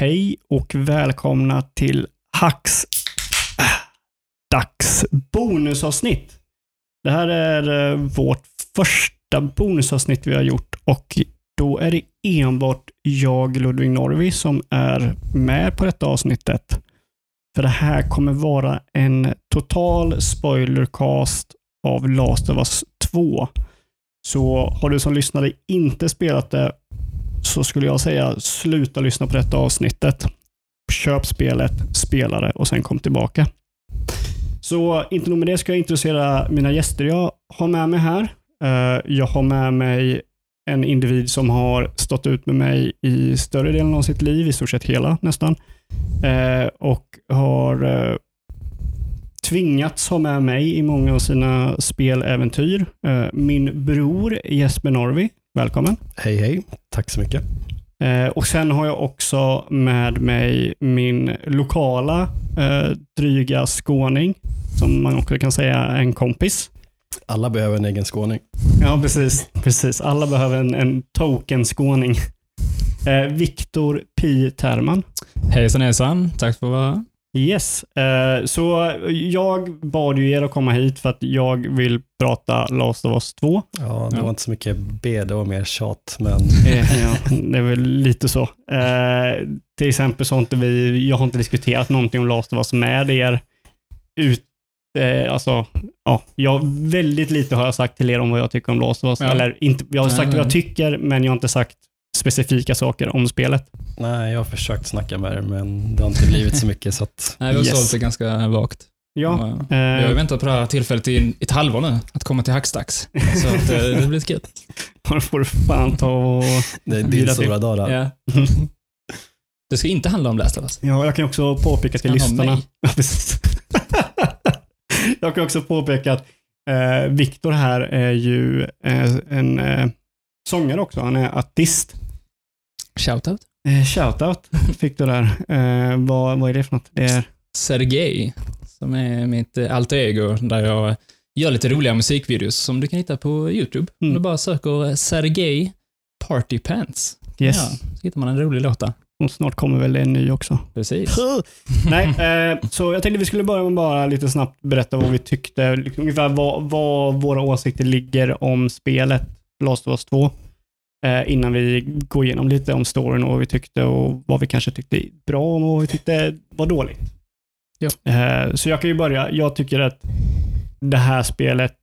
Hej och välkomna till Hacks äh, dags bonusavsnitt. Det här är eh, vårt första bonusavsnitt vi har gjort och då är det enbart jag, Ludvig Norvi, som är med på detta avsnittet. För det här kommer vara en total spoilercast av Last of Us 2. Så har du som lyssnare inte spelat det så skulle jag säga sluta lyssna på detta avsnittet. Köp spelet, spela det och sen kom tillbaka. Så inte nog med det ska jag introducera mina gäster jag har med mig här. Eh, jag har med mig en individ som har stått ut med mig i större delen av sitt liv, i stort sett hela nästan. Eh, och har eh, tvingats ha med mig i många av sina speläventyr. Min bror Jesper Norvi, välkommen. Hej hej, tack så mycket. Eh, och Sen har jag också med mig min lokala eh, dryga skåning, som man också kan säga är en kompis. Alla behöver en egen skåning. Ja, precis. precis. Alla behöver en, en token-skåning. Eh, Viktor Pi Terman. Hejsan hejsan, tack för att vara här. Yes. Eh, så jag bad ju er att komma hit för att jag vill prata Last of Us 2. Ja, det Ja. var inte så mycket B, det var mer tjat, men Eh, ja, det är väl lite så. Eh, till exempel så har inte vi, jag har inte diskuterat någonting om Last of Us med er. Ut, alltså, ja, jag, väldigt lite har jag sagt till er om vad jag tycker om Last of Us. Ja. Eller inte, jag har Nej, sagt vad jag nej. tycker, men jag har inte sagt specifika saker om spelet. nej, jag har försökt snacka med er, men det har inte blivit så mycket, så att Nej, vi har Yes. sålt det ganska vagt. Ja, Vi har eh, väntat på det här tillfället i ett halvår nu, att komma till Hackstacks. Så att, eh, det blir kul. då får du fan ta och... det är din stora dag där. Ja. Det ska inte handla om Last of Us. Ja, jag kan också påpeka till lyssnarna. jag kan också påpeka att eh, Viktor här är ju eh, en eh, sångare också. Han är artist. Shoutout. Eh, shoutout fick du där. Eh, vad, vad är det för något? Det är, Sergej, som är mitt eh, alter ego, där jag gör lite roliga musikvideos som du kan hitta på YouTube. Mm. Du bara söker Sergej Party Pants. yes. Ja, så hittar man en rolig låt där. Och snart kommer väl en ny också. Precis. Nej, eh, så jag tänkte vi skulle börja med bara lite snabbt berätta vad vi tyckte, liksom, ungefär vad, vad våra åsikter ligger om spelet Last of Us 2. Eh, innan vi går igenom lite om storyn och vad vi tyckte och vad vi kanske tyckte bra om och vad vi tyckte var dåligt. Ja. Eh, så jag kan ju börja. Jag tycker att det här spelet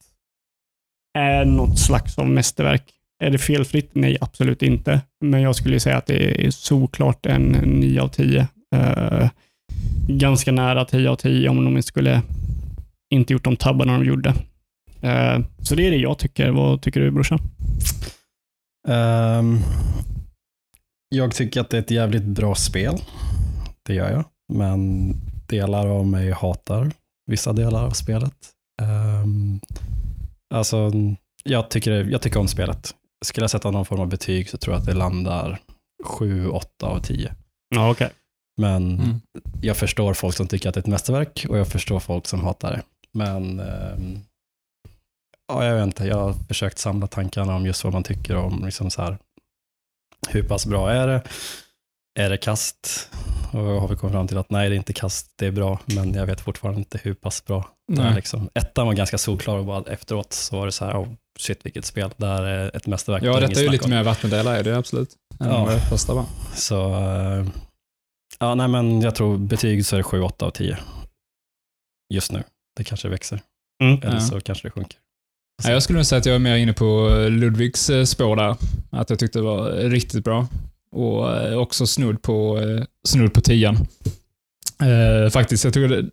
är något slags av mästerverk. Är det felfritt? Nej, absolut inte. Men jag skulle säga att det är såklart en 9 av 10. Eh, ganska nära 10 av 10 om de skulle inte gjort de tabbarna de gjorde. Eh, så det är det jag tycker. Vad tycker du brorsan? Ehm, jag tycker att det är ett jävligt bra spel. Det gör jag. Men delar av mig hatar vissa delar av spelet. Um, alltså, jag tycker, jag tycker om spelet. Skulle jag sätta någon form av betyg så tror jag att det landar 7-8 av 10. Ja, okej. Men Mm. jag förstår folk som tycker att det är ett mästerverk och jag förstår folk som hatar det. Men ehm, ja, jag vet inte, jag har försökt samla tankarna om just vad man tycker om liksom så här, hur pass bra är det? Är det kast? Och har vi kommit fram till att nej, det är inte kast, det är bra, men jag vet fortfarande inte hur pass bra det är. Liksom. Ettan var ganska solklar och bara efteråt så var det så här, oh, shit vilket spel, det här är ett mästerverk. Ja, detta är ju lite mer vattendelare, är det absolut. Än Ja. vad första var. Så, eh, ja, nej men jag tror betyg så är det 7-8 av 10. Just nu. Det kanske växer, Mm. eller Ja. så kanske det sjunker. Ja, jag skulle nog säga att jag är mer inne på Ludvigs eh, spår där. Att jag tyckte det var riktigt bra. Och eh, också snudd på, eh, snudd på tian. Eh, faktiskt, jag tycker det,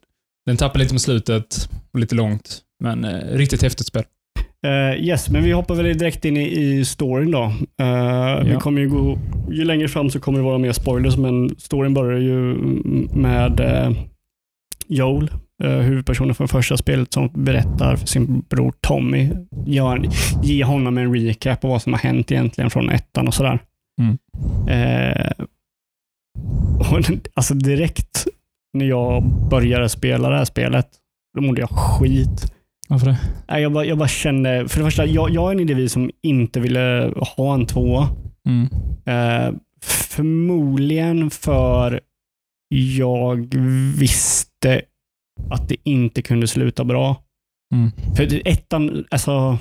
den tappar lite med slutet och lite långt. Men eh, riktigt häftigt spel. Eh, yes, men vi hoppar väl direkt in i, i storyn då. Eh, Vi Ja. kommer ju gå, ju längre fram så kommer det vara mer spoilers, men storyn börjar ju med eh, Joel, eh, huvudpersonen från första spelet, som berättar för sin bror Tommy, gör, ge honom en recap på vad som har hänt egentligen från ettan och sådär. Mm. Eh, och, alltså direkt när jag började spela det här spelet, då mådde jag skit. Varför det? Nej, Jag bara, jag bara kände, för det första, jag, jag är en individ som inte ville ha en tvåa. Mm. Eh, Förmodligen för jag visste att det inte kunde sluta bra. Mm. För ettan, alltså...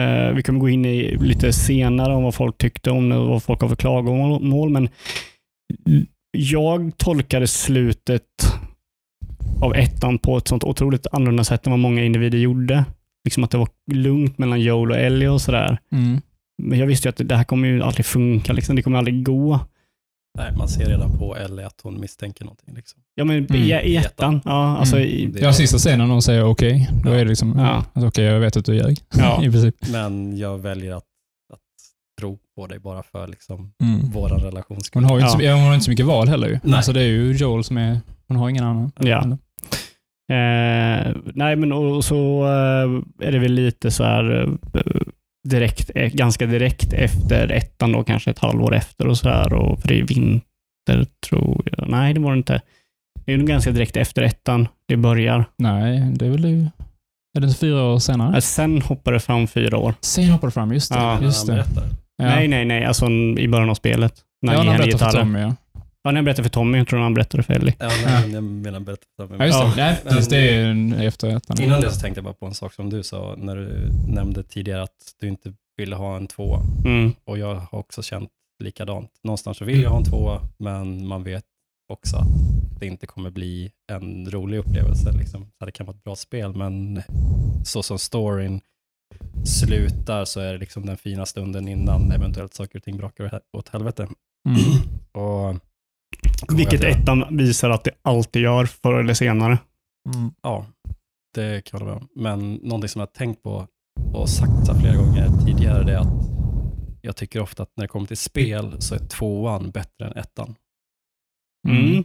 Eh, vi kommer gå in i lite senare om vad folk tyckte om det och vad folk har för klagomål, men jag tolkade slutet av ettan på ett sånt otroligt annorlunda sätt än vad många individer gjorde. Liksom att det var lugnt mellan Joel och Ellie och sådär. Mm. Men jag visste ju att det här kommer ju aldrig funka, liksom. det kommer aldrig gå. Nej, man ser redan på Ellie att hon misstänker någonting. Liksom. Ja, men Mm. i, i ettan, ja, alltså Mm. i, Det- Ja, sista scenen när hon säger okej, då är det liksom, Ja. att okej, jag vet att du ljög. Ja. I princip. Men jag väljer att, att tro på dig bara för liksom, Mm. våran relations Hon har ju inte, Ja. hon har inte så mycket val heller ju. Nej. Alltså det är ju Joel som är, hon har ingen annan. Ja. Eh, nej, men och så eh, är det väl lite så här eh, direkt, eh, ganska direkt efter ettan då, kanske ett halvår efter och så här. Och, för det är vinter, tror jag. Nej, det var det inte. Det är nog ganska direkt efter ettan det börjar. Nej, det är väl det. Är det fyra år senare? Eh, Sen hoppar det fram fyra år. Sen hoppar det fram, just det. Ja. just han det. berättar. Ja. Nej, nej, nej. Alltså i början av spelet. När ja, han berättar för gitarren. Tommy, ja. Ja, när jag berättade för Tommy. Jag tror han berättade för Ellie. Ja, nej, jag menar berätta för mig. Ja, just Ja. det. Nej, Men- precis, det är en efter ettan. Innan det så tänkte jag bara på en sak som du sa, när du nämnde tidigare att du inte ville ha en tvåa. Mm. Och jag har också känt likadant. Någonstans så vill jag ha en tvåa, men man vet också att det inte kommer bli en rolig upplevelse. Liksom. Så Det kan vara ett bra spel, men så som storyn slutar så är det liksom den fina stunden innan eventuellt saker och ting brakar åt helvete. Mm. Och, Vilket ettan visar att det alltid gör förr eller senare. Mm. Ja, det kan jag hålla med om. Men någonting som jag har tänkt på och sagt så flera gånger tidigare, det är att jag tycker ofta att när det kommer till spel så är tvåan bättre än ettan. Mm.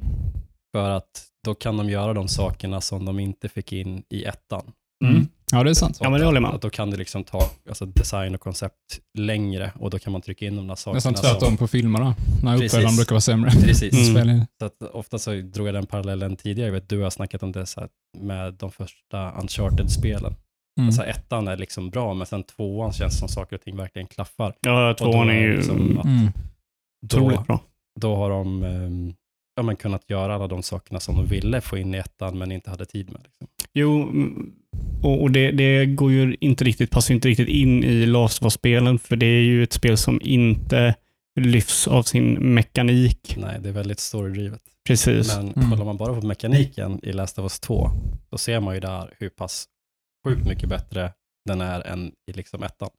För att då kan de göra de sakerna som de inte fick in i ettan. Mm. Ja, det är sant. Ja, men det håller jag med om. Att Då kan det liksom ta alltså, design och koncept längre och då kan man trycka in de där sakerna. Nästan tvärtom på filmerna. När uppföljaren brukar vara sämre. Precis. Mm. Så att ofta så drog jag den parallellen tidigare. Jag vet, du har snackat om det så här, med de första Uncharted-spelen. Mm. Alltså ettan är liksom bra, men sen tvåan känns som saker och ting verkligen klaffar. Ja, tvåan är ju liksom- Mm. Då, otroligt bra. då har de ehm, ja, men kunnat göra alla de sakerna som de ville få in i ettan, men inte hade tid med. Liksom. Jo, mm, och, och det, det går ju inte riktigt, passar inte riktigt in i Last of Us-spelen, för det är ju ett spel som inte lyfts av sin mekanik. Nej, det är väldigt storydrivet. Precis. Men Mm. kollar man bara på mekaniken i Last of Us 2, då ser man ju där hur pass sjukt mycket bättre den är än i liksom ettan.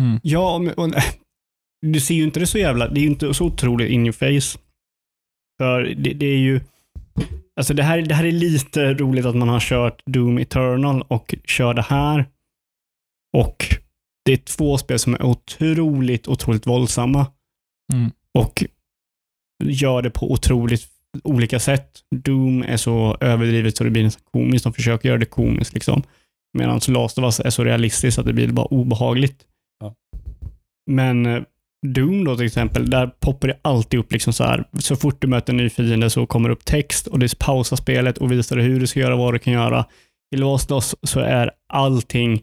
Mm. Ja, men, och, du ser ju inte det så jävla, det är ju inte så otroligt in your face. För det, det är ju, alltså det här, det här är lite roligt att man har kört Doom Eternal och kör det här. Och det är två spel som är otroligt, otroligt våldsamma. Mm. och gör det på otroligt olika sätt. Doom är så överdrivet så det blir nästan komiskt. De försöker göra det komiskt liksom. Medan Last of Us är så realistiskt att det blir bara obehagligt. Ja. Men eh, Doom då till exempel, där poppar det alltid upp liksom så här. Så fort du möter en ny fiende så kommer det upp text och det pausar spelet och visar dig hur du ska göra, vad du kan göra. I Last Loss så är allting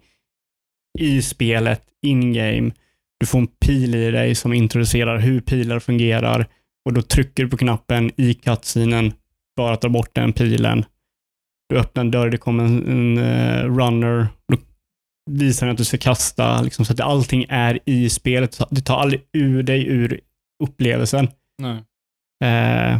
i spelet, in-game. Du får en pil i dig som introducerar hur pilar fungerar och då trycker du på knappen i cutscenen för att ta bort den pilen. Du öppnar en dörr, det kommer en, en uh, runner. Då visar att du ska kasta, liksom, så att allting är i spelet. Det tar aldrig ur dig ur upplevelsen. Nej. Eh,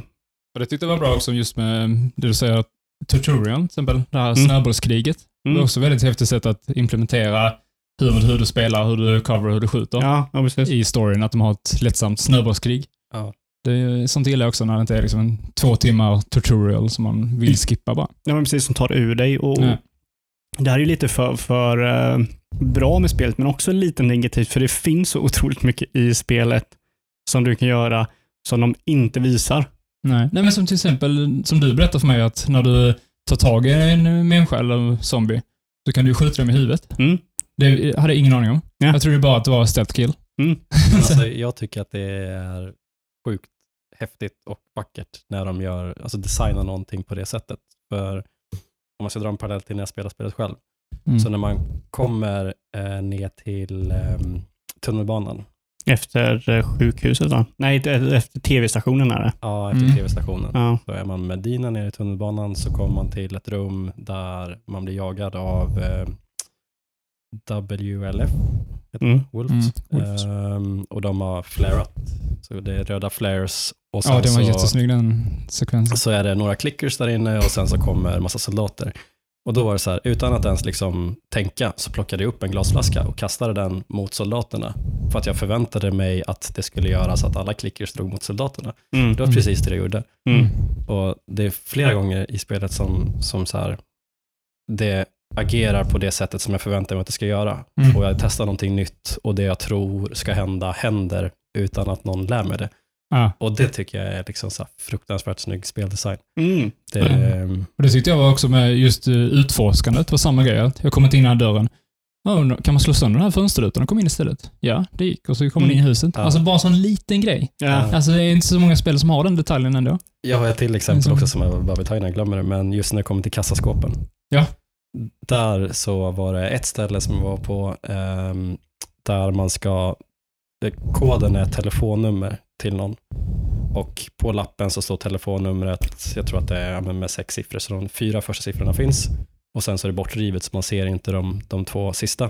Och det tyckte jag var bra också just med det du säger, tutorial till exempel, det här Mm. snöbollskriget. Det mm. var också väldigt häftigt sätt att implementera hur, hur du spelar, hur du cover, hur du skjuter Ja, ja, i storyn, att de har ett lättsamt snöbollskrig. Ja. Det är, sånt gillar jag också när det inte är liksom en två timmar tutorial som man vill skippa bara. Ja, men precis, som tar ur dig. Och, Nej. Det här är ju lite för, för eh, bra med spelet, men också lite negativt, för det finns så otroligt mycket i spelet som du kan göra som de inte visar. Nej. Nej, men som till exempel, som du berättade för mig, att när du tar tag i en människa eller zombie, så kan du skjuta dem i huvudet. Mm. Det hade jag ingen aning om. Ja. Jag trodde bara att det var stealth kill. Men alltså, jag tycker att det är sjukt häftigt och vackert när de gör, alltså designar någonting på det sättet. För om man ska dra en parallell till när jag spelar spelet själv, Mm. så när man kommer eh, ner till eh, tunnelbanan Efter eh, sjukhuset va? Nej, inte- efter tv-stationen är det. Ja, efter Mm. tv-stationen. Ja. Så är man med Dina nere i tunnelbanan så kommer man till ett rum där man blir jagad av eh, WLF, heter Mm. Wolves. Mm. Ehm, och de har flarat. Så det är röda flares. Och sen Ja, den var så, jättesnygg den sekvensen. så är det några clickers där inne och sen så kommer en massa soldater. Och då var det så här, utan att ens liksom tänka så plockade jag upp en glasflaska och kastade den mot soldaterna. För att jag förväntade mig att det skulle göra så att alla clickers drog mot soldaterna. Mm. Det var precis det jag gjorde. Mm. Och det är flera gånger i spelet som, som så här, det agerar på det sättet som jag förväntar mig att det ska göra. Mm. Och jag testar någonting nytt och det jag tror ska hända händer utan att någon lär mig det. Ja. Och det tycker jag är liksom så fruktansvärt snygg speldesign. Mm. Det, Mm. Och det tyckte jag var också med just eh, utforskandet var samma grej. Jag kom inte in i den här dörren. Kan man slå sönder den här fönsterrutan och komma in istället? Ja, det gick. Och så kom man in i huset. Ja. Alltså bara en sån liten grej. Ja. Alltså det är inte så många spel som har den detaljen ändå. Jag har ett till exempel Mm. också som jag behöver ta innan jag glömmer det, men just när det kommer till kassaskåpen. Ja. Där så var det ett ställe som jag var på ehm, där man ska, det, koden är ett telefonnummer till någon. Och på lappen så står telefonnumret, jag tror att det är med sex siffror, så de fyra första siffrorna finns. Och sen så är det bortrivet så man ser inte de, de två sista.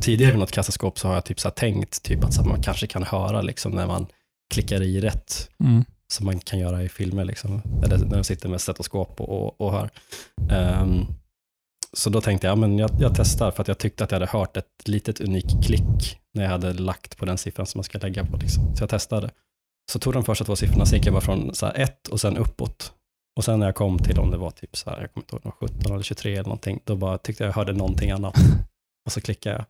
Tidigare vid något kassaskåp så har jag typ så tänkt typ att man kanske kan höra liksom när man klickar i rätt Mm. som man kan göra i filmer, liksom. eller när de sitter med stetoskop och, och, och hör. Ehm, så då tänkte jag, ja, men jag, jag testar, för att jag tyckte att jag hade hört ett litet unikt klick när jag hade lagt på den siffran som man ska lägga på. Liksom. Så jag testade. Så tog de första två siffrorna, så gick jag bara från så ett och sen uppåt. Och sen när jag kom till om det var typ så här, jag kommer inte ihåg, det var 17 eller 23 eller någonting, då bara tyckte jag hörde någonting annat. Och så klickade jag.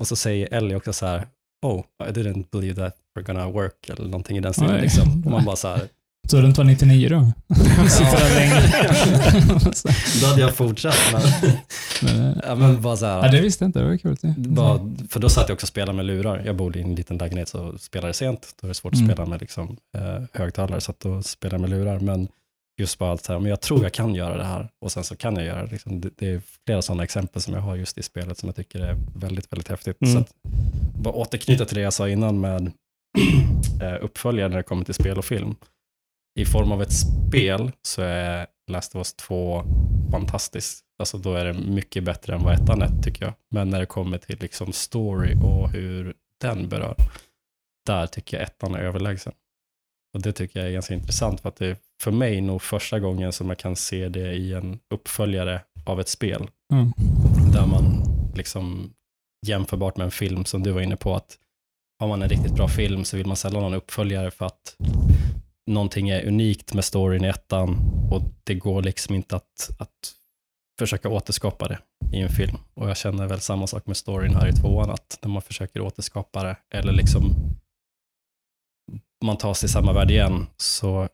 Och så säger Ellie också så här, oh, I didn't believe that we're gonna work, eller någonting i den stilen. Liksom. Och man bara så här, Så inte var 99 då? Sitter länge. Då hade jag fortsatt. Men, Men, eh, ja, men bara så här, ja, det visste jag inte. Det var kul. Det. bara, för då satt jag också och spelade med lurar. Jag bodde i en liten lägenhet så spelade sent. Då är det svårt Mm. att spela med liksom, eh, högtalare, så att då spelade jag med lurar. Men just bara att så här, men jag tror jag kan göra det här och sen så kan jag göra det. Liksom, det, det är flera sådana exempel som jag har just i spelet som jag tycker är väldigt, väldigt häftigt. Mm. Så att, bara återknyta till det jag sa innan med eh, uppföljare när det kommer till spel och film. I form av ett spel så är Last of Us 2 fantastiskt. Alltså då är det mycket bättre än vad ettan är tycker jag. Men när det kommer till liksom story och hur den berör, där tycker jag ettan är överlägsen. Och det tycker jag är ganska intressant för att det är för mig nog första gången som jag kan se det i en uppföljare av ett spel. Mm. Där man liksom jämförbart med en film som du var inne på att har man en riktigt bra film så vill man sällan ha en uppföljare för att någonting är unikt med storyn i ettan och det går liksom inte att, att försöka återskapa det i en film. Och jag känner väl samma sak med storyn här i tvåan, att när man försöker återskapa det eller liksom man tar sig samma värld igen så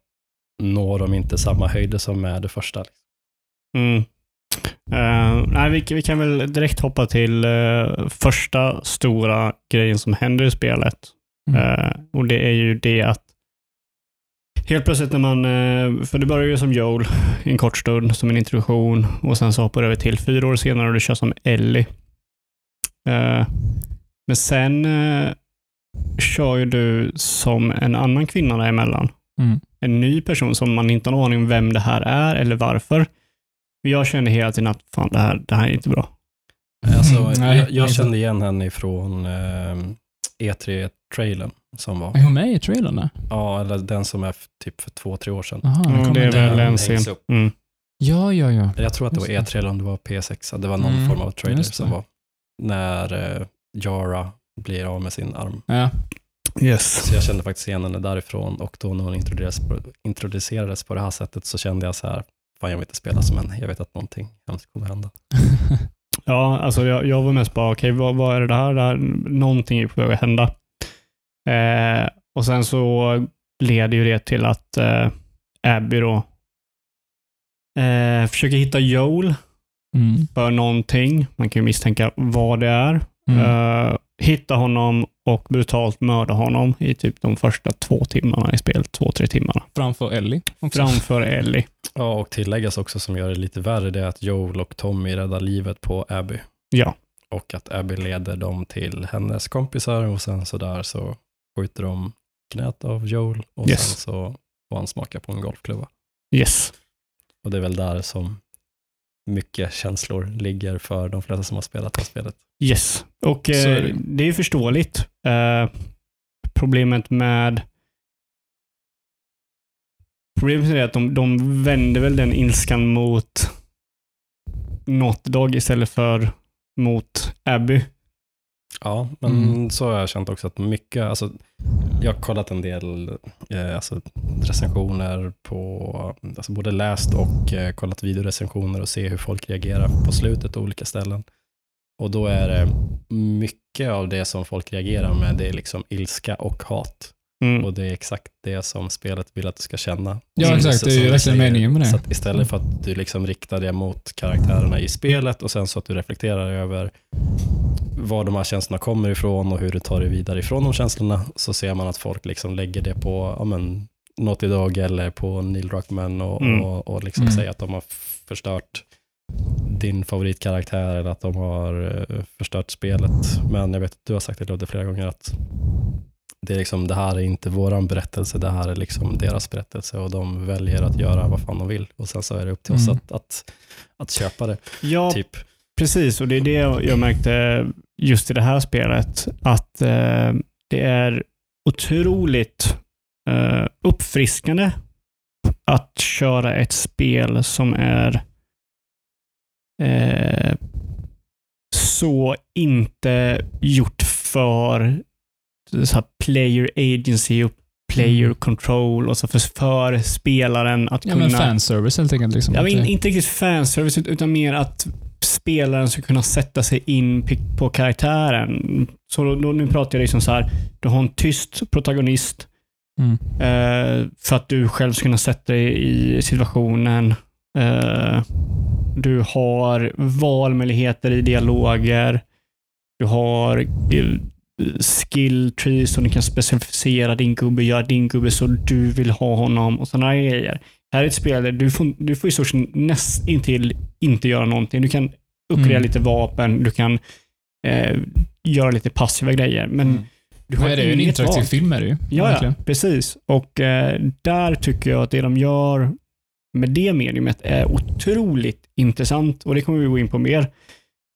når de inte samma höjder som med det första. Mm. Eh, nej, vi, vi kan väl direkt hoppa till eh, första stora grejen som händer i spelet. Mm. Eh, och det är ju det att helt plötsligt när man, eh, för det börjar ju som Joel i en kort stund som en introduktion och sen så hoppar det över till fyra år senare och du kör som Ellie. Eh, men sen eh, kör ju du som en annan kvinna däremellan. Mm. En ny person som man inte har en aning om vem det här är eller varför. Jag känner hela tiden att fan, det här, det här är inte bra. Alltså, Mm, jag, jag kände igen henne ifrån eh, E3-trailern som var. Är hon med i trailern? där? Ja, eller den som är typ för två, tre år sedan. Den Mm, det är väl en scen. Mm. Ja, ja, ja. Jag tror att det var Just det. E3 eller om det var P6. Det var någon Mm, form av trailer som var. När eh, Jara blir av med sin arm. ja. Yes. Så jag kände faktiskt igen henne därifrån och då när hon introducerades på, introducerades på det här sättet så kände jag så här, fan jag vill inte spela som henne. Jag vet att någonting hemskt kommer hända. Ja, alltså jag, jag var mest bara, okej, vad, vad är det här? det här? Någonting är på väg att hända. Eh, och sen så leder ju det till att eh, Abby då eh, försöker hitta Joel Mm. för någonting. Man kan ju misstänka vad det är. Mm. Eh, hitta honom och brutalt mörda honom i typ de första två timmarna i spelet. Två, tre timmarna. Framför Ellie. också. Framför Ellie. Ja, och tilläggas också som gör det lite värre, det är att Joel och Tommy räddar livet på Abby. Ja. och att Abby leder dem till hennes kompisar och sen så där så skjuter de knät av Joel och Yes. sen så får han smaka på en golfklubba. Yes. Och det är väl där som mycket känslor ligger för de flesta som har spelat det spelet. Yes. Och eh, det. det är förståeligt. Eh, problemet med Problemet är att de, de vänder väl den ilskan mot Naughty Dog istället för mot Abby. Ja, men Mm. så har jag känt också att mycket, alltså, jag har kollat en del eh, alltså, recensioner på, alltså både läst och eh, kollat videorecensioner och se hur folk reagerar på slutet på olika ställen. Och då är det mycket av det som folk reagerar med, det är liksom ilska och hat. Mm. Och det är exakt det som spelet vill att du ska känna. Ja, Så- exakt. Det är som ju verkligen meningen med det. Så istället för att du liksom riktar det mot karaktärerna i spelet och sen så att du reflekterar över var de här känslorna kommer ifrån och hur du tar dig vidare ifrån de känslorna, så ser man att folk liksom lägger det på ja, men, Naughty Dog eller på Neil Druckmann och, Mm. och, och liksom Mm. säger att de har förstört din favoritkaraktär eller att de har eh, förstört spelet. Men jag vet att du har sagt det Ludde flera gånger att det, är liksom, det här är inte våran berättelse, det här är liksom deras berättelse och de väljer att göra vad fan de vill och sen så är det upp till oss Mm. att, att, att köpa det. Ja, Typ. precis. Och det är det jag märkte just i det här spelet. Att eh, det är otroligt eh, uppfriskande att köra ett spel som är eh, så inte gjort för så player agency och player Mm. control och så för, för spelaren att Ja, kunna... men fanservice helt enkelt. Liksom. Ja, men inte riktigt fanservice, utan mer att spelaren ska kunna sätta sig in på karaktären. Så då, då, nu pratar jag liksom så här, du har en tyst protagonist Mm. eh, för att du själv ska kunna sätta dig i situationen. Eh, du har valmöjligheter i dialoger. Du har skill trees som du kan specificera din gubbe, göra din gubbe så du vill ha honom och sådana grejer. Här är ett spel där du får, du får i stort sett nästintill inte göra någonting. Du kan uppgradera Mm. lite vapen, du kan eh, göra lite passiva grejer, men Mm. du har Men det är ju en interaktiv val. film är det ju. Ja, ja, precis. Och eh, där tycker jag att det de gör med det mediumet är otroligt intressant och det kommer vi gå in på mer.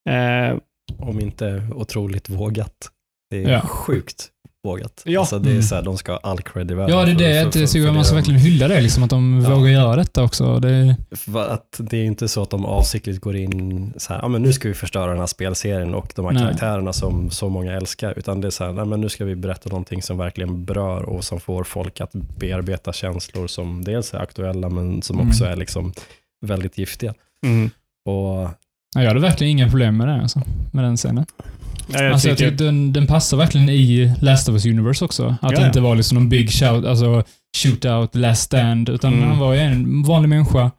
Eh, Om inte otroligt vågat. Det är Ja. sjukt vågat. Ja. Alltså det är Mm. så här, de ska ha all cred i världen. Ja, det är för- det. för- Jag för- tycker för man ska det. verkligen hylla det, liksom, att de Ja. vågar göra detta också. Det, För att det är inte så att de avsiktligt går in så här, ja men nu ska vi förstöra den här spelserien och de här Nej. karaktärerna som så många älskar, utan det är så här, nej men nu ska vi berätta någonting som verkligen berör och som får folk att bearbeta känslor som dels är aktuella men som Mm. också är liksom väldigt giftiga. mm. Och ja, jag hade verkligen inga problem med det, alltså, med den scenen. Ja, jag alltså, jag tycker, den, den passar verkligen i Last of Us Universe också. Att Ja, det inte var liksom någon big shout, alltså shootout, last stand, utan Mm. han var ju en vanlig människa.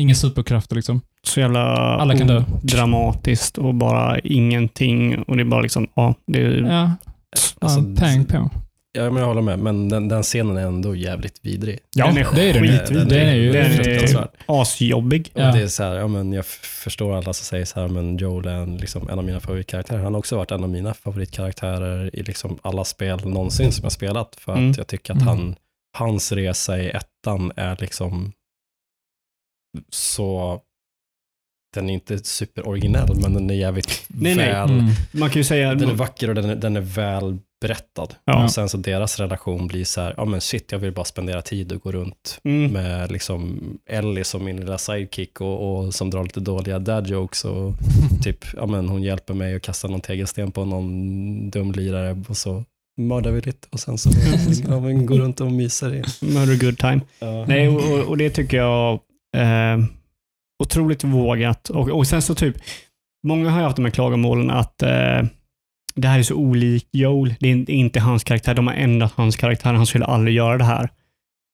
Inga superkrafter liksom. så jävla Alla kan dö. dramatiskt och bara ingenting och det är bara liksom, ja, det är, Ja, alltså, pang på. Ja, men jag håller med, men den, den scenen är ändå jävligt vidrig. Ja, den är det är den ju. skitvidrig. Den är ju Den är asjobbig. Ja. Det är så här, ja, men jag förstår alla som säger så här, men Joel är en, liksom, en av mina favoritkaraktärer. Han har också varit en av mina favoritkaraktärer i liksom alla spel någonsin som jag spelat. För Mm. att jag tycker att Mm. han, hans resa i ettan är liksom så, den är inte superoriginell, men den är jävligt Nej, nej. väl, Mm. Man kan ju säga... den är vacker och den är, den är väl berättad. Ja. Och sen så deras relation blir så här, ja men shit, jag vill bara spendera tid och gå runt mm, med liksom Ellie som min lilla sidekick och, och som drar lite dåliga dad jokes och typ, ja men hon hjälper mig att kasta någon tegelsten på någon dum lirare och så mördar vi lite och sen så ja, men går runt och myser. i- murder good time. Ja. Nej, och, och, och det tycker jag eh, otroligt vågat. Och, och sen så typ, många har ju haft de här klagomålen att eh, det här är så olikt Joel. Det är inte- hans karaktär. De har ändrat hans karaktär. Han skulle aldrig göra det här.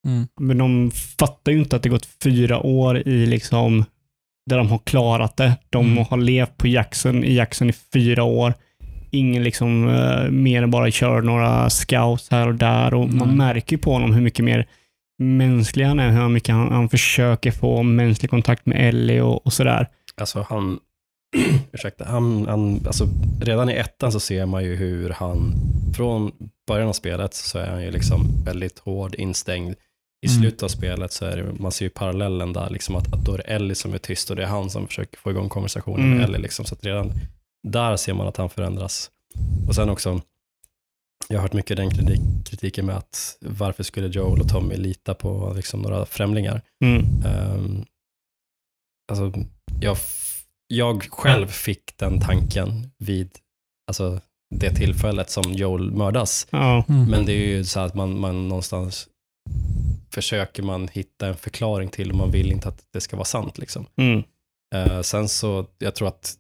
Mm. Men de fattar ju inte att det gått fyra år i liksom där de har klarat det. De Mm. har levt på Jackson i Jackson i fyra år. Ingen liksom eh, mer än bara kör några scouts här och där och man Mm. märker ju på honom hur mycket mer mänsklig han är, hur mycket han, han försöker få mänsklig kontakt med Ellie och, och sådär. Alltså han, ursäkta, han, han, alltså, redan i ettan så ser man ju hur han, från början av spelet så är han ju liksom väldigt hård, instängd. I Mm. slutet av spelet så är det, man ser ju parallellen där, liksom att, att då är det Ellie som är tyst och det är han som försöker få igång konversationen med Mm. Ellie. Liksom, så att redan där ser man att han förändras. Och sen också, jag har hört mycket den kritik, kritiken med att varför skulle Joel och Tommy lita på liksom, några främlingar? Mm. Um, alltså, jag, jag själv fick den tanken vid alltså, det tillfället som Joel mördas. Ja. Mm. Men det är ju så att man, man någonstans försöker man hitta en förklaring till och man vill inte att det ska vara sant. Liksom. Mm. Eh, sen så, jag tror att,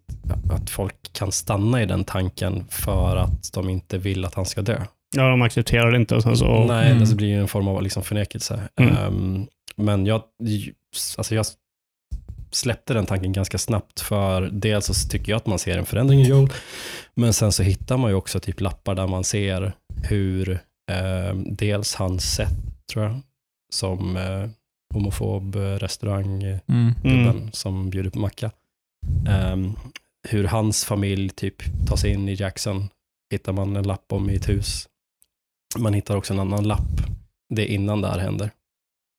att folk kan stanna i den tanken för att de inte vill att han ska dö. ja, de accepterar det inte och sen så... Nej, Mm. det blir ju en form av liksom förnekelse. Mm. Ehm, men jag, alltså jag släppte den tanken ganska snabbt för dels så tycker jag att man ser en förändring i Joel, men sen så hittar man ju också typ lappar där man ser hur ehm, dels hans sätt, tror jag, som eh, homofob eh, restaurang Mm. gubben som bjuder på macka. Ehm, hur hans familj typ tar sig in i Jackson hittar man en lapp om i ett hus. Man hittar också en annan lapp. Det är innan det här händer.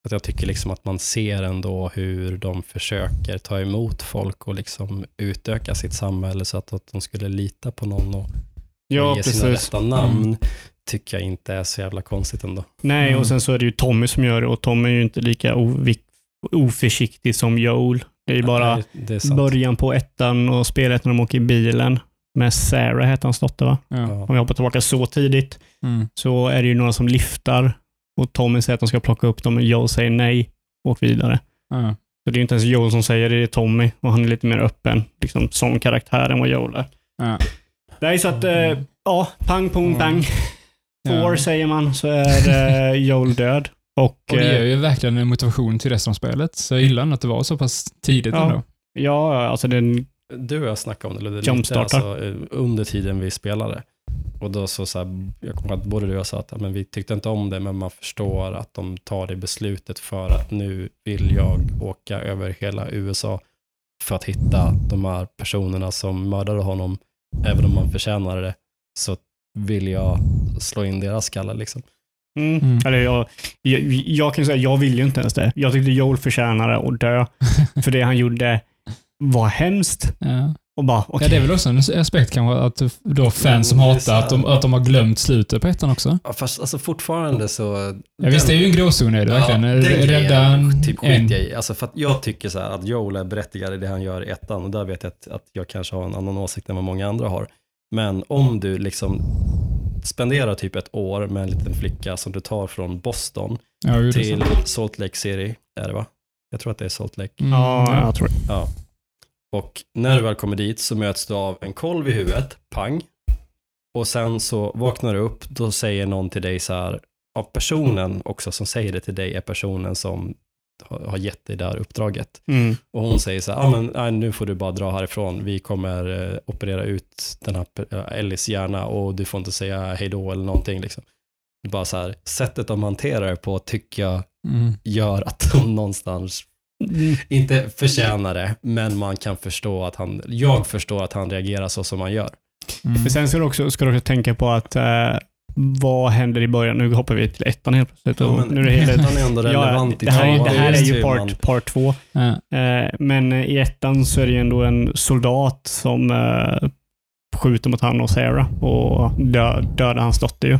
Att jag tycker liksom att man ser ändå hur de försöker ta emot folk och liksom utöka sitt samhälle så att, att de skulle lita på någon och Ja, ge sina precis. rätta namn. Tycker jag inte är så jävla konstigt ändå. Nej, Mm. och sen så är det ju Tommy som gör det och Tommy är ju inte lika oförsiktig som Joel. Det är ju bara Nej, är början på ettan och spelet när de åker i bilen med Sarah, heter hans dotter va? Ja. Om vi hoppar tillbaka så tidigt Mm. så är det ju några som lyftar och Tommy säger att de ska plocka upp dem och Joel säger nej och vidare. Ja. Så det är ju inte ens Joel som säger det, det är Tommy och han är lite mer öppen liksom, som karaktär än vad Joel är. Det är så att, eh, ja, pang, pong, pang. Four Ja. säger man, så är eh, Joel död. Och, Och det ger eh, ju verkligen en motivation till resten av spelet. Så jag gillar att det var så pass tidigt Ja. ändå. ja, alltså den, Du och jag snackade om det Ludde, lite alltså, under tiden vi spelade. Och då så, så här, jag kommer ihåg att både du och jag sa att ja, men vi tyckte inte om det, men man förstår att de tar det beslutet för att nu vill jag åka över hela USA för att hitta de här personerna som mördade honom. Även om man förtjänade det, så vill jag slå in deras skallar. Liksom. mm, Mm. Eller jag, jag, jag kan säga, jag vill ju inte ens det. Jag tyckte Joel förtjänade att dö. för det han gjorde var hemskt. Ja. Och bara, okej. Ja, det är väl också en aspekt kanske att då fans som hatar att de, att de har glömt slutet på ettan också. Ja, fast alltså fortfarande så... Ja, visst, det är ju en gråzon är det verkligen. den Rädda grejen en... typ en. jag i. Alltså för att jag tycker så här att Joel är berättigad i det han gör i ettan och där vet jag att, att jag kanske har en annan åsikt än vad många andra har. Men om du liksom spenderar typ ett år med en liten flicka som du tar från Boston Ja, till. Salt Lake City, är det va? Jag tror att det är Salt Lake. Mm, Ja, jag tror det. Ja. Och när du väl kommer dit så möts du av en kolv i huvudet, pang. Och sen så vaknar du upp, då säger någon till dig så här, av personen också som säger det till dig är personen som har gett dig det här uppdraget. Mm. Och hon säger så här, ah, men, nej, nu får du bara dra härifrån, vi kommer eh, operera ut den här eh, Ellis hjärna och du får inte säga hej då eller någonting. Liksom. Det Bara så här, sättet de hanterar det på tycker jag Mm. gör att de någonstans Mm. inte förtjänar det, men man kan förstå att han, jag förstår att han reagerar så som han gör. Mm. Men sen ska du också, ska du också tänka på att eh, vad händer i början? Nu hoppar vi till ettan helt plötsligt. Ja, men nu är det helt, Han är ändå relevant i det, här, det här är ju part, part två. Ja. Eh, men i ettan så är det ju ändå en soldat som eh, skjuter mot han och Sarah och dö, dödar hans dotter ju.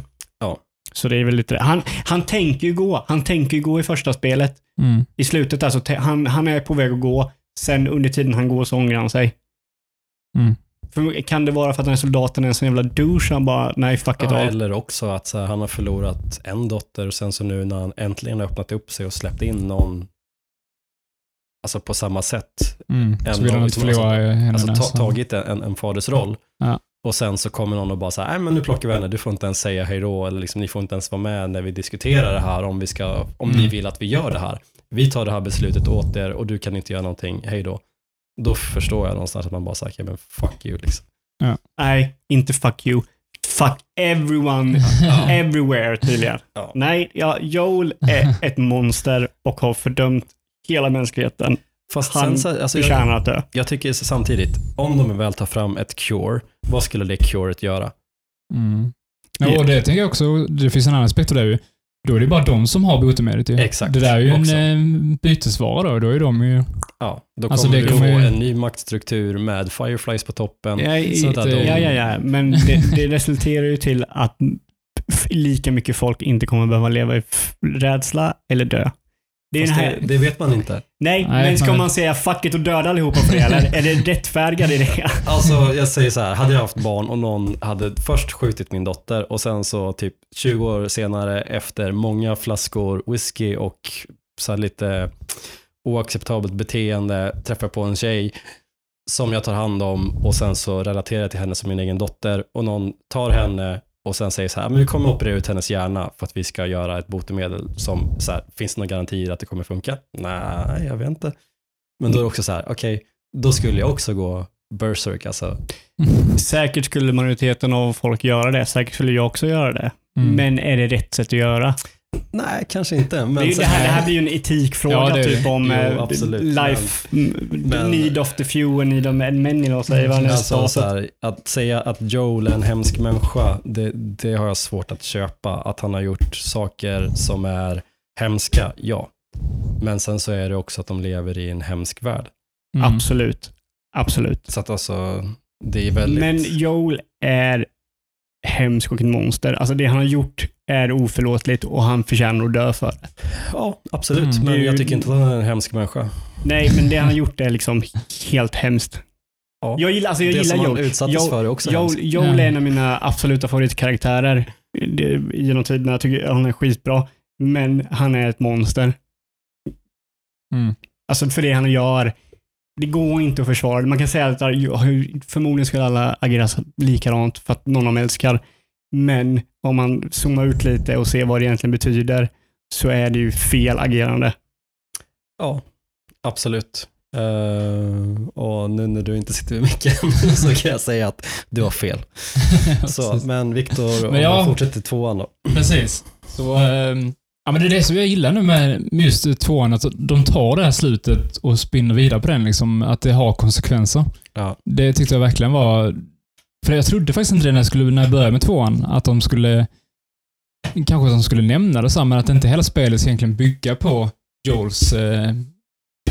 Så det är väl lite Han, han tänker ju gå. Han tänker ju gå i första spelet. Mm. I slutet alltså, han, han är på väg att gå. Sen under tiden han går så ångrar han sig. Mm. För, kan det vara för att den här soldaten är en sån jävla douche? Han bara, nej fuck it Ja, all. eller också att så här, han har förlorat en dotter och sen så nu när han äntligen har öppnat upp sig och släppt in någon alltså på samma sätt, Mm. En Så vill han inte förlora henne. alltså ta, tagit en, en faders roll Ja. Och sen så kommer någon och bara så här, nej men nu plockar vi henne, du får inte ens säga hej då eller liksom, ni får inte ens vara med när vi diskuterar det här om vi ska, om Mm. ni vill att vi gör det här. Vi tar det här beslutet åt er och du kan inte göra någonting, hej då. Då förstår jag någonstans att man bara säger, men fuck you liksom. Nej, inte fuck you. Fuck everyone, everywhere tydligen. Ja. Nej, ja, Joel är ett monster och har fördömt hela mänskligheten. Fast Han sen, så, alltså, jag, förtjänar att dö. jag tycker samtidigt, om de väl tar fram ett cure, vad skulle det curet göra? Mm. Ja, och det tänker jag också, det finns en annan aspekt av det ju. Då är det bara de som har botemedlet ju. Exakt, Det där är ju också. en eh, bytesvara då. Då är de ju... Ja, då Alltså, kommer det du kommer få ju- en ny maktstruktur med Fireflies på toppen. Ja, det- de- ja, ja, ja. Men det, det resulterar ju till att lika mycket folk inte kommer behöva leva i rädsla eller dö. Det det, det vet man inte. nej, Nej, men ska man säga fuck it och döda allihopa för det eller? Är det rättfärdigat i det? Alltså jag säger så här, hade jag haft barn och någon hade först skjutit min dotter och sen så typ 20 år senare efter många flaskor whisky och så här lite oacceptabelt beteende träffar på en tjej som jag tar hand om och sen så relaterar jag till henne som min egen dotter och någon tar henne och sen säger så här, men vi kommer operera ut hennes hjärna för att vi ska göra ett botemedel som, så här, finns det några garantier att det kommer funka? Nej, jag vet inte. Men då är det också så här, okej, då skulle jag också gå berserk alltså. Säkert skulle majoriteten av folk göra det. Säkert skulle jag också göra det. Mm. Men är det rätt sätt att göra? Nej, kanske inte. Men det, är ju så det, här, det här blir ju en etikfråga Ja, det typ om Jo, eh, absolut. life, Men- need of the few and need of many, vad det Alltså, så här, att säga att Joel är en hemsk människa, det, det har jag svårt att köpa. Att han har gjort saker som är hemska, ja. Men sen så är det också att de lever i en hemsk värld. Mm. Absolut. Absolut. Så att alltså, det är väldigt... Men Joel är hemsk och ett monster. Alltså det han har gjort är oförlåtligt och han förtjänar att dö för det. Ja, absolut. Mm. Men ju- jag tycker inte att han är en hemsk människa. Nej, men det han har gjort är liksom helt hemskt. Ja. Jag gillar, alltså jag det gillar som han Joel. utsattes Joel- för är också Joel, hemskt. Joel är en av mina absoluta favoritkaraktärer Det- genom tiderna. Jag tycker han är skitbra. Men han är ett monster. Mm. Alltså för det han gör. Det går inte att försvara det. Man kan säga att förmodligen skulle alla agera likadant för att någon av dem älskar. Men om man zoomar ut lite och ser vad det egentligen betyder så är det ju fel agerande. Ja, absolut. Eh, och nu när du inte sitter vid micken så kan jag säga att du har fel. Så, men Viktor, om jag- fortsätter tvåan då. Precis. Så, ehm, ja, men det är det som jag gillar nu med just tvåan, att de tar det här slutet och spinner vidare på den, liksom, att det har konsekvenser. Ja. Det tyckte jag verkligen var... För jag trodde faktiskt inte det när jag, skulle, när jag började med tvåan, att de skulle... Kanske att de skulle nämna det så, men att inte hela spelet ska egentligen bygga på Joels... Eh,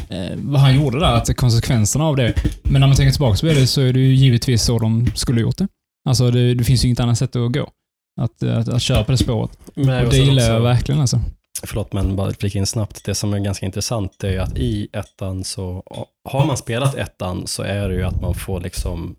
eh, vad han gjorde där, att konsekvenserna av det. Men när man tänker tillbaka på det så är det ju givetvis så de skulle gjort det. Alltså det, det finns ju inget annat sätt att gå. Att, att, att köra på det spåret. Men Och det gillar jag verkligen alltså. Förlåt, men bara flika in snabbt. Det som är ganska intressant är att i ettan så, har man spelat ettan så är det ju att man får liksom,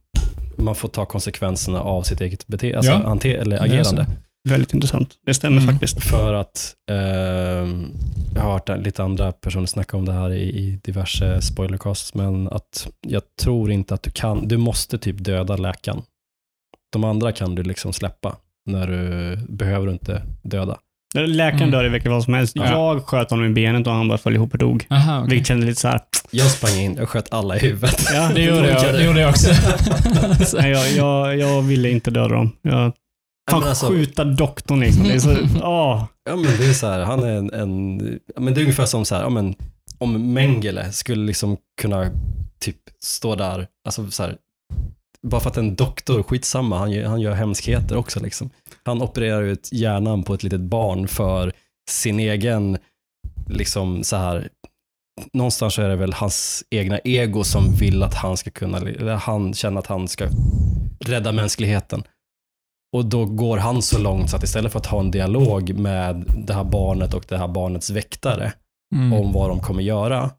man får ta konsekvenserna av sitt eget beteende, alltså Ja. hanter, eller agerande. Väldigt intressant. Det stämmer Mm. faktiskt. För att ehm, jag har hört lite andra personer snacka om det här i, i diverse spoilercasts, men att jag tror inte att du kan, du måste typ döda läkaren. De andra kan du liksom släppa när du behöver du inte döda. Läkaren Mm. dör i vilket fall som helst. Ja. Jag sköt honom i benet och han bara föll ihop och dog. Aha, okej. Vilket kändes lite så här. Jag sprang in och sköt alla i huvudet. Ja, Det gjorde jag, det gjorde jag också. Nej, jag, jag, jag ville inte döda dem. Jag, fan, alltså- skjuta doktorn liksom. Det är så, åh. Ja men det är så här, han är en, en men det är ungefär som så här, ja, men, om Mengele skulle liksom kunna typ stå där, alltså så här, bara för att en doktor, skitsamma, han gör, han gör hemskheter också liksom. Han opererar ut hjärnan på ett litet barn för sin egen, liksom så här, någonstans så är det väl hans egna ego som vill att han ska kunna, eller han känner att han ska rädda mänskligheten. Och då går han så långt så att istället för att ha en dialog med det här barnet och det här barnets väktare Mm. om vad de kommer göra,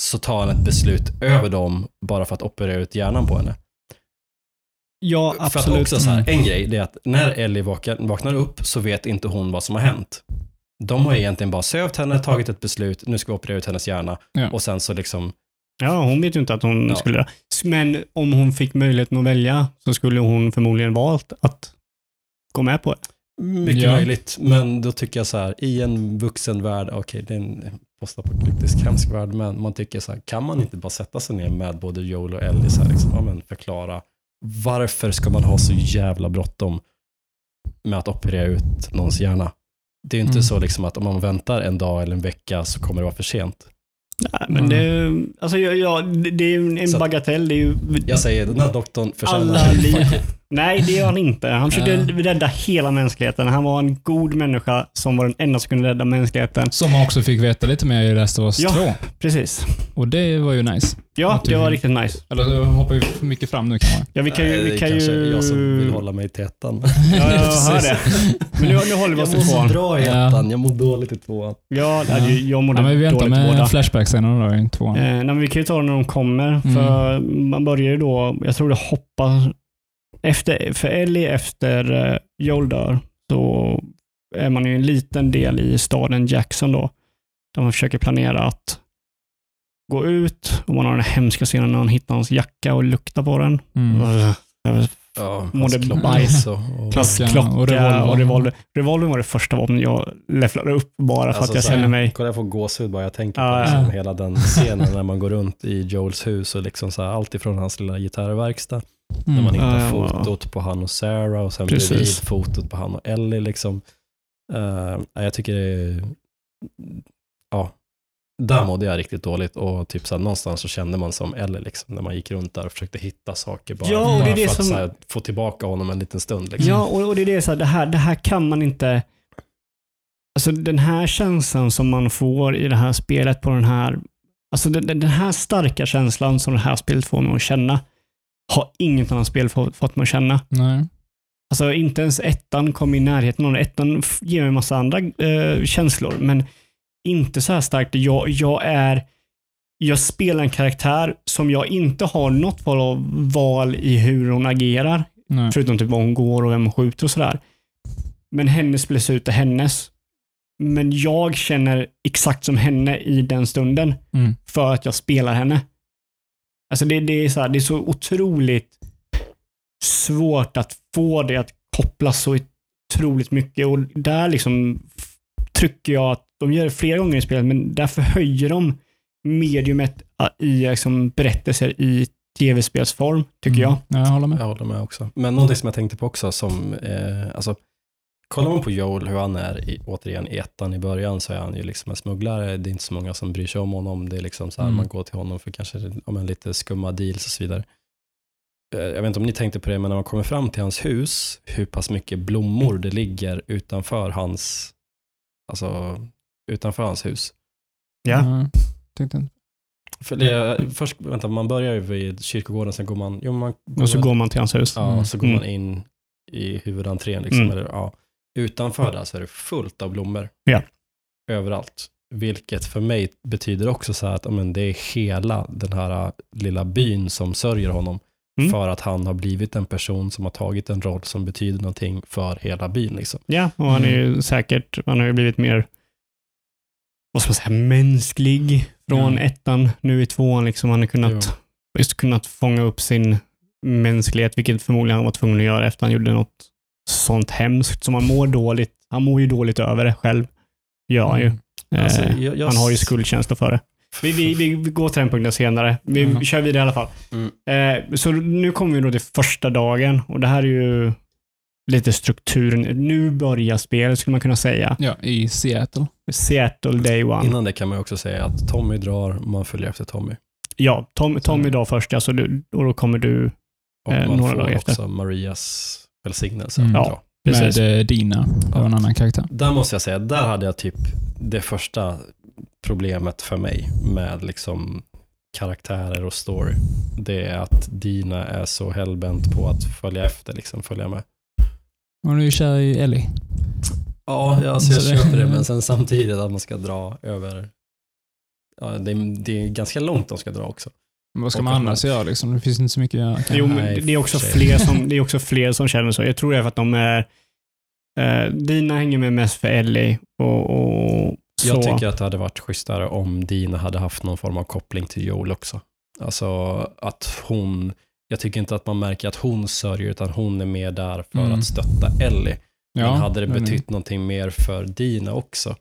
så tar han ett beslut över dem bara för att operera ut hjärnan på henne. Ja, För att absolut. också så här, Mm. en grej, är att när Ellie vaknar upp så vet inte hon vad som har hänt. De har egentligen bara sövt henne, tagit ett beslut, nu ska vi operera ut hennes hjärna Ja. och sen så liksom, Ja, hon vet ju inte att hon Ja. skulle. Men om hon fick möjligheten att välja så skulle hon förmodligen valt att gå med på det. mycket Ja. möjligt, men då tycker jag så här, i en vuxen värld, okej, det är en postapokalyptisk hemsk värld, men man tycker så här, kan man inte bara sätta sig ner med både Joel och Ellie så här, liksom, ja, men förklara, varför ska man ha så jävla bråttom med att operera ut någons hjärna? Det är inte Mm. så liksom att om man väntar en dag eller en vecka så kommer det vara för sent. Nej, men det, alltså, ja, det, det är en Så- bagatell. Det är ju, Jag säger, den här doktorn förtjänar alla liv. Nej, det gör han inte. Han försökte Ja. rädda hela mänskligheten. Han var en god människa som var den enda som kunde rädda mänskligheten. Som man också fick veta lite mer i Last of Us Ja. 2. Precis. Och det var ju nice. Ja, det var riktigt nice. Eller så hoppar vi för mycket fram nu kanske. Ja, vi kan ju... Nej, Vi kan kanske ju... jag som vill hålla mig till ettan. Ja, jag hör det. Men nu, nu håller vi Jag oss mår till så tvåan. bra i Ja. ettan, jag mår dåligt i tvåan. Ja, hade ju- jag mådde Ja, men vi väntar dåligt med båda. Flashback-scenerna då i tvåan. Eh, nej, men vi kan ju ta det när de kommer. Mm. För man börjar ju då, jag tror det hoppar, efter, för Ellie efter eh, Joel dör, så är man ju en liten del i staden Jackson då. Där man försöker planera att gå ut och man har den hemska scenen när han hittar hans jacka och luktar på den. Mm. Uh, Ja, Mådde hans klocka bajs. och, och, klocka och och revolver. revolver. Revolvern var det första vapnet jag levlade upp bara för Alltså, att jag känner mig... Kolla jag får gåshud bara jag tänker Ja, på ja. liksom, hela den scenen när man går runt i Joels hus och liksom så här, allt ifrån hans lilla gitarrverkstad, när man Mm. hittar Ja, ja, ja. fotot på han och Sarah och sen Precis. bredvid fotot på han och Ellie. Liksom. Eh, jag tycker det är, ja, där mådde jag riktigt dåligt och typ så här, någonstans så kände man som Ellie liksom, när man gick runt där och försökte hitta saker bara, Ja, och det bara för att som- så här, få tillbaka honom en liten stund. Liksom. Ja, och, och det är det så här, det här, det här kan man inte... Alltså den här känslan som man får i det här spelet på den här... Alltså den, den här starka känslan som det här spelet får mig att känna har inget annat spel få- fått mig att känna. Nej. Alltså inte ens ettan kom i närheten av det. Ettan ger mig en massa andra eh, känslor, men inte så här starkt. Jag, jag är... Jag spelar en karaktär som jag inte har något val, av val i hur hon agerar. Nej. Förutom typ var hon går och vem hon skjuter och sådär. Men hennes beslut är hennes. Men jag känner exakt som henne i den stunden Mm. för att jag spelar henne. Alltså det, det, är, så här, det är så otroligt svårt att få det att kopplas så otroligt mycket och där liksom trycker jag att de gör det flera gånger i spelet, men där förhöjer de mediumet i liksom berättelser i tv-spelsform, tycker jag. Mm. Ja, jag håller med. Jag håller med också. Men någonting som jag tänkte på också som, eh, alltså, kollar man på Joel, hur han är i, återigen i ettan i början så är han ju liksom en smugglare. Det är inte så många som bryr sig om honom. Det är liksom så här, Mm. man går till honom för kanske om en lite skumma deals och så vidare. Eh, Jag vet inte om ni tänkte på det, men när man kommer fram till hans hus, hur pass mycket blommor det ligger utanför hans, alltså utanför hans hus. Ja. Tänkte inte. För det, först, vänta, man börjar ju vid kyrkogården, sen går man, jo, man Och så går man till hans hus. Ja, Mm. så går Mm. man in i huvudentrén. Liksom, Mm. eller, ja. Utanför där så är det fullt av blommor. Ja. Överallt. Vilket för mig betyder också så här att ja, men det är hela den här äh, lilla byn som sörjer honom. Mm. För att han har blivit en person som har tagit en roll som betyder någonting för hela byn. Liksom. Ja, och han är ju säkert, han har ju blivit mer, vad ska man säga, mänsklig från Ja. ettan. Nu i tvåan liksom. Han har kunnat, just kunnat fånga upp sin mänsklighet, vilket förmodligen han var tvungen att göra efter han gjorde något sånt hemskt som han mår dåligt. Han mår ju dåligt över det själv. Gör han ju. Mm. Alltså, Eh, jag- jag- han har ju skuldkänsla för det. Vi, vi, vi, vi går till den punkten senare. Vi Mm. kör vidare i alla fall. Mm. Eh, så nu kommer vi då till första dagen och det här är ju lite strukturen. Nu börjar spelet skulle man kunna säga. Ja, i Seattle. Seattle Day One. Innan det kan man också säga att Tommy drar, man följer efter Tommy. Ja, Tom, Tommy idag först, alltså du, och då kommer du... Och Eh, man några får dagar efter. också Marias välsignelse. Mm. Ja. Precis. Med Dina. Det var en annan karaktär. Där måste jag säga, där hade jag typ det första problemet för mig med liksom karaktärer och story. Det är att Dina är så hellbent på att följa efter, liksom följa med. Hon är ju kär i Ellie. Ja, alltså jag köper det, men sen samtidigt att man ska dra över Ja, det, är, det är ganska långt de ska dra också. Men vad ska Och man annars man- göra liksom? Det finns inte så mycket att göra. Jo, men Nej, det är, också fler som, det är också fler som känner så. Jag tror det är för att de är... Eh, Dina hänger med mest för Ellie och, och så. Jag tycker att det hade varit schysstare om Dina hade haft någon form av koppling till Joel också. Alltså att hon, jag tycker inte att man märker att hon sörjer, utan hon är med där för Mm. att stötta Ellie. Ja, Men hade det betytt någonting mer för Dina också?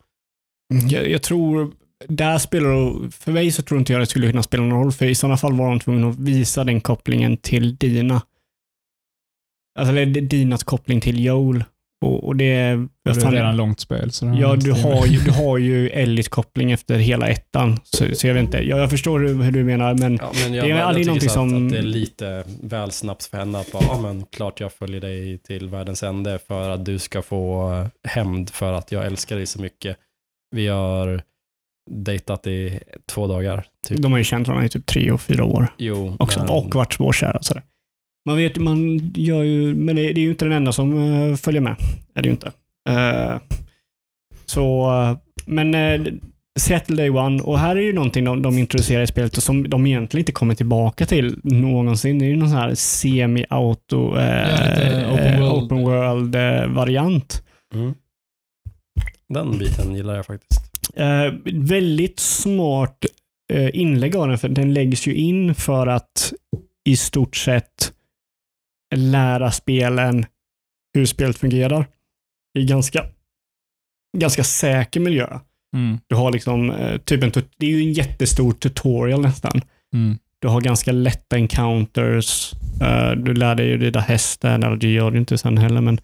Jag, jag tror, där spelar för mig så tror inte jag det skulle kunna spela någon roll, för i sådana fall var de tvungna att visa den kopplingen till Dina. Alltså eller Dinas koppling till Joel Och, och det är... Det är redan långt spel. Så Ja, du har ju, du har ju Elliot-koppling efter hela ettan. Så, så jag vet inte. Jag, jag förstår hur, hur du menar, men Ja, men jag, Det är jag aldrig tycker någonting som- att det är lite väl snabbt för henne att bara, ja men klart jag följer dig till världens ände för att du ska få hämnd för att jag älskar dig så mycket. Vi har dejtat i två dagar, typ. de har ju känt varandra i typ tre och fyra år Jo, också. men- Och varit svårkära. Sådär. Man vet, man gör ju, men det, det är ju inte den enda som eh, följer med. Är det ju inte. Eh, så, eh, men uh, Seattle Day One, och här är ju någonting de, de introducerar i spelet och som de egentligen inte kommer tillbaka till någonsin. Det är ju någon sån här semi-auto, Ja, open world. open world-variant. Mm. Den biten gillar jag faktiskt. Väldigt smart inlägg av den, för den läggs ju in för att i stort sett lära spelen hur spelet fungerar. I ganska, ganska säker miljö. Mm. Du har liksom eh, typ en, det är ju en jättestor tutorial nästan. Mm. Du har ganska lätta encounters. Eh, du lär dig ju rida hästen, eller det gör du inte sen heller, men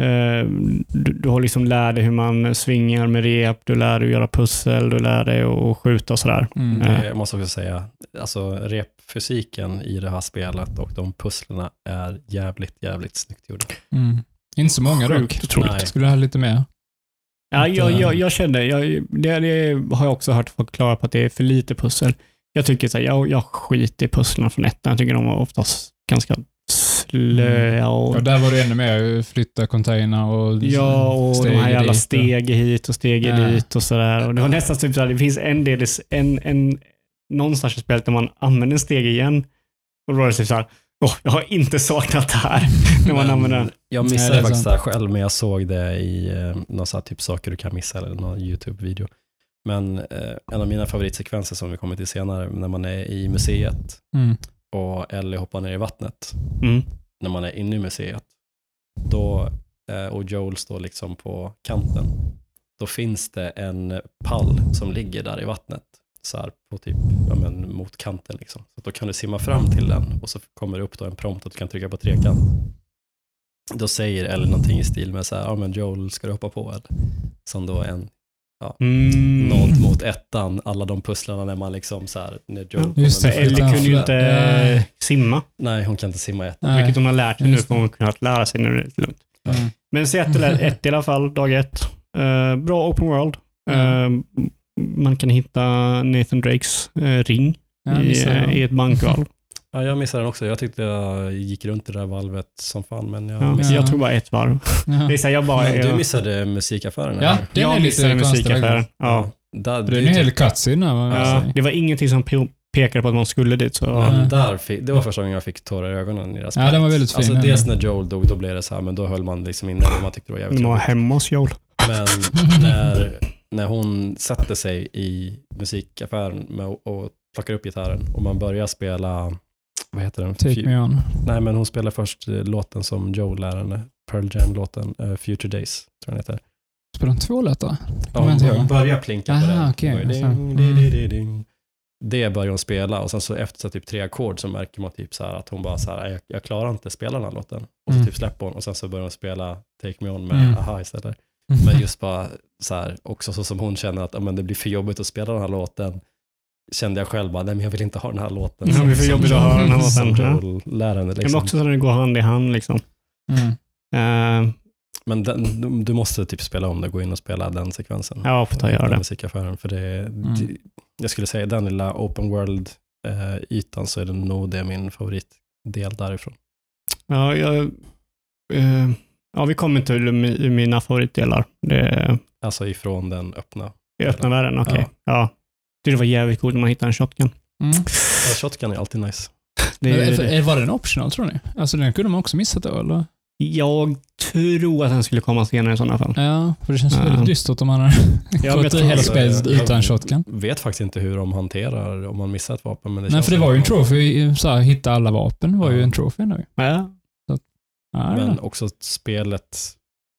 eh, du, du har liksom lärt dig hur man svingar med rep, du lär dig att göra pussel, du lär dig att skjuta och sådär. Mm. Ja. Jag måste också säga, alltså repfysiken i det här spelet och de pusslerna är jävligt, jävligt snyggt gjorda. Mm. Inte så många dock. Skulle du ha lite mer? Ja, jag, jag, jag kände, jag, det, det har jag också hört folk klara på att det är för lite pussel. Jag tycker så här, jag, jag skiter i pusslen från ettan. Jag tycker de var oftast ganska slöa och Och där var det ännu mer flytta container och Ja, och steg de här jävla steg hit och steg Ja. dit och sådär. Och det var nästan typ såhär, det finns en del, en, en, någonstans i spelet där man använder en steg igen. Och då var det typ såhär, åh, jag har inte saknat det här. när man använder den. Jag Nej, missade det är faktiskt det här själv, men jag såg det i eh, någon här typ saker du kan missa eller någon YouTube-video. Men eh, en av mina favoritsekvenser som vi kommer till senare, när man är i museet Mm. och Ellie hoppar ner i vattnet, Mm. när man är inne i museet, då, eh, och Joel står liksom på kanten, då finns det en pall som ligger där i vattnet, så här på typ, ja men mot kanten liksom. Så att då kan du simma fram till den och så kommer det upp då en prompt att du kan trycka på trekant. Då säger Ellie någonting i stil med så här, ja men Joel ska du hoppa på eller? Som då är en Mm. noll mot ettan, alla de pusslarna när man liksom så här, när Joel Ja, just det, Ellie kunde ju inte Ja. eh, simma, Nej, hon kan inte simma i ettan. Nej. vilket hon har lärt sig nu, för hon har kunnat lära sig nu. är det lugnt. Mm. Men Seattle är ett i alla fall, dag ett. Eh, bra open world. Eh, man kan hitta Nathan Drakes eh, ring i, jag. i ett bankvalv. Ja, jag missade den också. Jag tyckte jag gick runt i det där valvet som fan, men jag Ja, missade Jag tror bara ett varv. Ja. Det är så här, jag bara, Men du missade musikaffären? Ja, den jag är missade lite musikaffären. Ja. Där, Det är en hel cutscene vad jag Ja, det var ingenting som pe- pekade på att man skulle dit. Så, Ja. Där fick, det var första gången jag fick tårar i ögonen i det Ja, den var väldigt fin, Alltså dels när Joel dog, då blev det så här, men då höll man liksom inne och man tyckte det var jävligt de var hemma hos Joel. Men när, när hon sätter sig i musikaffären med, och plockar upp gitarren och man börjar spela, vad heter den? Take Fu- me on. Nej, men hon spelar först eh, låten som Joel lär henne, Pearl Jam-låten, eh, Future Days, tror jag den heter. Spelar de två låtar? Ja, hon, hon börjar plinka på Aha, den. okej, Ding, ding, Mm. ding. Det börjar hon spela och sen så efter så typ tre ackord så märker man typ så här att hon bara så här, jag, jag klarar inte spela den här låten. Och så Mm. typ släpper hon och sen så börjar hon spela Take Me On med Mm. Aha istället. Men just bara så här, också så som hon känner att ja, men det blir för jobbigt att spela den här låten, kände jag själv bara, nej men jag vill inte ha den här låten. Det blir för jobbigt att höra den här låten. Ja. Joel lär henne Men liksom. också så när det går hand i hand. Liksom. Mm. Eh, Men den, du, du måste typ spela om det, gå in och spela den sekvensen. ja, får ta och göra den det. musikaffären. För det, Mm. det, jag skulle säga den lilla open world-ytan så är det nog det min favoritdel därifrån. Ja, jag, eh, ja, vi kommer till mi- mina favoritdelar. Det är Alltså ifrån den öppna. i öppna världen. Okej. Ja. Det var jävligt coolt när man hittar en shotgun. Mm. Ja, shotgun är alltid nice. Det är, är- Var den optional tror ni? Alltså den kunde man också missat då eller? jag tror att den skulle komma senare i sådana fall. Ja, för det känns Ja. väldigt dystert om man har jag gått tror hela spelet jag- utan shotgun. vet faktiskt inte hur de hanterar om man missar ett vapen. Men det Nej, för det var ju en att- trophy, så här, hitta alla vapen var ju Ja. en trophy nu. Ja. Ja, Men också spelet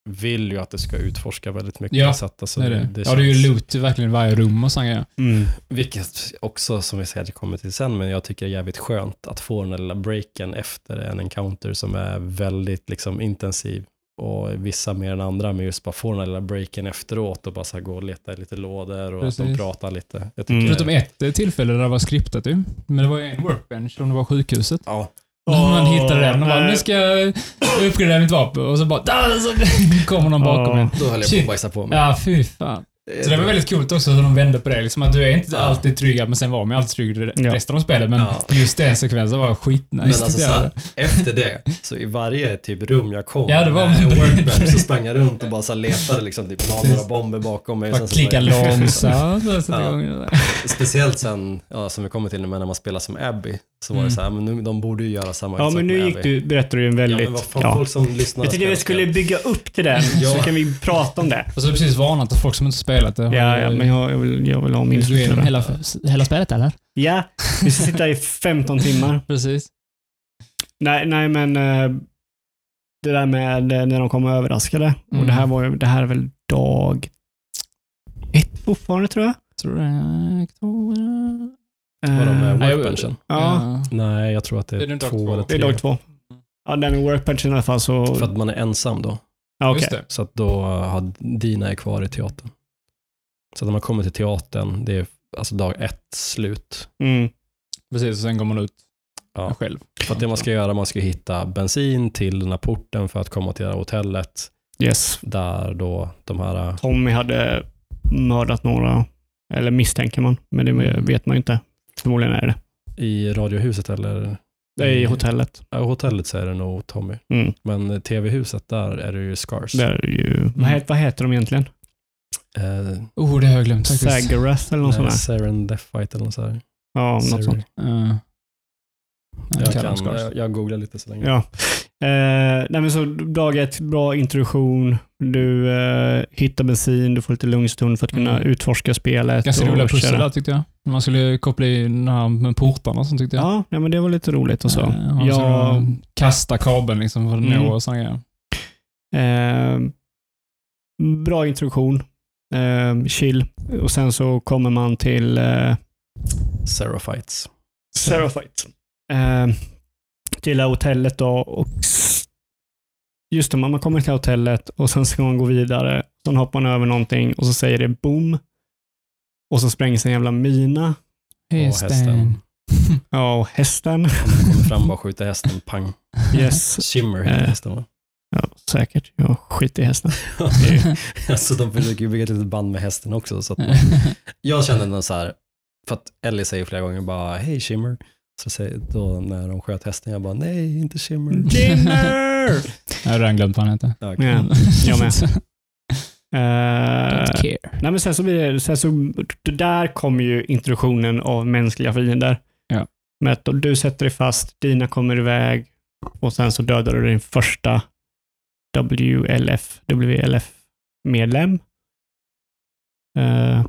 vill ju att det ska utforska väldigt mycket. Ja, så att, alltså, det är det. det ja, det är ju känns- loot verkligen varje rum och sådana grejer. Mm. Vilket också, som vi säkert kommer till sen, men jag tycker är jävligt skönt att få den där lilla breaken efter en encounter som är väldigt liksom intensiv. och vissa mer än andra, men just bara få den här lilla breaken efteråt och bara så gå och leta i lite lådor och att de pratar lite. Jag tycker, Mm. Förutom ett tillfälle där det var skriptat ju. Men det var ju en workbench om det var sjukhuset. Ja, När man hittade den och bara, nu ska jag uppgradera mitt vapen. Och så bara, så kommer någon bakom Ja. en. då höll jag på att bajsa på mig. Ja, fy fan. Så det var väldigt coolt också hur de vände på det. Liksom att du är inte alltid trygg, men sen var man ju alltid trygg Ja. resten av spelet. Men Ja. just den sekvensen var skitnice. Men alltså så här, efter det, så i varje typ rum jag kom Ja, det var med en med- workbench så sprang jag runt och bara så letade liksom, typ la några bomber bakom mig. Bara klicka långsamt Ja. Speciellt sen, ja, som vi kommer till nu, när man spelar som Abby, så var Mm. det så här, men nu, de borde ju göra samma Ja, sak men nu med gick Abby. du, berättade du en Ja, väldigt... men vad fan, Ja, folk som lyssnar Jag tyckte vi skulle bygga upp till den, Ja. så kan vi prata om det. Och så har du precis varnat folk som inte spelat det. Ja, ja men jag, jag, vill, jag vill ha min Vill du igenom hela, hela spelet eller? Ja, vi ska sitta i 15 timmar. Precis. Nej, nej men eh, det där med eh, när de kommer överraskade. Och Mm. det här var ju, det här är väl dag ett fortfarande tror jag. Tror det? Vadå med Eh, Nej, jag- workbenchen? Ja, Nej, jag tror att det Det är, är dag två eller det är tre. dag två. Ja, den med workbenchen i alla fall så... För att man är ensam då. Just det. Så att då har Dina är kvar i teatern. Så när man kommer till teatern, det är alltså dag ett slut. Mm. Precis, och sen går man ut Ja. själv. För att det man ska göra, man ska hitta bensin till den här porten för att komma till det här hotellet. Yes. Där då de här, Tommy hade mördat några, eller misstänker man, men det Mm. vet man ju inte. Förmodligen är det. i radiohuset eller? Det är i hotellet. Ja, hotellet så är det nog Tommy. Mm. Men tv-huset, där är det ju Scars. Där är det ju, vad, heter, vad heter de egentligen? Eh, Oh, det har jag glömt faktiskt. Sagarath eller något sånt där. Serendipite eller något sånt. Ja, något Seri- sånt. Uh, Jag, dem kan, jag, jag googlar lite så länge. Ja. Eh, nej men så dag ett, bra introduktion. Du eh, hittar bensin, du får lite lugn stund för att kunna Mm. utforska spelet. Ganska roliga pussel tyckte jag. Man skulle koppla in här med portarna som tyckte jag. Ja, men det var lite roligt och så. Eh, och så jag, Kasta kabeln liksom för att Mm. nå och sådana grejer. eh, bra introduktion. Eh, chill. Och sen så kommer man till eh, Seraphites. Seraphite. Eh, till hotellet då och just det, man man kommer till hotellet och sen ska man gå vidare. Sen hoppar man över någonting och så säger det boom. Och så sprängs en jävla mina. Och hästen. Ja, och hästen. Man kommer fram och skjuter hästen, pang. Yes. Shimmer heter Eh. hästen va? Ja, säkert. Jag skiter i hästen. alltså de försöker ju bygga ett litet band med hästen också. Så att man, jag kände ändå så här, för att Ellie säger flera gånger bara hej Shimmer. Så säger, då när de sköt hästen, jag bara nej, inte Shimmer. Dinner! Jag har redan glömt vad han heter. Ja, okej. Ja, jag med. Don't Eh, care. nej, men sen så blir det, sen så, där kommer ju introduktionen av mänskliga fiender. Ja. Med att du sätter dig fast, dina kommer iväg och sen så dödar du din första WLF, WLF-medlem. Eh,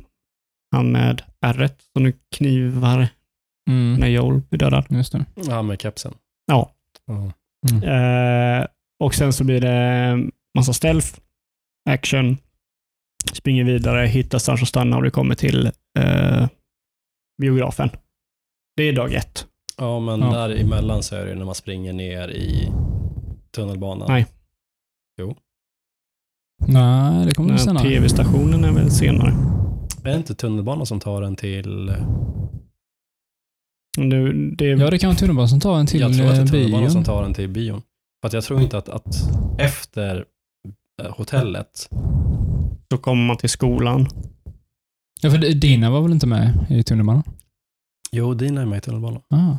han med r som nu knivar Mm. när Joel blir dödad. Just det. Ja, med kepsen. Ja. Ja. Eh, och sen så blir det massa stealth, action, springer vidare, hittar någonstans att stanna och du kommer till eh, biografen. Det är dag ett. Ja, men Ja. där emellan så är det när man springer ner i tunnelbanan. Nej. Nej, det kommer Den senare. Tv-stationen är väl senare. Är det inte tunnelbanan som tar en till... Nu, det, Ja, det kan vara tunnelbanan som tar en till jag tror att det är eh, tunnelbanan bion. som tar en till bion. För att jag tror inte att, att efter eh, hotellet, så kommer man till skolan. Ja, för Dina var väl inte med i tunnelbanan? jo, Dina är med i tunnelbanan. Ah.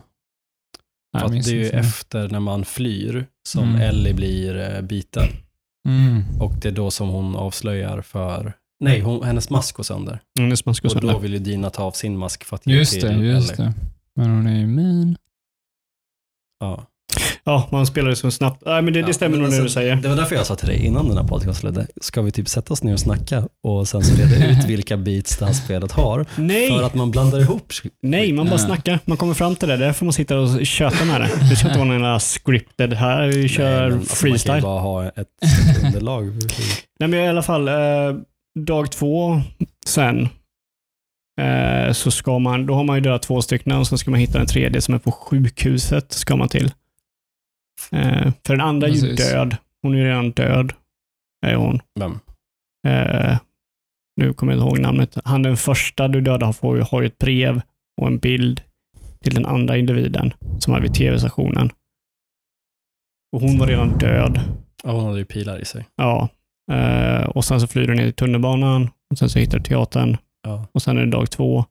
Nej, minns det är ju inte. efter när man flyr som Mm. Ellie blir eh, biten. Mm. Och det är då som hon avslöjar för... Nej, hon, hennes mask går sönder. Mm, det man ska Och då sönder. vill ju Dina ta av sin mask för att ge Just till det, just Ellie. det. Men hon är ju min. Ja. Ja, man spelar det så snabbt. Nej, men det, det Ja, stämmer men nog det alltså, du säger. Det var därför jag sa till dig innan den här podcasten ska vi typ sätta oss ner och snacka och sen så reda ut vilka beats det här spelet har? Nej, För att man blandar ihop. nej, man bara Nej. snackar. Man kommer fram till det. Där får man sitta och köta med det. Det ska inte vara någon jävla scripted här. Vi kör Nej, men alltså, Man kan freestyle. ju bara ha ett underlag. Nej, men i alla fall, eh, dag två sen eh, så ska man, då har man ju dödat två stycken och så ska man hitta den tredje som är på sjukhuset. ska man till. Eh, för den andra är ju Precis. död. Hon är ju redan död. är hon. Vem? Eh, nu kommer jag inte ihåg namnet. Han den första du dödar får ju, har ju ett brev och en bild till den andra individen som är vid tv-stationen. Och hon var redan död. Ja, hon hade ju pilar i sig. Ja. Eh, och sen så flyr du ner i tunnelbanan och sen så hittar du teatern Ja. och sen är det dag två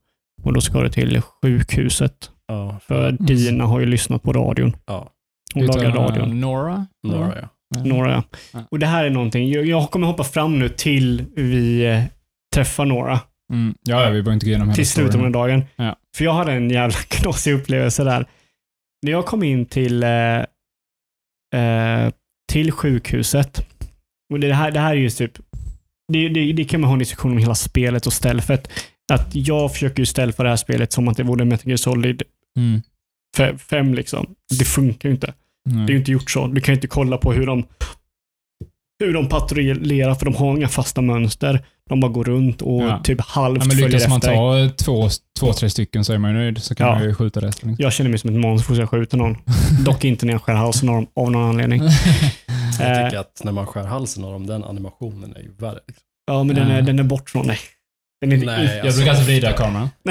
och då ska du till sjukhuset. Ja, För Dina har ju lyssnat på radion. Ja. Hon Utan, lagar radion. Nora? Några ja. Nora, ja. Och det här är någonting. Jag, jag kommer hoppa fram nu till vi eh, träffar Nora. Mm. Ja, ja, vi behöver inte gå igenom hela till slutet av den dagen. Ja. För jag hade en jävla knasig upplevelse där. När jag kom in till, eh, eh, till sjukhuset, och det här, det här är ju typ, det, det, det kan man ha en diskussion om hela spelet och stealthet. Att jag försöker ju stealtha det här spelet som att det vore Metal Gear Solid Mm. 5 liksom. Det funkar ju inte. Mm. Det är ju inte gjort så. Du kan ju inte kolla på hur de hur de patrullerar, för de har inga fasta mönster. De bara går runt och Ja. typ halvt Ja, men följer lyckas man efter. ta två, två, tre stycken så är man ju nöjd. Så kan Ja. man ju skjuta resten. Liksom. Jag känner mig som ett monster så jag skjuter någon. Dock inte när jag skär halsen av dem av någon anledning. Jag Eh. tycker att när man skär halsen av dem, den animationen är ju värre. Liksom. Ja, men den är, den är bort från dig. Den är inte Nej, Jag brukar alltså vrida kameran.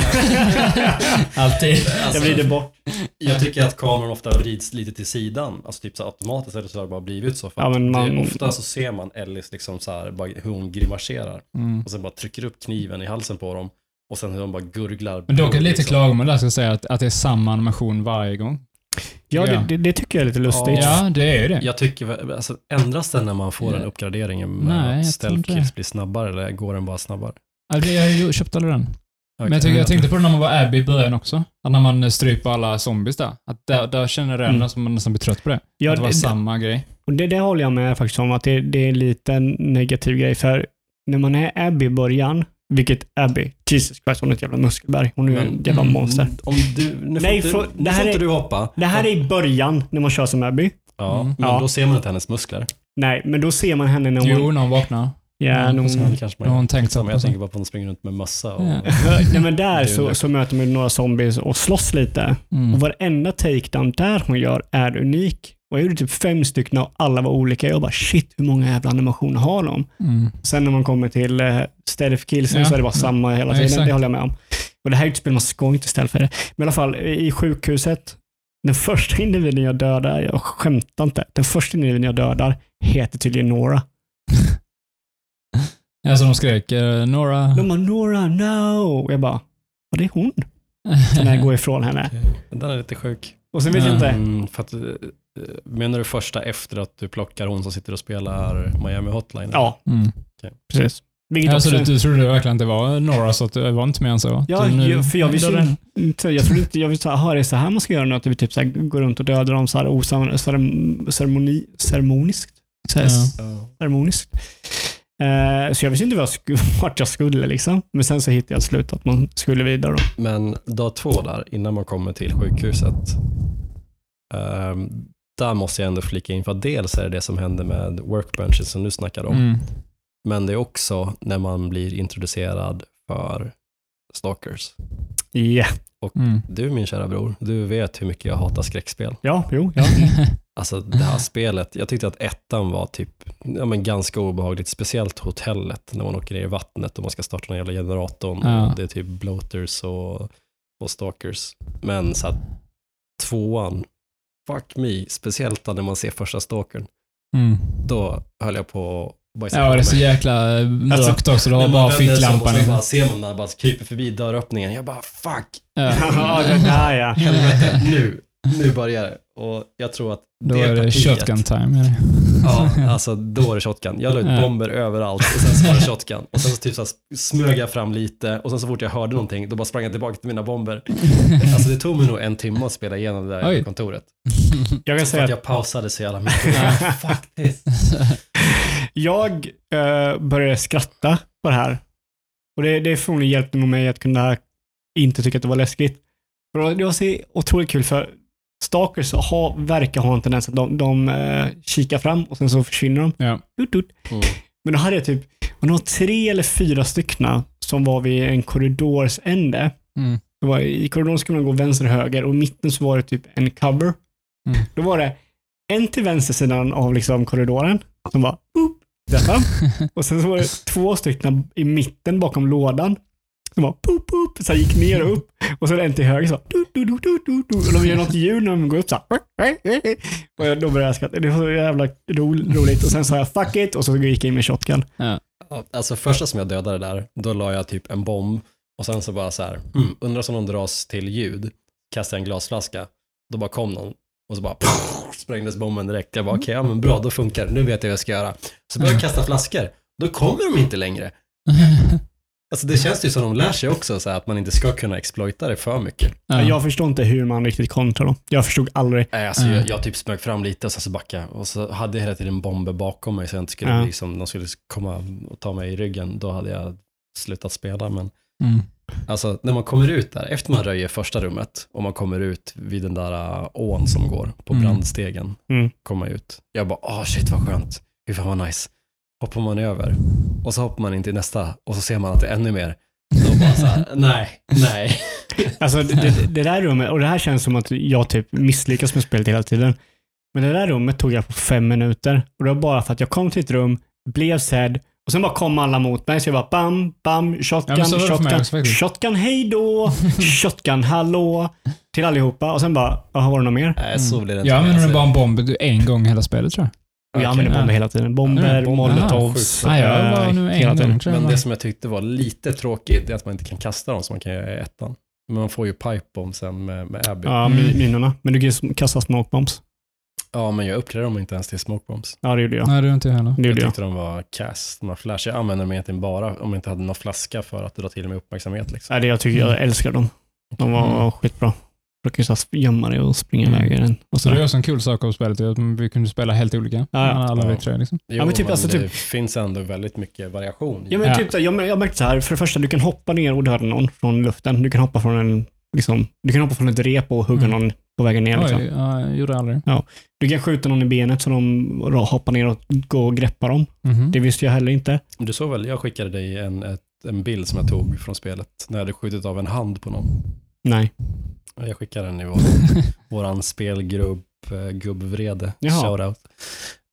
Alltid. jag vrider bort. Jag tycker att kameran ofta vrids lite till sidan, alltså typ så automatiskt eller så har det bara blivit så. För Ja, man- det, ofta så ser man Ellis liksom så här, bara hur hon grimaserar Mm. och sen bara trycker upp kniven i halsen på dem och sen hur de bara gurglar. Men dock är det lite liksom. klagomål där, ska jag säga, att, att det är samma animation varje gång. Ja, Ja. det, det, det tycker jag är lite lustigt. Ja, det är ju det. Jag tycker, alltså ändras den när man får en uppgradering med Nej, att jag tror stealth inte kills det. blir snabbare eller går den bara snabbare? Ja, Jag har ju köpt aldrig den. Men Okej. jag, tycker, jag tänkte på det när man var Abby i början också. Att när man stryper alla zombies där. Att där, där känner jag Mm. som man nästan blir trött på det. Ja, att det var det- samma grej. Och det, det håller jag med faktiskt om, att det, det är lite en negativ grej. För när man är Abby i början, vilket Abby, Jesus Christ, hon är ett jävla muskelberg. Hon är ju Men- ett jävla mm, monster. Om du, nu Nej, får, inte, det nu här får är- du hoppa. Det här är i början, när man kör som Abby. Ja, Mm. men Ja. då ser man inte hennes muskler. Nej, men då ser man henne när hon... Jo, när hon vaknar. Ja, Mm, Då har man hon tänkt Samma, så. jag tänker bara på att hon springer runt med mössa och... Ja. Nej, men där är så, så möter man några zombies och slåss lite. Mm. Och varenda takedown där hon gör är unik. Och jag gjorde typ fem stycken och alla var olika. Jag bara shit, hur många jävla animationer har de? Mm. Sen när man kommer till uh, stealth killsen Ja. så är det bara samma hela Ja, tiden. exakt. det håller jag med om. Och det här är ju ett spel man ska inte stealth för det. Men i alla fall, i sjukhuset, den första individen jag dödar, jag skämtar inte, den första individen jag dödar heter tydligen Nora. Alltså de skrek eh, Nora... De bara Nora, no! Och jag bara, vad det är hon? När jag går ifrån henne. Den är lite sjuk. Och sen vet jag inte, Mm, för att, eh, menar du första efter att du plockar hon som sitter och spelar Miami Hotline? ja, Mm. precis. Vilket Alltså, också, du, du trodde verkligen att det var Nora, så att det var inte mer än så? Ja, nu- för jag visste inte, jag trodde inte, jag visste, aha, det är så här man ska göra nu, att vi typ så här går runt och dödar dem så här cerem- ceremoni, ceremoniskt. Så här. Ja. ceremoniskt. Eh, så jag visste inte vad jag skulle, vart jag skulle liksom. Men sen så hittade jag till slut att man skulle vidare då. Men dag två där, innan man kommer till sjukhuset, ehm, där måste jag ändå flika in, för dels är det det som händer med workbenchen som du snackar om, Mm. men det är också när man blir introducerad för stalkers. Ja, Mm. Du min kära bror, du vet hur mycket jag hatar skräckspel. ja, jo, ja. Alltså det här spelet, jag tyckte att ettan var typ, ja men ganska obehagligt, speciellt hotellet när man åker ner i vattnet och man ska starta den jävla generatorn. Ja. Och det är typ bloaters och, och stalkers. Men så att tvåan, fuck me, speciellt när man ser första stalkern, Mm. då höll jag på Ja, det är så jäkla mörkt Alltså, också. Du har bara ficklampan. och liksom. bara ser man när det bara kryper förbi dörröppningen. Jag bara fuck, Ja. ja, det där ja. helvete, nu, nu börjar det. Och jag tror att Då det är det partiet- shotgun time. det. Ja, alltså då är det shotgun. Jag la ut bomber överallt och sen så var det shotgun. Och sen så typ så smög jag fram lite och sen så fort jag hörde någonting då bara sprang jag tillbaka till mina bomber. Alltså det tog mig nog en timme att spela igenom det där Oj. kontoret. Jag kan För säga att att jag pausade så jävla mycket. This. Jag eh, började skratta på det här. Och det, det förmodligen hjälpte nog mig att kunna inte tycka att det var läskigt. För det var så otroligt kul för Stalkers har, verkar ha en tendens att de, de eh, kikar fram och sen så försvinner de. Ja. Ut, ut. Mm. Men då hade jag typ, och det tre eller fyra stycken som var vid en korridors ände. Mm. Det var, I korridoren skulle man gå vänster och höger och i mitten så var det typ en cover. Mm. Då var det en till vänster sidan av liksom korridoren som var boop, Detta. Och sen så var det två stycken i mitten bakom lådan. Som bara poop, poop, så gick ner och upp. Och det en till höger så du, du, du, du, du, du. Och de gör något ljud när de går upp så här. Och jag, då började jag skratta. Det var så jävla ro, roligt. Och sen sa jag fuck it och så gick jag in med shotgun. Ja, Alltså första som jag dödade där, då la jag typ en bomb och sen så bara så här, hmm, undrar om någon dras till ljud, kastade jag en glasflaska, då bara kom någon och så bara sprängdes bomben direkt. Jag bara okej, ja men bra, då funkar det, nu vet jag vad jag ska göra. Så började jag kasta flaskor, då kommer de inte längre. Alltså det känns ju som de lär sig också, så här, att man inte ska kunna exploita det för mycket. Ja. Jag förstår inte hur man riktigt kontrar dem. Jag förstod aldrig. Nej, Alltså, jag, jag typ smög fram lite och sen så backade jag. Och så hade jag hela tiden bomber bakom mig så jag inte skulle Ja. bli som de skulle komma och ta mig i ryggen. Då hade jag slutat spela. Men Mm. Alltså när man kommer ut där, efter man röjer första rummet och man kommer ut vid den där äh, ån som går på Mm. brandstegen. Mm. Komma ut. Jag bara, åh shit vad skönt. Fy fan vad nice. Hoppar man över och så hoppar man in till nästa och så ser man att det är ännu mer. Då bara så här, nej, nej. Alltså det, det, det där rummet, och det här känns som att jag typ misslyckas med spelet hela tiden. Men det där rummet tog jag på fem minuter. Och det var bara för att jag kom till ett rum, blev sedd och sen bara kom alla mot mig. Så jag bara bam, bam, Ja, shotgun, mig shotgun, också shotgun, hej då, shotgun, hallå, till allihopa. Och sen bara, jaha, var det något mer? Nej, så blir det inte. Jag använde Alltså, bara en bomb du- en gång hela spelet tror jag. Och jag använder bomber hela tiden. Bomber, Ja, bomber. molotovs. Ja, Nej, jag var nu hela en tiden. gång tror jag. Men det som jag tyckte var lite tråkigt är att man inte kan kasta dem som man kan göra i ettan. Men man får ju pipe bomb sen med, med Abby. Ja. Ja, Mm. mi- minorna. Men du kan ju kasta smoke bombs. men jag uppgraderade dem inte ens till smoke bombs. Ja, det gjorde jag. Nej, det gjorde inte jag heller. Det Jag gjorde jag. tyckte de var cast, de här flash. Jag använde dem egentligen bara om jag inte hade någon flaska för att dra till mig uppmärksamhet. Liksom. Nej, det jag tycker jag älskar dem. De var Mm. skitbra. Du kan ju gömma dig och springa Mm. iväg i den. Och Så det är också en kul sak av spelet, att vi kunde spela helt olika. Ja, ja. Alla vi Ja. tre liksom. Jo, men typ, men alltså, det typ- finns ändå väldigt mycket variation. Ja, men Ja. typ, jag, jag märkte så här, för det första, du kan hoppa ner och döda någon från luften. Du kan hoppa från en, liksom, du kan hoppa från ett rep och hugga Mm. någon på vägen ner. Liksom. Oj, ja, jag gjorde aldrig. Du kan skjuta någon i benet så de hoppar ner och går och greppar dem. Mhm. Det visste jag heller inte. Du såg väl, jag skickade dig en, ett, en bild som jag tog från spelet när jag hade skjutit av en hand på någon. Nej. Jag skickade den i vår, våran spelgrupp, uh, gubbvrede, Jaha. shoutout.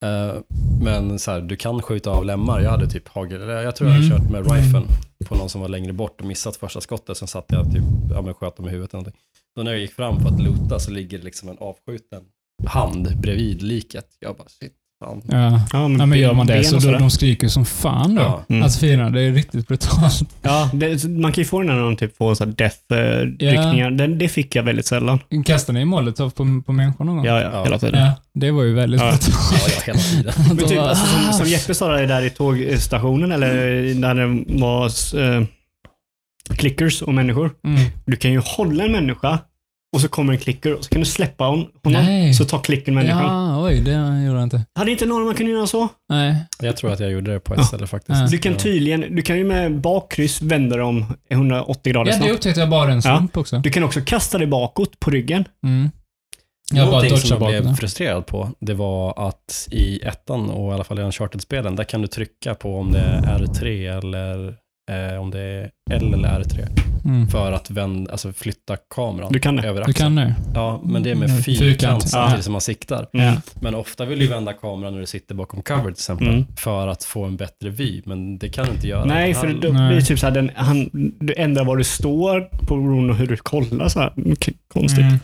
Eh, men så här, du kan skjuta av lemmar. Jag hade typ hagel, eller jag tror jag hade Mm. kört med riflen på någon som var längre bort och missat första skottet. Sen satt jag typ, ja men sköt dem i huvudet eller någonting. Då när jag gick fram för att loota så ligger det liksom en avskjuten hand bredvid liket. Jag bara shit, fan. Ja. Ja, Ja, men gör man det så och de, skriker som fan då. Ja. Mm. Alltså fienden, det är riktigt brutalt. Ja, det, man kan ju få den när de typ får så här death-ryckningar. Den Det fick jag väldigt sällan. Kastade ni molotov på, på människor någon gång? Ja, ja, Ja. hela tiden. Ja, det var ju väldigt Ja. brutalt. Ja, ja, hela tiden. Men typ, alltså, som, som Jeppe sa där, där i tågstationen, eller där det var eh, clickers och människor. Mm. Du kan ju hålla en människa och så kommer en klicker och så kan du släppa hon, honom Nej. så tar klicken människan. Ja, oj, det gjorde jag inte. Hade inte någon man kunde göra så? Nej. Jag tror att jag gjorde det på ett Ja. ställe faktiskt. Ja. Du kan Ja. tydligen, du kan ju med bakkryss vända dem 180 grader Ja, det snabbt. upptäckte jag bara en slump också. Du kan också kasta dig bakåt på ryggen. Mm. Jag bara Någonting som jag blev frustrerad på, det var att i ettan och i alla fall i Uncharted-spelen, där kan du trycka på om det är R3 eller eh, om det är L eller R3 Mm. för att vända, alltså flytta kameran Du kan det. över Du axeln. kan det. Ja, men det är Mm. med fyrkant Fyrkant, samtidigt ja. som man siktar. Mm. Men ofta vill du vända kameran när du sitter bakom cover till exempel, Mm. för att få en bättre vy, men det kan du inte göra. Nej, Han- för då Nej. blir det typ så här, den, han, du ändrar var du står på beroende på hur du kollar. Så här. Konstigt. Mm.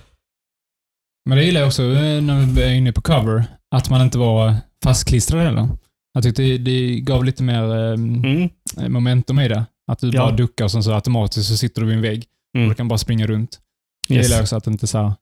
Men det gillar jag också eh, när vi är inne på cover, att man inte var fastklistrad heller. Jag tyckte det, det gav lite mer eh, Mm. momentum i det. Att du Ja. bara duckar och sen så automatiskt så sitter du vid en vägg. Mm. Och du kan bara springa runt. Jag Yes. gillar också att det inte är så här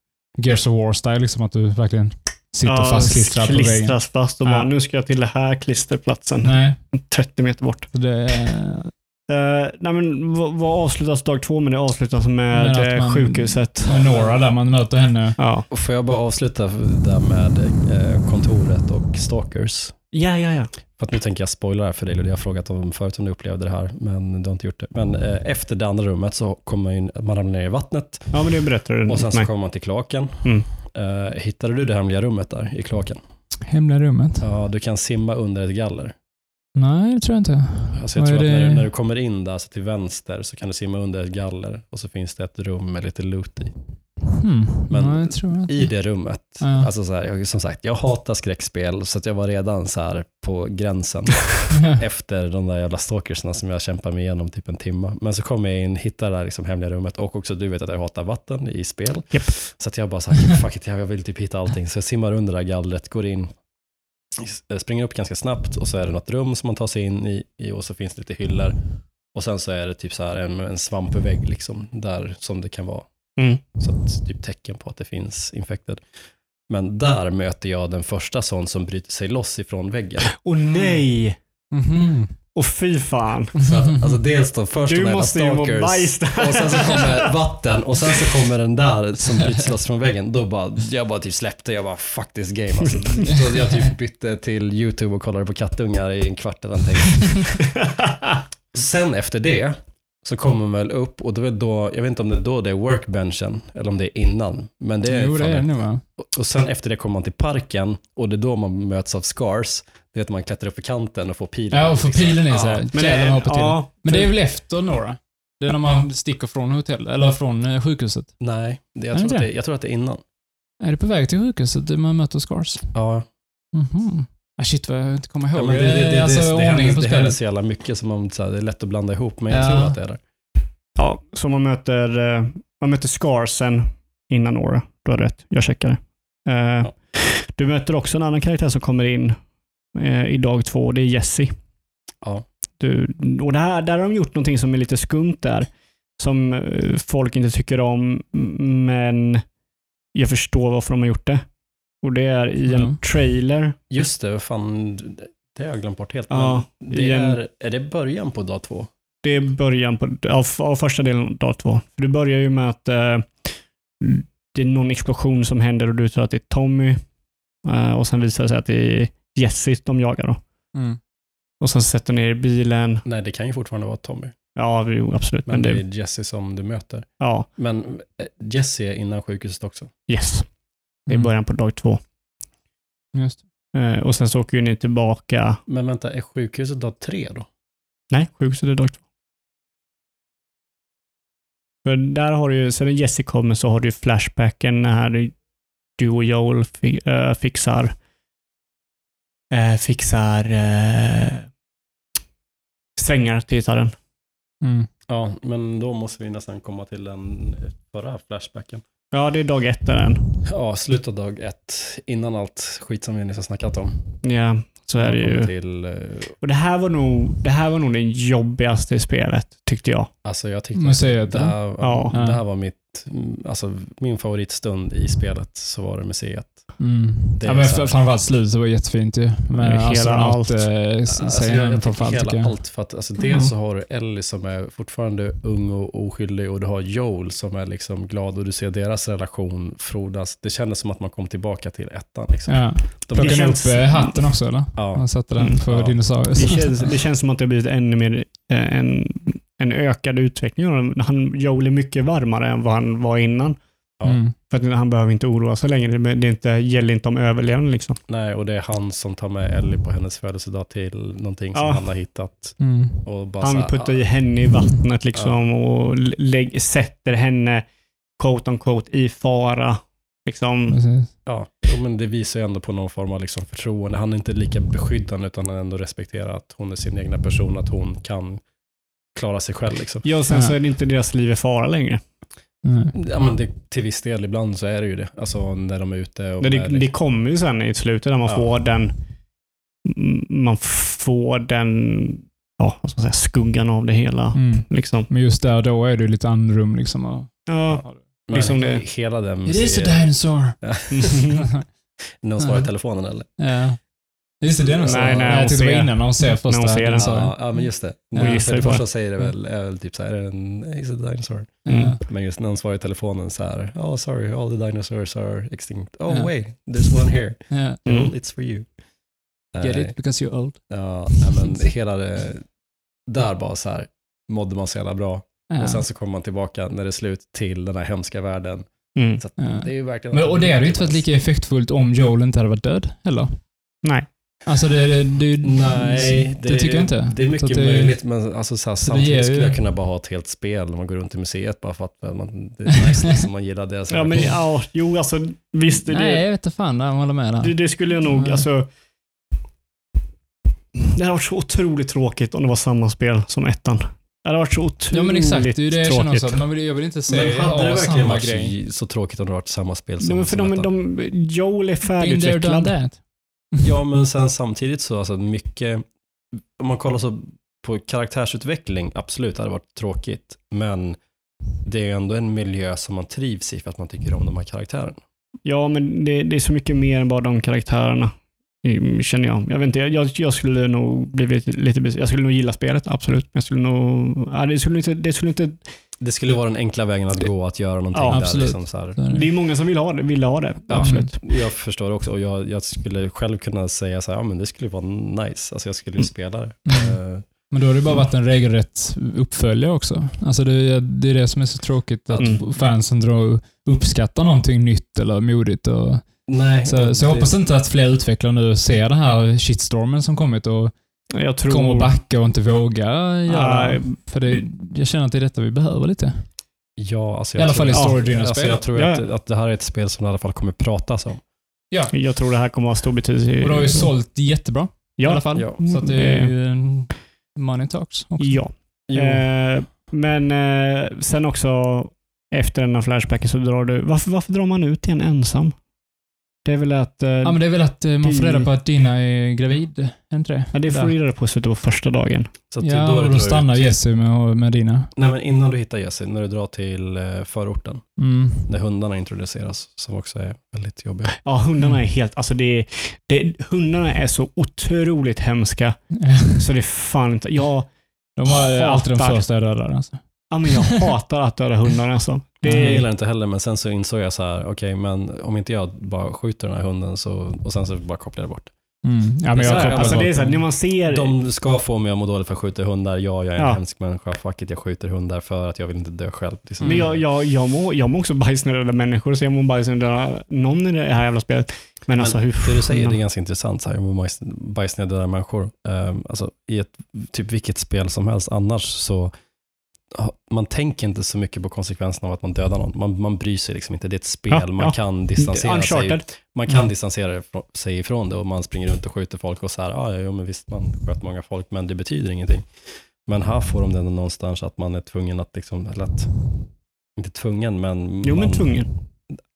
Gears of War-style, liksom att du verkligen sitter fastklistrad på väggen. klistras fast och Ja. bara, nu ska jag till den här klisterplatsen. Nej, 30 meter bort. det är... Uh, nej, men vad, avslutas dag två med? Det avslutas med eh, man- sjukhuset. Med Nora där man möter henne. Ja. Och får jag bara avsluta där med eh, kontoret och stalkers? Ja, ja, ja. För att nu tänker jag spoila här för dig, och det har jag frågat om förut om du upplevde det här, men du har inte gjort det. Men eh, efter det andra rummet så kommer man, in, man ramlar ner i vattnet Ja, men det berättar du. och sen så kommer man till kloaken. Mm. Eh, hittade du det hemliga rummet där i kloaken? Hemliga rummet? Ja, du kan simma under ett galler. Nej, det tror jag inte. Alltså jag Vad tror att när du, när du kommer in där så till vänster så kan du simma under ett galler och så finns det ett rum med lite loot i. Hmm. Men ja, i det rummet. Ja. Alltså så här, jag, som sagt, jag hatar skräckspel så att jag var redan så här på gränsen efter de där jävla stalkersna som jag kämpade mig igenom typ en timme. Men så kom jag in, hittade det där liksom hemliga rummet och också du vet att jag hatar vatten i spel. Japp. Så att jag bara så här, fuck it, jag vill typ hitta allting. Så jag simmar under det där gallret, går in, s- springer upp ganska snabbt och så är det något rum som man tar sig in i, i och så finns det lite hyllor. Och sen så är det typ så här en, en svampvägg liksom, där som det kan vara. Mm. Så att, typ tecken på att det finns infected. Men där möter jag den första sån som bryter sig loss ifrån väggen. Åh nej! Mhm. Och fy fan. Så, alltså dels då först Du måste ju må stalkers bajs där. och sen så kommer vatten och sen så kommer den där som bryts loss från väggen. Då bara, jag bara typ släppte, jag bara fuck this game alltså. Så jag typ bytte till YouTube och kollade på kattungar i en kvart eller någonting. Sen efter det så kommer man väl upp och det är då, jag vet inte om det är då det är workbenchen eller om det är innan. Men det är Jo, det är det nog va? och sen efter det kommer man till parken och det är då man möts av scars. Det vet man klättrar upp för kanten och får pilen. Ja, och får pilen i sig. Ja, Men, det, ja, Men det är väl efter Nora? Det är när man sticker från hotell, eller från eh, sjukhuset. Nej, det, jag, Är det tror att det? jag tror att det är innan. Är det på väg till sjukhuset där man möter Scars? Ja, Mhm. Ah, shit vad jag inte kommer ihåg. ja men det, det, det, alltså det, händer, på det händer så jävla mycket som man, så här, det är lätt att blanda ihop, men jag Ja. tror att det är det. ja, så man möter, eh, man möter Scarsen innan Nora. Du har rätt, jag checkade. Eh, Du möter också en annan karaktär som kommer in eh, i dag två. Det är Jesse. Ja. Du, och det här, där har de gjort någonting som är lite skumt där. Som folk inte tycker om, men jag förstår varför de har gjort det. Och det är i en trailer. Just det, fan, det har jag glömt bort helt. Ja, det igen. är, är det början på dag två? Det är början på, av, av första delen av dag två. För det börjar ju med att eh, det är någon explosion som händer och du tror att det är Tommy. Eh, och sen visar det sig att det är Jesse de jagar. Då. Mm. Och sen sätter ner bilen. Nej, det kan ju fortfarande vara Tommy. Ja, jo, absolut. Men, Men, det det, är Jesse som du möter. ja, Men eh, Jesse är innan sjukhuset också. yes. Det är Mm. början på dag två. Just. Eh, och sen så åker ju ni tillbaka. Men vänta, är sjukhuset dag tre då? Nej, sjukhuset är dag två. För där har du ju, sen när Jesse kommer så har du ju flashbacken när du och Joel fi, äh, fixar äh, fixar äh, strängar till gitarren. Mm. Ja, men då måste vi nästan komma till den förra flashbacken. Ja, det är dag ett där än. Ja, slutet av dag ett, innan allt skit som vi nyss har snackat om. Ja, så är det ju. Till, eh, Och det här var nog det här var nog det jobbigaste i spelet, tyckte jag. alltså jag tyckte att det här, Ja. det här var mitt, mm, alltså min favoritstund i spelet, så var det museet. Mm. Det ja, är men framförallt slutet var jättefint ju. Med Hela allt. eh, Alltså, jag, jag hela jag. allt, för att alltså, dels så har du Ellie som är fortfarande ung och oskyldig och du har Joel som är liksom glad och du ser deras relation frodas. Det kändes som att man kom tillbaka till ettan. Liksom. Ja. De, Plockade ni känns- upp eh, hatten också eller? ja, Han satte den Mm, för ja. dinosaurier. Det känns, det känns som att det har blivit ännu mer eh, en, en ökad utveckling. Han, Joel är mycket varmare än vad han var innan. Ja. Mm. För att han behöver inte oroa sig längre. Det, är inte, gäller inte om överlevnad liksom. nej, och det är han som tar med Ellie på hennes födelsedag till någonting som Ja. han har hittat. Mm. Och bara så Han här, puttar ja, i henne i vattnet liksom och lägg, sätter henne quote on quote i fara. Liksom. Ja, men det visar ju ändå på någon form av liksom förtroende. Han är inte lika beskyddande utan han ändå respekterar att hon är sin egna person, att hon kan klara sig själv. Liksom. Ja, och sen Ja. så är det inte deras liv i fara längre. Mm. Ja, men det, till viss del ibland så är det ju det. Alltså när de är ute och Det, när det, det kommer ju sen i slutet där man Ja. får den man får den ja, vad ska man säga, skuggan av det hela. Mm. Liksom. Men just där då är det ju lite andrum liksom. Och, Ja. men liksom det- hela den It is a dinosaur. Någon svarar i Ja. telefonen eller? ja. Just det, dinosaur. Nej, nej, jag hon tyckte det var innan när hon ser när första hon ser den. Ja, ja, men just det. Ja. För Gissar det på första det. säger det väl, är väl typ så här, är det en, is it a dinosaur? Ja. Men just när hon svarar i telefonen så här, oh sorry, all the dinosaurs are extinct. Oh Ja. wait, there's one here. Ja. Mm. It's for you. Get Eh, it because you're old. Ja, men hela det, där bara så här, mådde man så jävla bra. Ja. Och sen så kommer man tillbaka när det är slut till den här hemska världen. Mm. Så att Ja. det är ju verkligen... Men, och det hade ju inte varit lika effektfullt om Joel inte hade varit död heller. Nej. Alltså det, det, det, Nej, det, tycker jag inte. Det är mycket att det- möjligt, men alltså, så här, det samtidigt ju- skulle jag kunna bara ha ett helt spel när man går runt i museet bara för att man, det är nice liksom, man gillar det. Så Ja, men ja, jo, alltså visst. Det, Nej, jag vet inte fan. Jag håller med det, där. det skulle jag nog, Nej. alltså. Det hade varit så otroligt tråkigt om det var samma spel som ettan. Det hade varit så otroligt Ja men exakt, det är ju det jag känner tråkigt. också. att Man vill, jag vill inte men säga hade det verkligen samma varit grej. så, tråkigt om det varit samma spel som, men för som de, ettan? de, Joel är Been Ja, men sen samtidigt så, alltså mycket, om man kollar så på karaktärsutveckling, absolut, det hade varit tråkigt, men det är ju ändå en miljö som man trivs i för att man tycker om de här karaktärerna. Ja, men det, det är så mycket mer än bara de karaktärerna. Känner jag. Jag vet inte, jag, jag skulle nog bli lite, lite Jag skulle nog gilla spelet, absolut. Men jag skulle nog... Det, skulle inte, det skulle inte... Det skulle vara den enkla vägen att gå, att göra någonting Ja, där. absolut. Liksom, så här. Det. Det är många som vill ha det. Vill ha det. Ja. Absolut. Jag förstår också och jag, jag skulle själv kunna säga så här, ja men det skulle vara nice, alltså jag skulle ju Mm. spela det. Mm. Eh, Men då har det bara varit en regelrätt uppföljare också. Alltså det, det är det som är så tråkigt, att Mm. fansen drar uppskattar någonting nytt eller modigt. Och, nej, så, så jag det- hoppas inte att fler utvecklare nu ser den här shitstormen som kommit och Jag tror... kommer att backa och inte våga göra. Nej. För det, jag känner att det är detta vi behöver lite. Ja, alltså I alla fall i storydrivna alltså, spel. Jag tror Ja. att, att det här är ett spel som det i alla fall kommer pratas om. Ja. Jag tror det här kommer att ha stor betydelse. Och det har ju sålt jättebra i Ja. alla fall. Ja. Så att det är ju en money talks också. Ja. Eh, men eh, sen också efter den här flashbacken så drar du... Varför, varför drar man ut igen ensam? Det är väl att... Eh, Ja, men det är väl att eh, man får reda på att Dina är gravid. Är inte det? ja, det får du reda på i slutet på första dagen. Så att Ja, det och då stannar Jesse med, med Dina. Nej, men innan du hittar Jesse, när du drar till eh, förorten, Mm. där hundarna introduceras, som också är väldigt jobbiga. Ja, hundarna är helt... Alltså det, det, hundarna är så otroligt hemska. Så det är fan inte... Jag, De var alltid de första dödade. Alltså. Ja, men jag hatar att döda hundar alltså. Det Jag gillar inte heller, men sen så insåg jag så här, okej, men om inte jag bara skjuter den här hunden så, och sen så bara kopplar jag bort. Mm. Ja, men jag här, alltså det är så här, när man ser... De ska få mig att må dåligt för att skjuta hundar. Ja, jag är en Ja. hemsk människa. Fuck it, jag skjuter hundar för att jag vill inte dö själv. Liksom. Men jag, jag, jag, mår, jag mår också bajs när jag dödar människor, så jag mår bajs när jag dödar någon i det här jävla spelet. Men alltså hur... Det du säger det är ganska intressant, så här, jag mår bajs- när jag dödar människor. Um, alltså, I ett, typ vilket spel som helst annars så man tänker inte så mycket på konsekvenserna av att man dödar någon. Man, man bryr sig liksom inte. Det är ett spel. Ja, man ja. kan distansera sig. Man kan Mm. distansera sig ifrån det och man springer runt och skjuter folk och så här, ah, ja, jo, men visst, man sköt många folk, men det betyder ingenting. Men här får de det någonstans att man är tvungen att, liksom, eller att, inte tvungen, men Jo, men man, tvungen.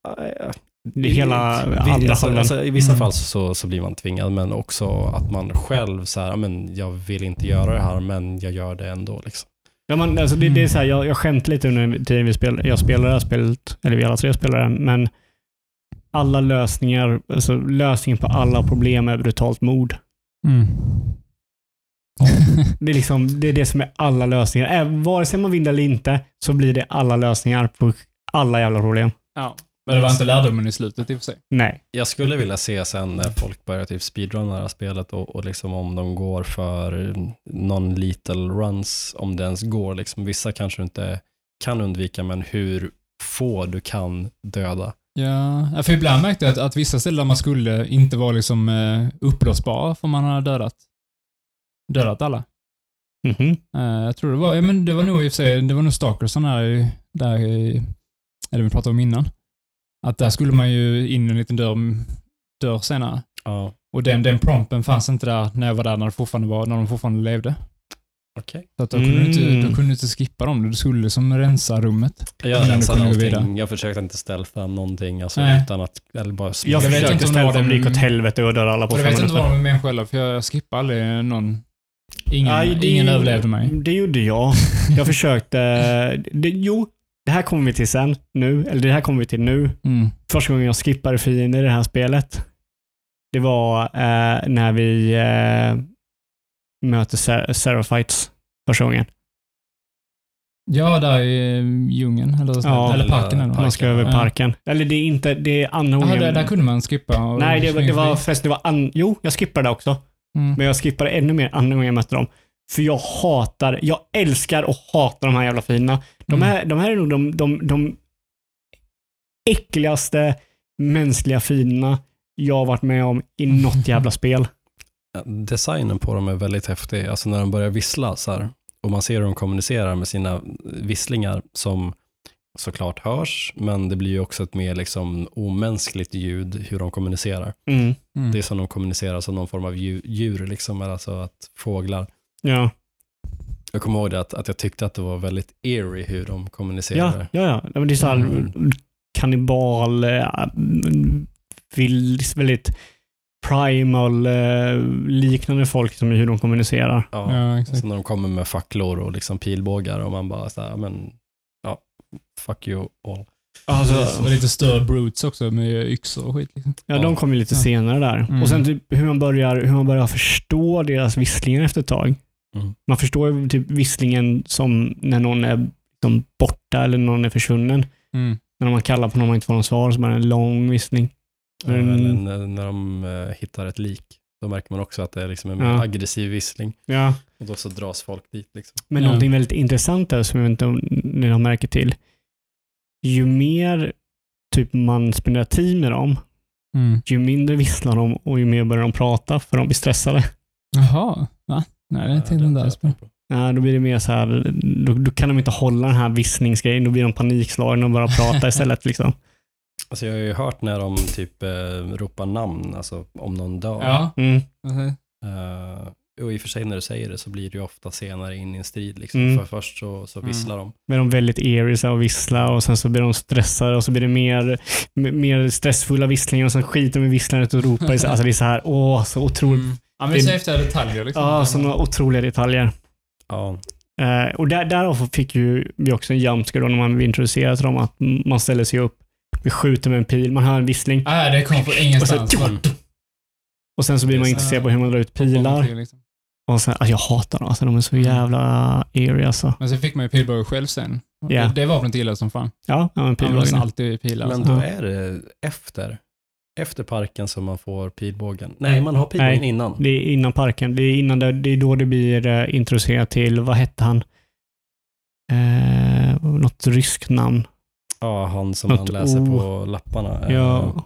Ah, ja. Det är hela Vi- andra alltså, alltså, I vissa Mm. fall så, så blir man tvingad, men också att man själv så här, "Ja, men jag vill inte göra det här, men jag gör det ändå. Liksom. Ja, men, alltså, det, det är så här, jag, jag skämtar lite under tiden vi spel, jag spelar det här spelet, eller vi alla tre spelar det, men alla lösningar, alltså lösningen på alla problem är brutalt mord. Mm. Det är, liksom, det är det som är alla lösningar. Vare sig man vinner eller inte, så blir det alla lösningar på alla jävla problem. Ja. Men det var inte lärdomen i slutet i och för sig. Nej. Jag skulle vilja se sen när folk börjar typ speedrunna det här spelet och, och liksom om de går för någon little runs, om det ens går. Liksom. Vissa kanske du inte kan undvika, men hur få du kan döda. Ja, för ibland märkte jag att, att vissa ställen där man skulle inte var liksom eh, upplåsbara för man hade dödat, dödat alla. Mhm. Eh, jag tror det var, ja, men det var nog i och för sig, det var nog Stalkersen här, i- där i, eller vi pratade om innan. Att där skulle man ju in i en liten dörr, dörr senare. Ja, Och den, den prompen fanns inte där när jag var där när, det fortfarande var, när de fortfarande levde. okej. Så att då, kunde du inte, Mm. då kunde du inte skippa dem. Du skulle liksom rensa rummet. Jag rensade allting. vidare. Jag försökte inte stealtha någonting, alltså, Nej. utan att, eller bara Jag, Jag vet försökte inte om det gick åt helvete och dödade alla på Och jag fem vet inte minuter. vad de är med mig själv, för jag skippade aldrig någon. Ingen, Nej, det- ingen överlevde mig. Det gjorde jag. Jag försökte... Det, jo, det här kommer vi till sen. Nu. Eller det här kommer vi till nu. Mm. Första gången jag skippade fiender i det här spelet. Det var eh, när vi eh, möter Ser- Seraphites första gången. Ja, där i eh, djungeln. Eller, Ja, eller parken. Eller. Man ska över Ja. parken. Eller det är inte, det är Jaha, gången. där, där kunde man skippa. Nej, det, var- det var förresten, det var an, Jo, jag skippade det också. Mm. Men jag skippade ännu mer andra gången jag mötte dem. För jag hatar, jag älskar och hatar de här jävla finerna. De, Mm. här, de här är nog de, de, de äckligaste mänskliga finerna jag har varit med om i något jävla spel. designen på dem är väldigt häftig. Alltså när de börjar vissla så här, och man ser hur de kommunicerar med sina visslingar som såklart hörs, men det blir ju också ett mer liksom omänskligt ljud hur de kommunicerar. Mm. Mm. Det är som de kommunicerar som någon form av djur, djur liksom, alltså att fåglar. Ja. Jag kommer ihåg det att, att jag tyckte att det var väldigt eerie hur de Ja, kommunicerade. ja, ja. Men Det är så här Mm. kannibal, eh, väldigt primal eh, liknande folk som hur de kommunicerar. Ja. Ja, exakt. Så när de kommer med facklor och liksom pilbågar och man bara så här, men ja, fuck you all. Och lite större brutes också med yxor och skit. Liksom. Ja, de kom ju lite Ja. senare där. Mm. Och sen typ hur man, börjar, hur man börjar förstå deras visslingar efter ett tag. Mm. Man förstår ju typ visslingen som när någon är liksom borta eller någon är försvunnen. Mm. När man kallar på någon och inte får någon svar så bara en lång vissling. Ja, Mm. När, när de eh, hittar ett lik. Då märker man också att det är liksom en mer Ja. aggressiv vissling. Ja. Och då så dras folk dit. Liksom. Men Ja. någonting väldigt intressant där som jag inte om ni har märkt till. Ju mer typ man spenderar tid med dem, Mm. ju mindre visslar de och ju mer börjar de prata för de blir stressade. Jaha, va? Nej, det tänkte jag inte alls på. Ja, då blir det mer så här, då, då kan de inte hålla den här vissningsgrejen, då blir de panikslagna och börjar prata istället. Liksom. Alltså jag har ju hört när de typ eh, ropar namn, alltså om någon dör. Ja. Mm. okej. Eh, och i och för sig när du säger det så blir det ju ofta senare in i en strid. Liksom. Mm. För först så, så visslar de. Blir de väldigt eerie så här, och vissla och sen så blir de stressade och så blir det mer, mer stressfulla visslingar och sen skiter de i visslandet och ropar. Alltså det är så här, åh, så otroligt. Mm. Ja, men det är så häftiga detaljer. Liksom. Ja, sådana otroliga detaljer. Ja, Eh, och där, därav fick ju vi också en jumpscare då när man introducerade dem att man ställer sig upp, vi skjuter med en pil, man hör en vissling Ah, det kom från ingenstans. Och så- Mm. och sen så blir man intresserad på hur man drar ut pilar. Liksom. Och sen, alltså jag hatar dem, alltså de är så jävla eerie alltså. Men så fick man ju pilbåge själv sen. Ja. Det, det vapnet gillade som fan. Ja, ja men pilbågen. nästan alltid pilar. Men alltså. då är det efter, efter parken som man får pilbågen. Nej, man har pilbågen Nej. innan. Det är innan parken. Det är, innan det, det är då det blir uh, introducerat till, vad hette han? Eh, något ryskt namn. Ja, han som Något man läser O. på lapparna. Eh, Ja, då?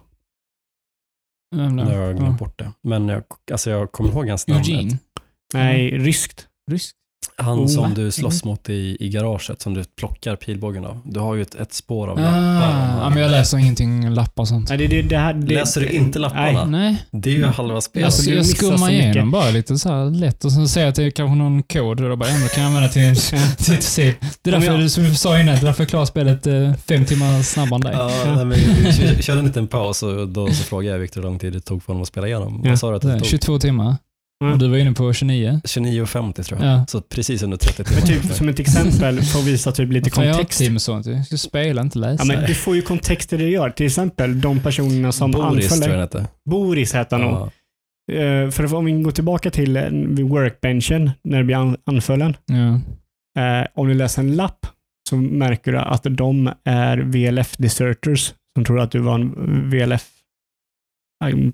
Nu har jag glömt bort det. Men jag, alltså jag kommer ihåg hans namn. Eugene? nej, ryskt. Rysk? Han Oh. som du slåss mot i, i garaget, som du plockar pilbågen av. Du har ju ett, ett spår av Ah, lappar. ja, men jag läser ingenting lappar och sånt. Nej, det, det, det här, det, Läser du inte lapparna? Nej, Nej, Det är ju halva spelet. Alltså, jag, skummar igenom bara lite så här lätt och sen ser jag att det är kanske någon kod och då bara, ändå kan jag använda till, till se. Det är därför, jag- som vi sa innan, det är därför jag klarar spelet eh, fem timmar snabbare än dig. Ja, nej, men vi kö- körde en liten paus och då så frågade jag Viktor hur lång tid det tog för honom att spela igenom. Vad sa du att Det tog? 22 timmar. Mm. Och du var inne på 29. 29.50 tror jag. Ja. Så precis under 30 Men timmar. typ som ett exempel för att visa typ lite jag har kontext. tid med sånt. Jag ska spela, inte läsa. Ja, men du får ju kontext i det du gör. Till exempel de personerna som Boris anföll tror jag hette. Boris heter han nog. Ja. Eh, för om vi går tillbaka till eh, workbenchen, när du blir an- anfallen. ja. Eh, om du läser en lapp så märker du att de är VLF deserters som tror att du var en VLF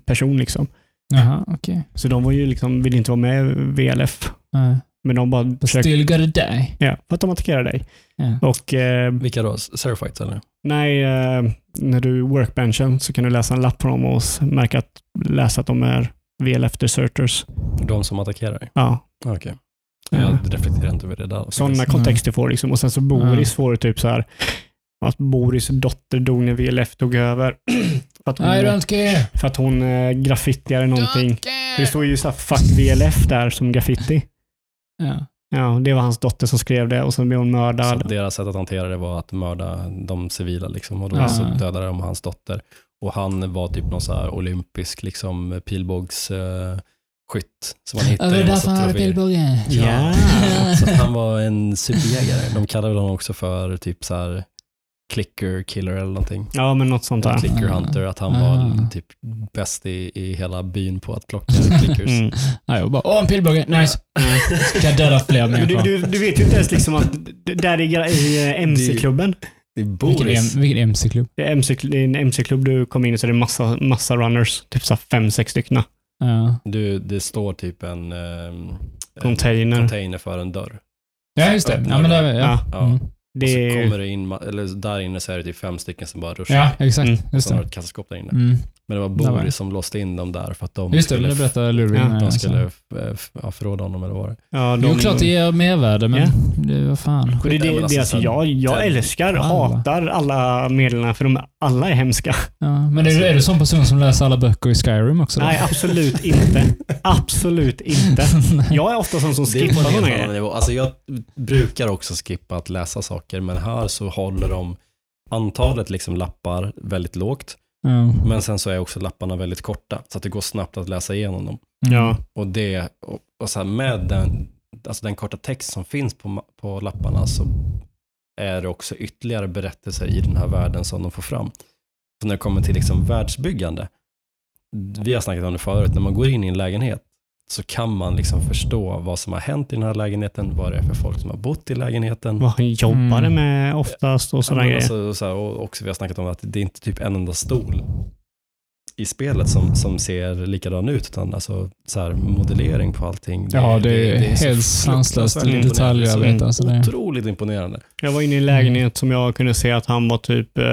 person liksom. Jaha, okej. Så de var ju liksom, vill inte vara med i VLF. Nej. Men de bara But försökte, Still gotta die. ja, för att de attackerar dig. Ja. Och eh, Vilka då? Seraphites eller? nej, eh, när du workbenchen så kan du läsa en lapp på dem och märka att, läsa att de är VLF deserters. De som attackerar dig? Ja, Okej. Ja. Jag reflekterar inte över det där. sådana kontexter får liksom. Och sen så Boris får du typ så här att Boris dotter dog när VLF tog över. för att hon, don't care. för att hon eh, graffitiade någonting. Care. Det står ju så här fuck VLF där som graffiti. Ja. Ja, det var hans dotter som skrev det och sen blev hon Så mördad. deras sätt att hantera det var att mörda de civila liksom, och då Ja. så dödade de hans dotter. Och han var typ någon så här olympisk liksom, pilbågsskytt som han Ja, hittade det därför han hade troféer. pilbåge. Ja. Så att han var en superjägare. De kallade honom också för typ så här clicker killer eller någonting. Ja, men något sånt där. Clicker Ah. hunter, att han var typ bäst i, i hela byn på att plocka clickers. Mm. Ja, jag bara, åh en pilbåge, nice. Ska jag döda fler Men du, människor. du, du vet ju inte ens liksom att där i, i MC-klubben, Det är Vilken, Boris. Vilken MC-klubb? det är, MC, det är en MC-klubb du kommer in i så är det massa, massa runners. Typ så fem, sex stycken. Ja. Du, det står typ en, en Container. container för en dörr. ja, just det. Ja, men där, ja. Ja. Mm. Det och så kommer det in, eller där inne så är det typ fem stycken som bara ruschar. ja, exakt. Mm. Just Så har du ett kassaskåp där inne. Mm. Men det var. Boris som låste in dem där för att de Just skulle, det berättade Ludvig. Ja, de skulle ja, förråda honom eller vad var det Ja, Jo, klart det ger mervärde, men Ja. det var fan. Och det, det, alltså, det, alltså, jag, jag älskar, alla. hatar alla meddelarna för de alla är hemska. Ja, men är, du, är du sån person som läser alla böcker i Skyrim också? då? Nej, absolut inte. Absolut inte. Jag är ofta sån som skippar sådana grejer. Alltså jag brukar också skippa att läsa saker, men här så håller de antalet liksom lappar väldigt lågt. Ja. Men sen så är också lapparna väldigt korta, så att det går snabbt att läsa igenom dem. Mm. Ja. Och det, och, och så med den, alltså den korta text som finns på, på lapparna så är det också ytterligare berättelser i den här världen som de får fram. Så när det kommer till liksom världsbyggande, vi har snackat om det förut, när man går in i en lägenhet så kan man liksom förstå vad som har hänt i den här lägenheten, vad det är för folk som har bott i lägenheten. Vad han jobbade Mm. med oftast och sådana grejer. alltså, så här, och också vi har snackat om att det är inte typ en enda stol i spelet som, som ser likadan ut, utan alltså så här, modellering på allting. Ja, det är så helt sanslöst detaljarbete, imponerande. alltså Så det- Otroligt imponerande. Jag var inne i en lägenhet som jag kunde se att han var typ eh,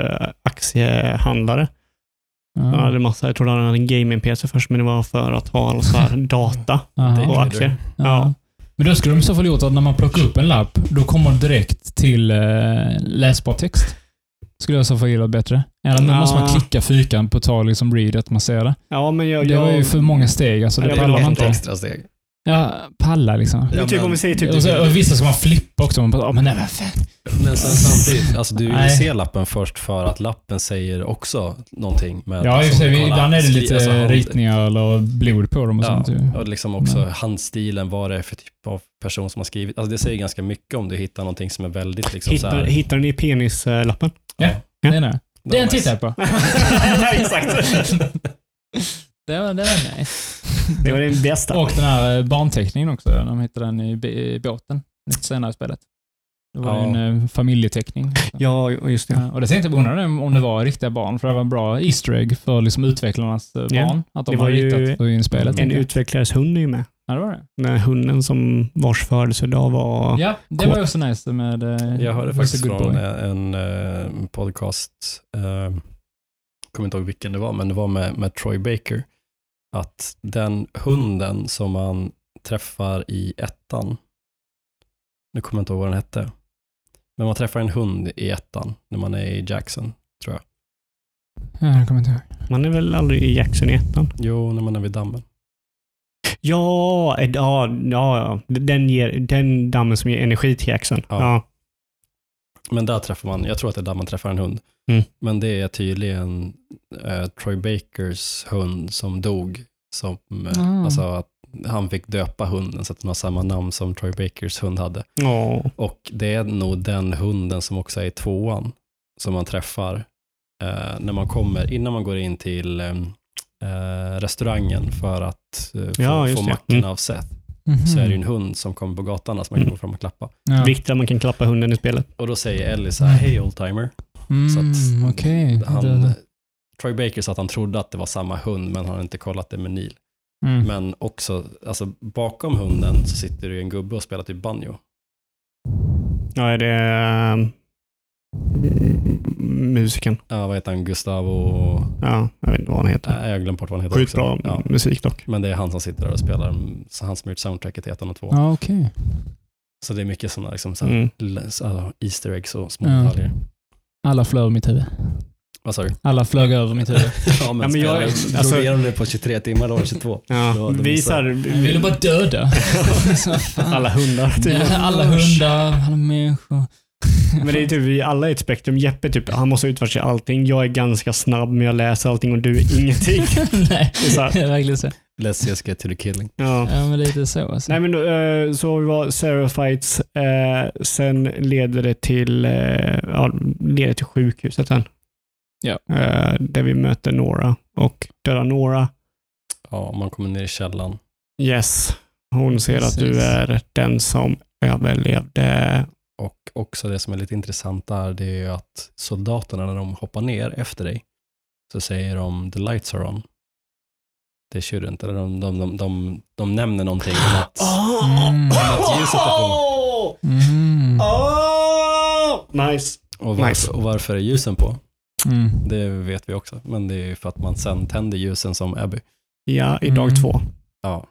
aktiehandlare. Han hade massa, jag trodde han hade en gaming-PC först, men det var för att ha all så här data på aktier. Ja. Ja. Men då skulle de i så fall gjort att när man plockar upp en lapp, då kommer den direkt till eh, läsbar text. Skulle jag i så fall gilla bättre. Eller Ja. måste man klicka fyrkant på tal liksom read att man ser det. Ja, men jag... Det var ju jag för många steg. Alltså, det pallar man inte. extra steg. Ja, palla liksom. men typ om vi säger typ... Och, så, och vissa ska man flippa också. Man bara, "Ja, men nej, vad fan. Men sen samtidigt, alltså du vill se lappen först för att lappen säger också någonting. Med, Ja, i och för sig, kolla, ibland är det lite alltså, ritningar eller blod på dem och Ja, sånt. ju. och liksom också Nej. handstilen, vad det är för typ av person som har skrivit. Alltså det säger ganska mycket om du hittar någonting som är väldigt liksom så Hittar, här, hittar ni penislappen? Ja. Ja. Det är det. Den tittar jag på. Exakt. Det var, det var nice. Det var den bästa. Och den här eh, barnteckningen också. De hittade den i, båten lite senare i spelet. Det var Ja. en eh, familjeteckning. Ja, just det. Ja, och det tänkte jag på, undrade om det var riktiga barn, för det var en bra Easter egg för liksom utvecklarnas eh, Ja. barn. Att de Det var har ju in spelet. En jag. utvecklares hund är ju med. Ja, det var det. Den hunden som vars födelsedag var... Ja, det var ju också nice med... Jag hörde faktiskt från en, en podcast, eh, kommer inte ihåg vilken det var, men det var med, med Troy Baker, att den hunden som man träffar i ettan, nu kommer jag inte ihåg vad den hette, men man träffar en hund i ettan när man är i Jackson, tror jag. Ja, jag kommer inte ihåg. Man är väl aldrig i Jackson i ettan? Jo, när man är vid dammen. Ja, ja, ja, ja. Den, ger, den dammen som ger energi till Jackson. Ja. Ja. Men där träffar man, jag tror att det är där man träffar en hund. Mm. Men det är tydligen eh, Troy Bakers hund som dog. Som, Ah. Alltså att han fick döpa hunden så att den har samma namn som Troy Bakers hund hade. Ja. Och det är nog den hunden som också är i tvåan som man träffar eh, när man kommer, innan man går in till eh, eh, restaurangen för att eh, få, Ja, få mackorna Mm. av Seth. Mhm. Så är det ju en hund som kommer på gatan som man kan gå fram och klappa. Ja. Viktigt att man kan klappa hunden i spelet. Och då säger Ellie så här, hej oldtimer. Så att Mm. Han, Det- Troy Baker sa att han trodde att det var samma hund, men han har inte kollat det med Neil. Mm. Men också, alltså bakom hunden så sitter det en gubbe och spelar typ banjo. Ja, är det um, musiken? Ja, vad heter han? Gustavo? Ja, jag vet inte vad han heter. Nej, jag har glömt bort vad han heter Sjukt bra också. Ja. musik dock. Men det är han som sitter där och spelar, så han som har gjort soundtracket till ettan och två. Ja, okej. Så det är mycket sådana liksom, så här, Mm. Easter eggs och små Ja. detaljer. Alla flög över mitt huvud. Vad sa du? Alla flög över mitt huvud. Ja, men, Ja, men jag- alltså- drog igenom det på 23 timmar då, 22. Ja, Då- då vi så här, ville bara döda. Alla hundar. Typ. Alla hundar, alla människor. Men det är typ, vi alla är ett spektrum. Jeppe typ, han måste utforska allting. Jag är ganska snabb, men jag läser allting och du är ingenting. Nej, Det är så här. det är verkligen så. Let's just get to the killing. Ja. Ja, men lite så. Alltså. Nej men då, eh, så vi var Seraphites, eh, sen leder det till, eh, ja, leder till sjukhuset sen. Ja. Där vi möter Nora och dödar Nora. Ja, man kommer ner i källan. Yes, hon ser att du Precis. är den som överlevde. Och också det som är lite intressant där, det är ju att soldaterna när de hoppar ner efter dig, så säger de the lights are on. Det shouldn't, eller de, de, de, de, de nämner någonting om att, Mm. att ljuset är på. Mm. Oh! Nice. Och varför, Nice. och varför är ljusen på? Mm. Det vet vi också. Men det är ju för att man sen tänder ljusen som Abby. Ja, i dag Mm. två. Ja,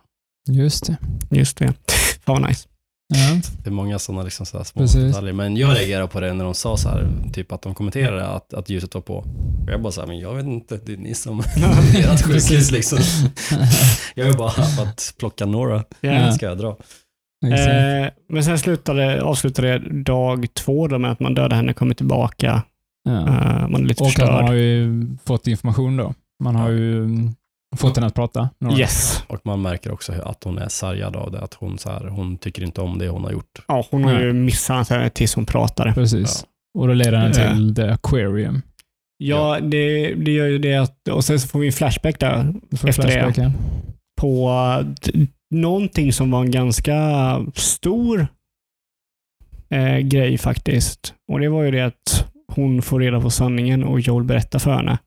Just det. Just det. Fan vad nice. Ja. det är många sådana liksom så små Precis. detaljer. Men jag reagerade på det när de sa så här, typ att de kommenterade att, att ljuset var på. Och jag bara så här, men jag vet inte, det är ni som ert sjukhus liksom. Jag är bara för att plocka några. Ja. Ska jag dra? Eh, men sen slutade, avslutade dag två då med att man dödade henne, kommer tillbaka. ja. Eh, man är lite Och förstörd. man har ju fått information då. Man har ju mm, fått henne att prata. några- Yes. Och man märker också att hon är sargad av det. Att hon, så här, hon tycker inte om det hon har gjort. Ja, hon har ju misshandlat henne tills hon pratade. Precis. Och då leder henne Ja. till The Aquarium. Ja, det, det gör ju det att, och sen så får vi en flashback där Efter det. flashbacken. på t- någonting som var en ganska stor eh, grej faktiskt. Och det var ju det att hon får reda på sanningen och Joel berättar för henne.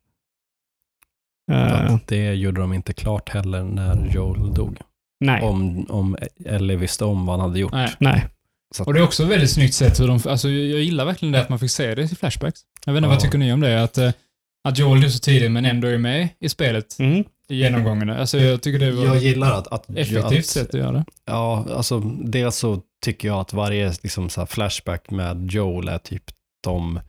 Att det gjorde de inte klart heller när Joel dog. nej, Om, om Ellie visste om vad han hade gjort. Nej. nej. Och det är också väldigt snyggt sätt hur de, alltså jag gillar verkligen det att man fick se det i flashbacks. Jag vet inte, Ja. vad tycker ni om det? Att, eh, att Joel är så tidig men ändå är med i spelet Mm. i genomgången. Alltså jag tycker det var jag ett gillar att, att, effektivt att sätt att göra det. Ja, alltså dels så tycker jag att varje liksom, så här flashback med Joel är typ de,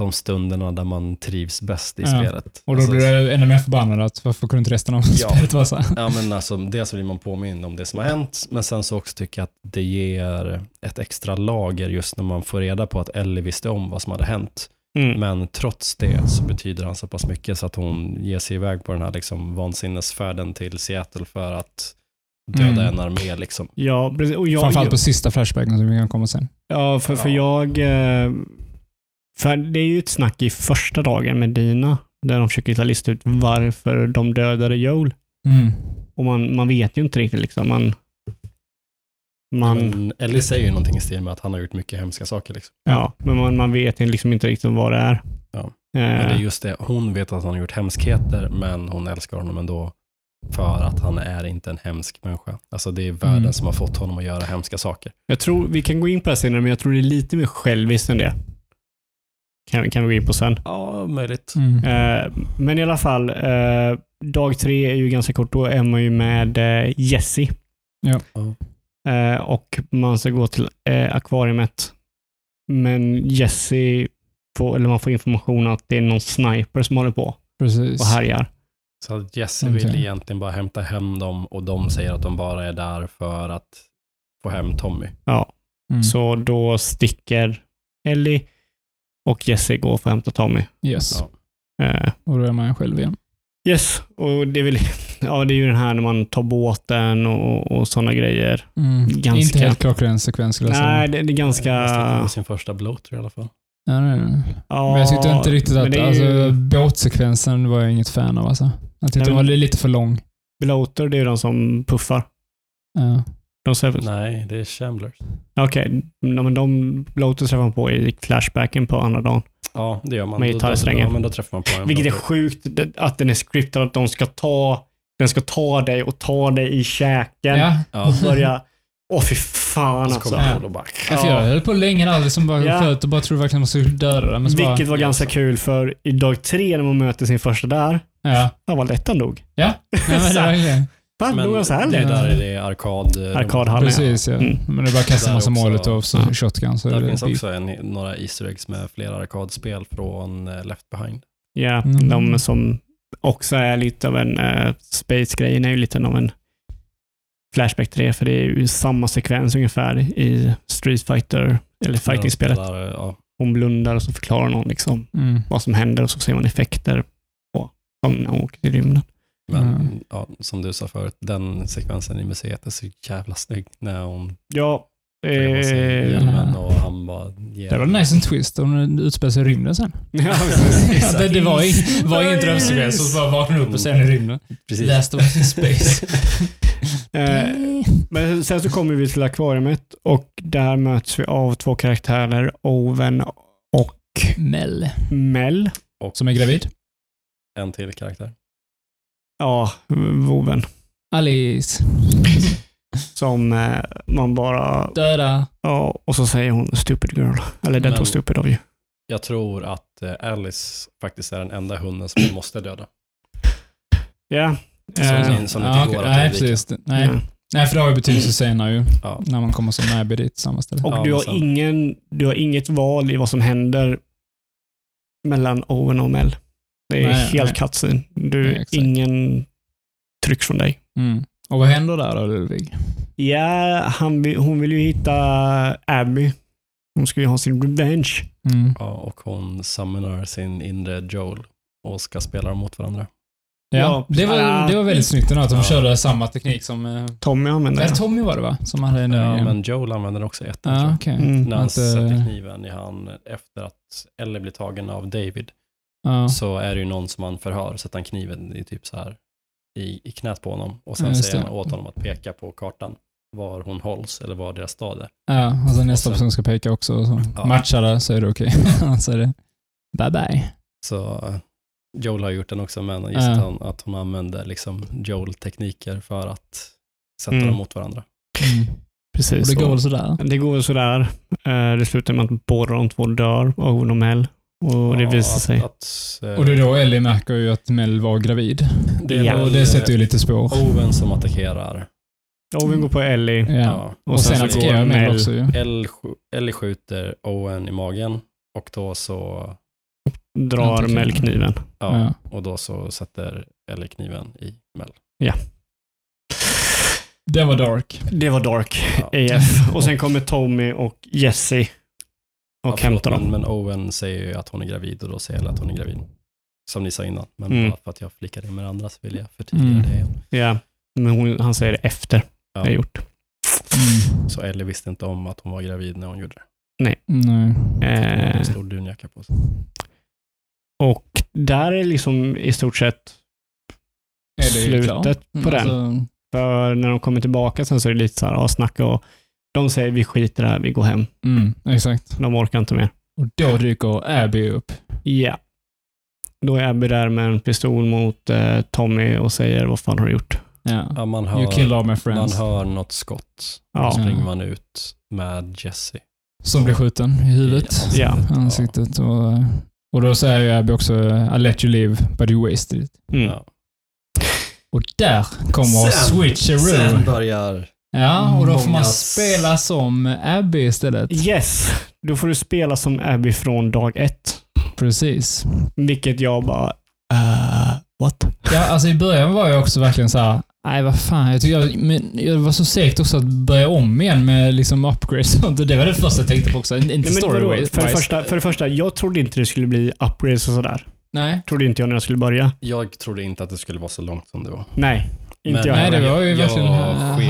de stunderna där man trivs bäst i Ja. spelet. Och då alltså, blir det ännu mer förbannad att varför kunde inte resten av Ja. spelet vara så? Ja, men alltså, dels så blir man påmind om det som har hänt, men sen så också tycker jag att det ger ett extra lager just när man får reda på att Ellie visste om vad som hade hänt. Mm. Men trots det så betyder han så pass mycket så att hon ger sig iväg på den här liksom vansinnesfärden till Seattle för att döda Mm. en armé. Liksom. Ja, precis. Och jag, Framförallt på sista flashbacken som vi kan komma sen. Ja, för, för Ja. jag... eh, För det är ju ett snack i första dagen med Dina, där de försöker lista ut varför de dödade Joel. Mm. Och man, man vet ju inte riktigt liksom. Man, man, Men Ellie säger ju någonting i stil med att han har gjort mycket hemska saker. Liksom. ja, men man, man vet liksom inte riktigt vad det är. Ja. Men det är Eh, just det, hon vet att han har gjort hemskheter, men hon älskar honom ändå för att han är inte en hemsk människa. Alltså det är världen Mm. som har fått honom att göra hemska saker. jag tror, vi kan gå in på det senare, men jag tror det är lite mer själviskt än det. Kan, kan vi gå in på sen. Ja, möjligt. Mm. Eh, men i alla fall, eh, dag tre är ju ganska kort. Då är man ju med eh, Jessie. Ja. Eh, och man ska gå till eh, akvariet. Men Jessie får, eller man får information att det är någon sniper som håller på Precis. och härjar. Så att Jesse vill egentligen bara hämta hem dem och de säger att de bara är där för att få hem Tommy. Ja, Mm. så då sticker Ellie och Jessie går för att hämta Tommy. Yes. Ja. Eh, Och då är man själv igen. yes, och det är väl ja, det är ju den här när man tar båten och, och sådana grejer. Mm. Ganska. Inte helt klockren sekvens skulle jag säga. Nej, det, det är ganska... Nästan sin första bloater i alla fall. Ja, nej, nej. Ja, Men jag tyckte inte riktigt att, det är alltså, ju- båtsekvensen var jag inget fan av alltså. Jag tyckte Nej, den var lite för lång. Bloater, det är de som puffar. Ja. De ser, Nej, det är Shamblers. Okej, ja, men de Bloater träffar man på i flashbacken på andra dagen. Ja, det gör man. Med Då- då- gitarrsträngen. Ja, men då träffar man på en Vilket är sjukt att den är scriptad, att de ska ta, den ska ta dig och ta dig i käken Ja. Ja, och börja... Åh fy fan så alltså. Ja. Bara... Ja. Jag höll på länge aldrig som bara Ja. sköt och bara trodde verkligen man skulle döda den. Men så bara, Vilket var ganska kul för i dag tre när man möter sin första där, Ja. fan vad lätt han dog. Ja. ja men det var dog han så här det är där det är arkad... Arkadhallen. Precis ja. Mm. Men det är bara att kasta massa också- målet och så Ja. shotgun så är Där det finns också en, några Easter eggs med flera arkadspel från eh, Left Behind. Ja, Mm. de som också är lite av en uh, Space-grejen är ju lite av en Flashback 3, för det är ju samma sekvens ungefär i Street Fighter, eller fighting-spelet. Ja, Hon blundar och så förklarar någon liksom Mm. vad som händer och så ser man effekter på som när hon åker till rymden. Men Mm. ja, som du sa förut, den sekvensen i museet är så jävla snygg när hon Ja, eh, och han bara ger Det var en nice en twist om den utspelar sig i rymden sen. ja, det, det var, var ingen drömsekvens och så bara vaknade upp och sen i rymden. Precis. Last of us in space. Eh, Men sen så kommer vi till akvariet och där möts vi av två karaktärer, Owen och Mel. Mel. Som är gravid. En till karaktär. Ja, Owen. Alice. Som eh, man bara... Döda. Ja, och så säger hon stupid girl. Eller that Men- was stupid of you. Jag tror att eh, Alice faktiskt är den enda hunden som vi måste döda. Ja. Som, Eh, som det Ja, att Nej, precis. Nej. ja. nej, för det har ju betydelse senare ju. Ja. När man kommer som Abby dit, samma ställe. Och Ja, du, har ingen, du har inget val i vad som händer mellan Owen och Mel. Det är Nej, helt cutscene. Du, Nej, ingen tryck från dig. Mm. Och vad händer där då, Ludvig? Ja, han, hon vill ju hitta Abby. Hon ska ju ha sin revenge. Mm. Ja, och hon summonar sin inre Joel och ska spela dem mot varandra. Ja, Ja, det, var, ah. det var väldigt snyggt att de Ja. körde samma teknik som... eh, Tommy använder Nej, det. Tommy var det va? Som hade en... Ja, men Joel använder också ett. tror Ja, jag. okej. Mm. När han eh, sätter kniven i han efter att Ellie blir tagen av David Ja. så är det ju någon som han förhör, sätter han kniven i typ så här i, i knät på honom och sen Ja, säger han åt honom att peka på kartan var hon hålls eller var deras stad är. Ja, och sen nästa person ska peka också. Och så. Ja. Matchar det så är det okej. så är det bye bye. Så eh, Joel har gjort den också, men just Ja. att, hon, att hon använder liksom Joel-tekniker för att sätta Mm. dem mot varandra. Mm. Precis. Och det går så. väl sådär. Det går väl sådär. Eh, Det slutar med att båda de två dör, Owen och. Och det Ja, visar att, sig. Att, eh, Och det är då Ellie märker ju att Mel var gravid. det Ja. Och det sätter ju lite spår. Owen som attackerar. Owen går på Ellie. Ja. Ja. Och, sen, så attackerar går Mel också ju. Ellie, sk- Ellie skjuter Owen i magen och då så, Drar. Mel kniven. ja, Ja. och då så sätter Ellie kniven i Mel. Det var dark. Det var dark Ja. AF. Och sen kommer Tommy och Jesse och Ja, men, dem. men Owen säger ju att hon är gravid och då säger Ellie att hon är gravid. Som ni sa innan, men Mm. bara för att jag flickade in med andra så vill jag förtydliga Mm. det igen. Ja, men hon, han säger det efter Ja. det är gjort. Mm. Så Ellie visste inte om att hon var gravid när hon gjorde det. Nej. Hon hade Eh, en stor dunjacka på sig. och där är liksom i stort sett Är det ju klart. slutet på den. Alltså, För när de kommer tillbaka sen så är det lite så här, ja, snacka och de säger vi skiter i det här, vi går hem. mm, exakt. De orkar inte mer. Och då dyker Abby upp. Ja. Då är Abby där med en pistol mot eh, Tommy och säger vad fan har du gjort? Ja. Ja, man, You killed hör, all my man friends. hör något skott. Ja. Då springer man ut med Jesse. Som blir skjuten i huvudet. Ja. Ansiktet. Och, och då säger ju Abby också I let you live, but you wasted it. Mm. Ja. Och där kommer switcheroo. börjar... Ja, och då får man spela som Abby istället. Yes, då får du spela som Abby från dag ett. Precis. Vilket jag bara, uh, what? Ja, alltså i början var jag också verkligen så här. Nej, vad fan. Jag, tycker jag, men jag var så segt också att börja om igen med liksom upgrades och sånt. Det var det första jag tänkte på också. Inte Nej, story vadå? för, det första, för det första, jag trodde inte det skulle bli upgrades och sådär. Nej. Trodde inte jag när jag skulle börja. Jag trodde inte att det skulle vara så långt som det var. Nej, inte jag Nej, det var ju verkligen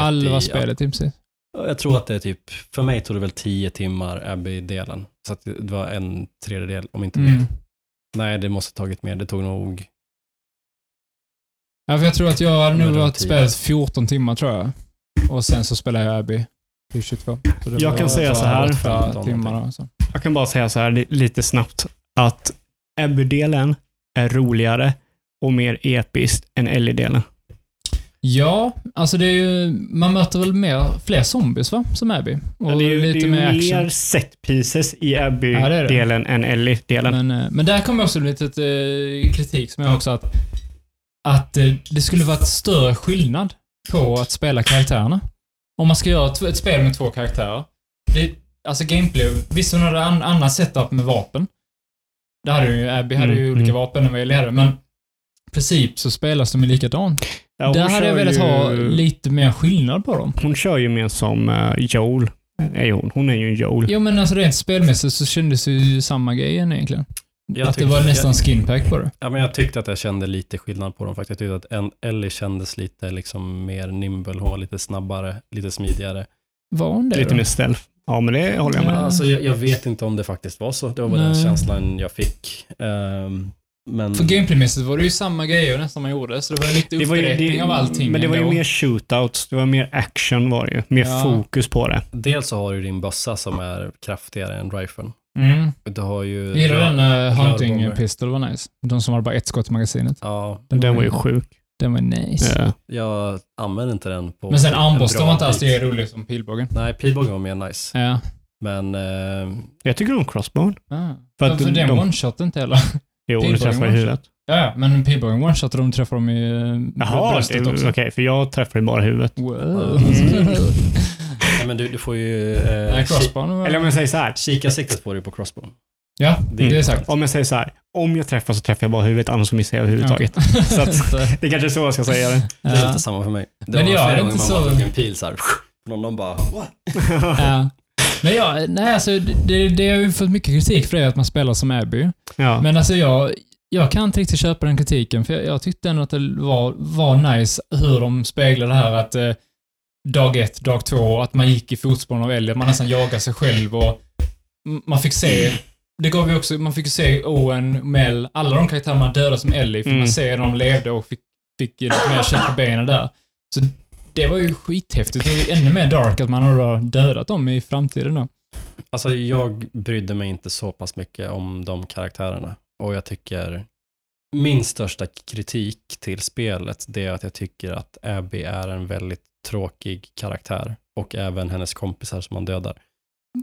halva spelet i princip. Jag tror att det är typ, för mig tog det väl tio timmar Abby-delen. Så att det var en tredjedel, om inte mer. Mm. Nej, det måste ha tagit mer. Det tog nog, Ja, för jag tror att jag hade nog varit spelat 14 timmar tror jag. Och sen så spelade jag Abby i 22. Så det Jag kan säga så här. åtta 15 timmar så. Jag kan bara säga så här li- lite snabbt att Abby-delen är roligare och mer episkt än Ellie-delen. Ja, alltså det är ju, man möter väl mer, fler zombies va? Som Abby. Och det är ju, lite det är mer action. mer set pieces i Ja. Abby-delen än Ellie-delen. Men, eh, men där kommer också lite eh, kritik som jag också att, att eh, det skulle varit större skillnad på att spela karaktärerna. Om man ska göra ett, ett spel med två karaktärer. Det, alltså gameplay, visst hon hade an, annat setup med vapen. Det hade ju, Abby hade ju Mm, olika mm. vapen än vad Ellie hade, men i princip så spelas de ju likadant. Ja, Där hade jag velat ju- ha lite mer skillnad på dem. Hon kör ju mer som uh, Joel. Är hon. hon är ju en Joel. Jo, men alltså rent spelmässigt så kändes det ju samma grej egentligen. Jag att det var nästan jag, skinpack på det. ja, men jag tyckte att jag kände lite skillnad på dem faktiskt. Jag tyckte att en, Ellie kändes lite liksom mer nimble, hon var lite snabbare, lite smidigare. Var hon det Lite då? mer stealth. Ja, men det håller jag med. Ja. Alltså, jag, jag vet inte om det faktiskt var så. Det var bara den Nej. känslan jag fick. Ehm, men För gameplaymässigt var det ju samma grejer nästan man gjorde, så det var var ju, upprepning av allting men det var ju ändå. mer shootouts. Det var mer action var det ju. Mer Ja. fokus på det. dels så har du din bössa som är kraftigare än riflen. Mm. Du har ju... Gillar den uh, Hunting rörbomber. Pistol var nice. De som har bara ett skott i magasinet. Ja, Den var ju sjuk. Den var nice. Ja. jag använder inte den på Men sen en armborsten var inte alls lika rolig som pilbågen. Nej, pilbågen var mer nice. Ja. Men eh, Jag tycker om Crossbone. Ah. För För, att för den de- one-shot inte heller. Jo, du träffar i one-shot. huvudet. Ja, ja, men Pilbågen one-shot och de träffar dem i Jaha, bröstet det- också. okej, för jag träffar ju bara i huvudet. Wow. Mm. nej, men du, du får ju eh, Nej, crossbone. Eller om jag säger så här. kika siktet på dig på crossbone. Ja, Det det är är sagt. Om jag säger så här. Om jag träffar så träffar jag bara huvudet, annars så missar jag överhuvudtaget. Så att, det kanske är så jag ska säga det. Det är Ja. lite samma för mig. Det Men var jag är flera inte så- en pil så här. Någon, någon bara, what? Ja. Men ja, nej alltså det, det har ju fått mycket kritik för det att man spelar som Abby. Ja. Men alltså jag, jag kan inte riktigt köpa den kritiken, för jag, jag tyckte ändå att det var, var nice hur de speglade det här att eh, dag ett, dag två, att man gick i fotspåren av Elliot, man nästan jagade sig själv och man fick se det gav ju också, man fick ju se Owen, Mel, alla de karaktärer man dödade som Ellie, fick Mm. man se när de levde och fick, fick lite mer kött på benen där. Så det var ju skithäftigt och ännu mer dark att man har dödat dem i framtiden då. Alltså jag brydde mig inte så pass mycket om de karaktärerna. Och jag tycker min största kritik till spelet, det är att jag tycker att Abby är en väldigt tråkig karaktär. Och även hennes kompisar som man dödar.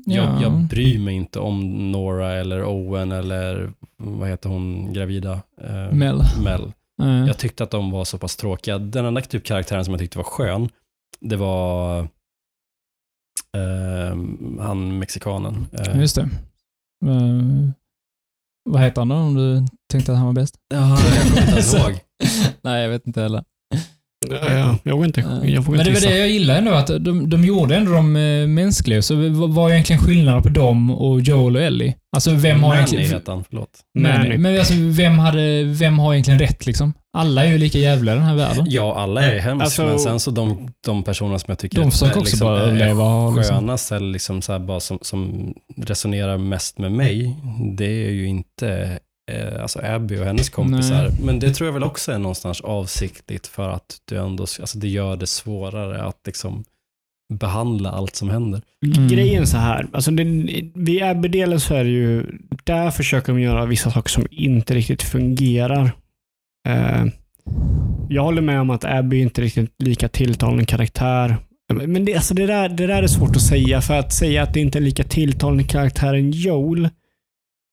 Jag, jag bryr mig inte om Nora eller Owen eller vad heter hon, gravida? Eh, Mel. Mel. Eh, Jag tyckte att de var så pass tråkiga. Den enda typ karaktären som jag tyckte var skön, det var ehm, han mexikanen. Eh, Just det. Eh, vad heter han då, om du tänkte att han var bäst? Ja, jag kommer inte ihåg. Nej, jag vet inte heller. Ja, jag vågar inte, Eh, jag Men vågar det var det jag gillade ändå, att de, de gjorde ändå de eh, mänskliga. Så vad var egentligen skillnaden på dem och Joel och Ellie? Alltså vem har Manny egentligen... heter han, förlåt. Manny. Manny. Men alltså, vem, hade, vem har egentligen rätt liksom? Alla är ju lika jävliga i den här världen. Ja, alla är hemska, Alltså- men sen så de, de personerna som jag tycker De försöker är, också liksom, bara är. Liksom. skönast eller liksom så här bara som, som resonerar mest med mig, det är ju inte eh, alltså Abby och hennes kompisar. Nej. Men det tror jag väl också är någonstans avsiktligt för att du ändå, alltså det gör det svårare att liksom behandla allt som händer. Mm. Grejen så här, alltså det, vid Abby-delen så är det ju, där försöker de göra vissa saker som inte riktigt fungerar. Eh, jag håller med om att Abby inte är riktigt lika tilltalande karaktär. Men det, alltså det, där, det där är svårt att säga, för att säga att det inte är lika tilltalande karaktär än Joel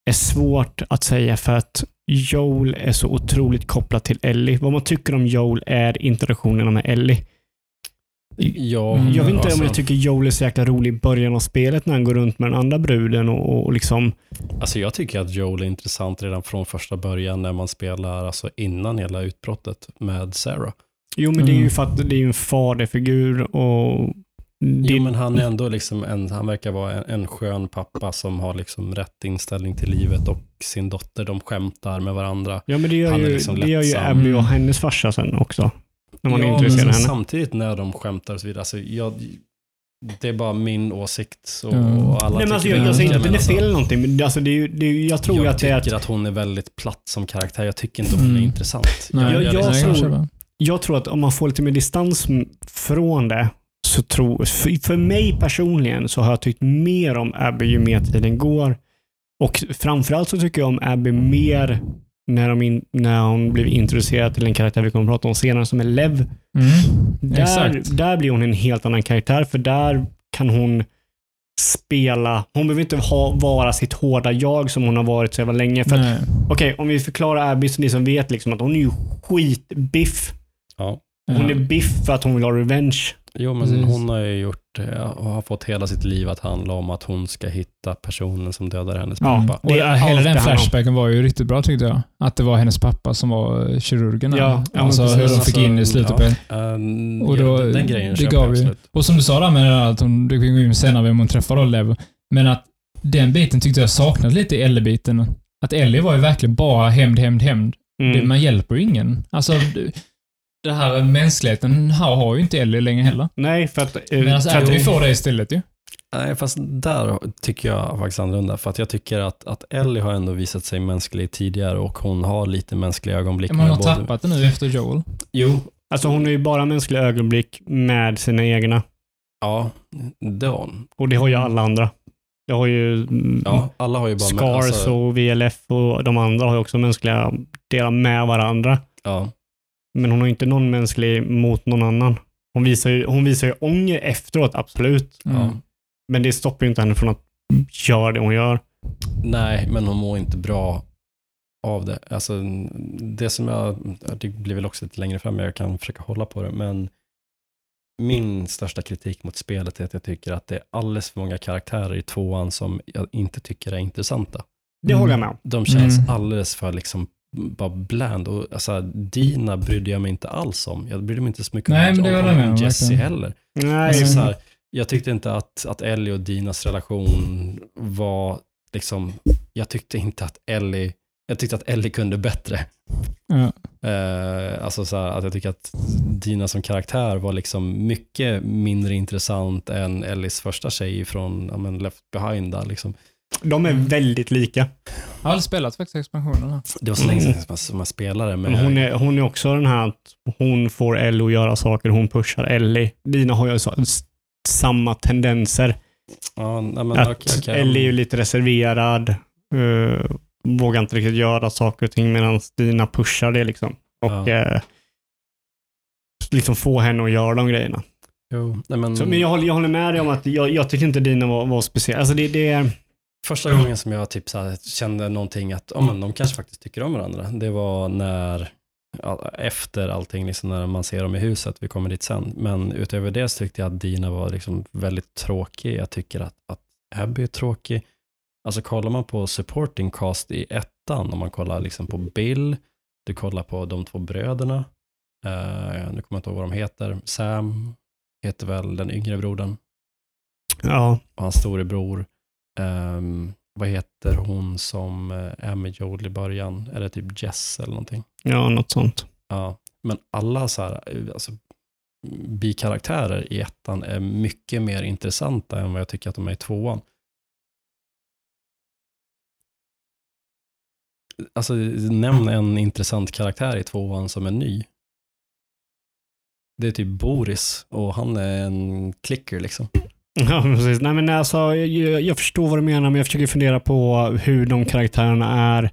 är svårt att säga för att Joel är så otroligt kopplad till Ellie. Vad man tycker om Joel är interaktionerna med Ellie. Ja, Mm. Jag vet inte alltså, om jag tycker Joel är så jäkla rolig i början av spelet när han går runt med den andra bruden och, och liksom... Alltså jag tycker att Joel är intressant redan från första början när man spelar, alltså innan hela utbrottet med Sarah. Jo, men det är ju Mm. för att det är en faderfigur och... Det, Jo, men han är ändå liksom en, han verkar vara en, en skön pappa som har liksom rätt inställning till livet och sin dotter, de skämtar med varandra. ja, men det gör han är ju, liksom det gör ju. Abby och hennes farsa sen också. När man är ja, intresserad men henne. samtidigt när de skämtar och så vidare, alltså jag, det är bara min åsikt och, Ja. och alla Nej, men alltså, jag, jag säger inte att det är fel alltså, eller någonting, men alltså, det är, det är, jag tror jag att det är tycker att... att hon är väldigt platt som karaktär. Jag tycker inte hon är Mm. intressant. Nej, jag- jag nej, tror-. Jag tror att om man får lite mer distans från det, så tror... För, för mig personligen så har jag tyckt mer om Abby ju mer tiden går. Och framförallt så tycker jag om Abby mer när, de in, när hon blev introducerad till en karaktär vi kommer att prata om senare som är Lev. Mm. Där, Exakt. där blir hon en helt annan karaktär, för där kan hon spela. Hon behöver inte ha, vara sitt hårda jag som hon har varit så jävla länge. För att. Okej, om vi förklarar Abby så ni som vet liksom att hon är ju skitbiff. Ja. Hon är biff för att hon vill ha revenge. Jo, men Precis. hon har ju gjort eh, och har fått hela sitt liv att handla om att hon ska hitta personen som dödade hennes Ja. pappa. Och Det är hela den flashbacken var ju riktigt bra tyckte jag. Att det var hennes pappa som var eh, kirurgen. Ja, ja, alltså hur de fick in i slutet ja. på. Ehm, Och ja, då- den, den grejen det gav ju-. Och som du sa där med att hon, det kan gå in senare vem hon träffar då, Lev. Men att den biten tyckte jag saknades lite i Ellie-biten. Att Ellie var ju verkligen bara hämnd, hämnd, hämnd. Mm. man hjälper ju ingen. Alltså, det- här mänskligheten här har ju inte Ellie längre heller. Nej, för att... eh, Men alltså, Abby får det istället ju. Nej, fast där tycker jag faktiskt annorlunda. För att jag tycker att, att Ellie har ändå visat sig mänsklig tidigare och hon har lite mänskliga ögonblick. Man har med både- tappat det nu efter Joel. Jo, alltså hon är ju bara mänskliga ögonblick med sina egna. ja, det har hon. Och det har ju alla andra. Det har ju mm, Ja, alla har ju bara... Scars alltså, och VLF och de andra har ju också mänskliga delar med varandra. Ja, Men hon har inte någon mänsklig mot någon annan. Hon visar ju, hon visar ju ånger efteråt, absolut. Mm. Ja. Men det stoppar ju inte henne från att gör det hon gör. Nej, men hon mår inte bra av det. Alltså, det som jag, det blir väl också lite längre fram, jag kan försöka hålla på det, men min största kritik mot spelet är att jag tycker att det är alldeles för många karaktärer i tvåan som jag inte tycker är intressanta. Det Mm. håller jag med om. De känns Mm. alldeles för liksom bara bland. Och, alltså, Dina brydde jag mig inte alls om. Jag brydde mig inte så mycket Nej, om, men om, om, Jesse heller. Nej, Alltså, så här, jag tyckte inte att, att Ellie och Dinas relation var liksom, jag tyckte inte att Ellie, jag tyckte att Ellie kunde bättre. Ja. Eh, alltså så här, att jag tycker att Dina som karaktär var liksom mycket mindre intressant än Ellies första tjej från ja, men Left Behind. Där, liksom. De är väldigt lika. Jag har aldrig spelat faktiskt expansionerna. Det var så länge sedan som- som jag spelade. Men hon, är, hon är också den här att hon får Ellie att göra saker, hon pushar Ellie. Dina har ju så, samma tendenser. ja, nej, men, att okej, okej. Ellie är ju lite reserverad, eh, vågar inte riktigt göra saker och ting medan Dina pushar det liksom. Och Ja. eh, liksom få henne att göra de grejerna. Jo, nej, men, Så, men jag håller, jag håller med dig om att jag, jag tycker inte Dina var, var speciell. Alltså det, det är... Första gången som jag typ så kände någonting att oh, men de kanske faktiskt tycker om varandra, det var när, ja, efter allting, liksom när man ser dem i huset, vi kommer dit sen. Men utöver det så tyckte jag att Dina var liksom väldigt tråkig. Jag tycker att, att Abby är tråkig. Alltså kollar man på supporting cast i ettan, om man kollar liksom på Bill, du kollar på de två bröderna, eh, nu kommer jag inte ihåg vad de heter, Sam heter väl den yngre brodern, Ja, och hans storebror. Um, vad heter hon som uh, är med Joel i början? Är det typ Jess eller någonting? ja, något sånt. Ja, men alla så här, eh, alltså, bikaraktärer i ettan är mycket mer intressanta än vad jag tycker att de är i tvåan. Alltså, nämn en intressant karaktär i tvåan som är ny. Det är typ Boris och han är en klicker liksom. Ja, precis. Nej, men alltså, jag, jag förstår vad du menar, men jag försöker fundera på hur de karaktärerna är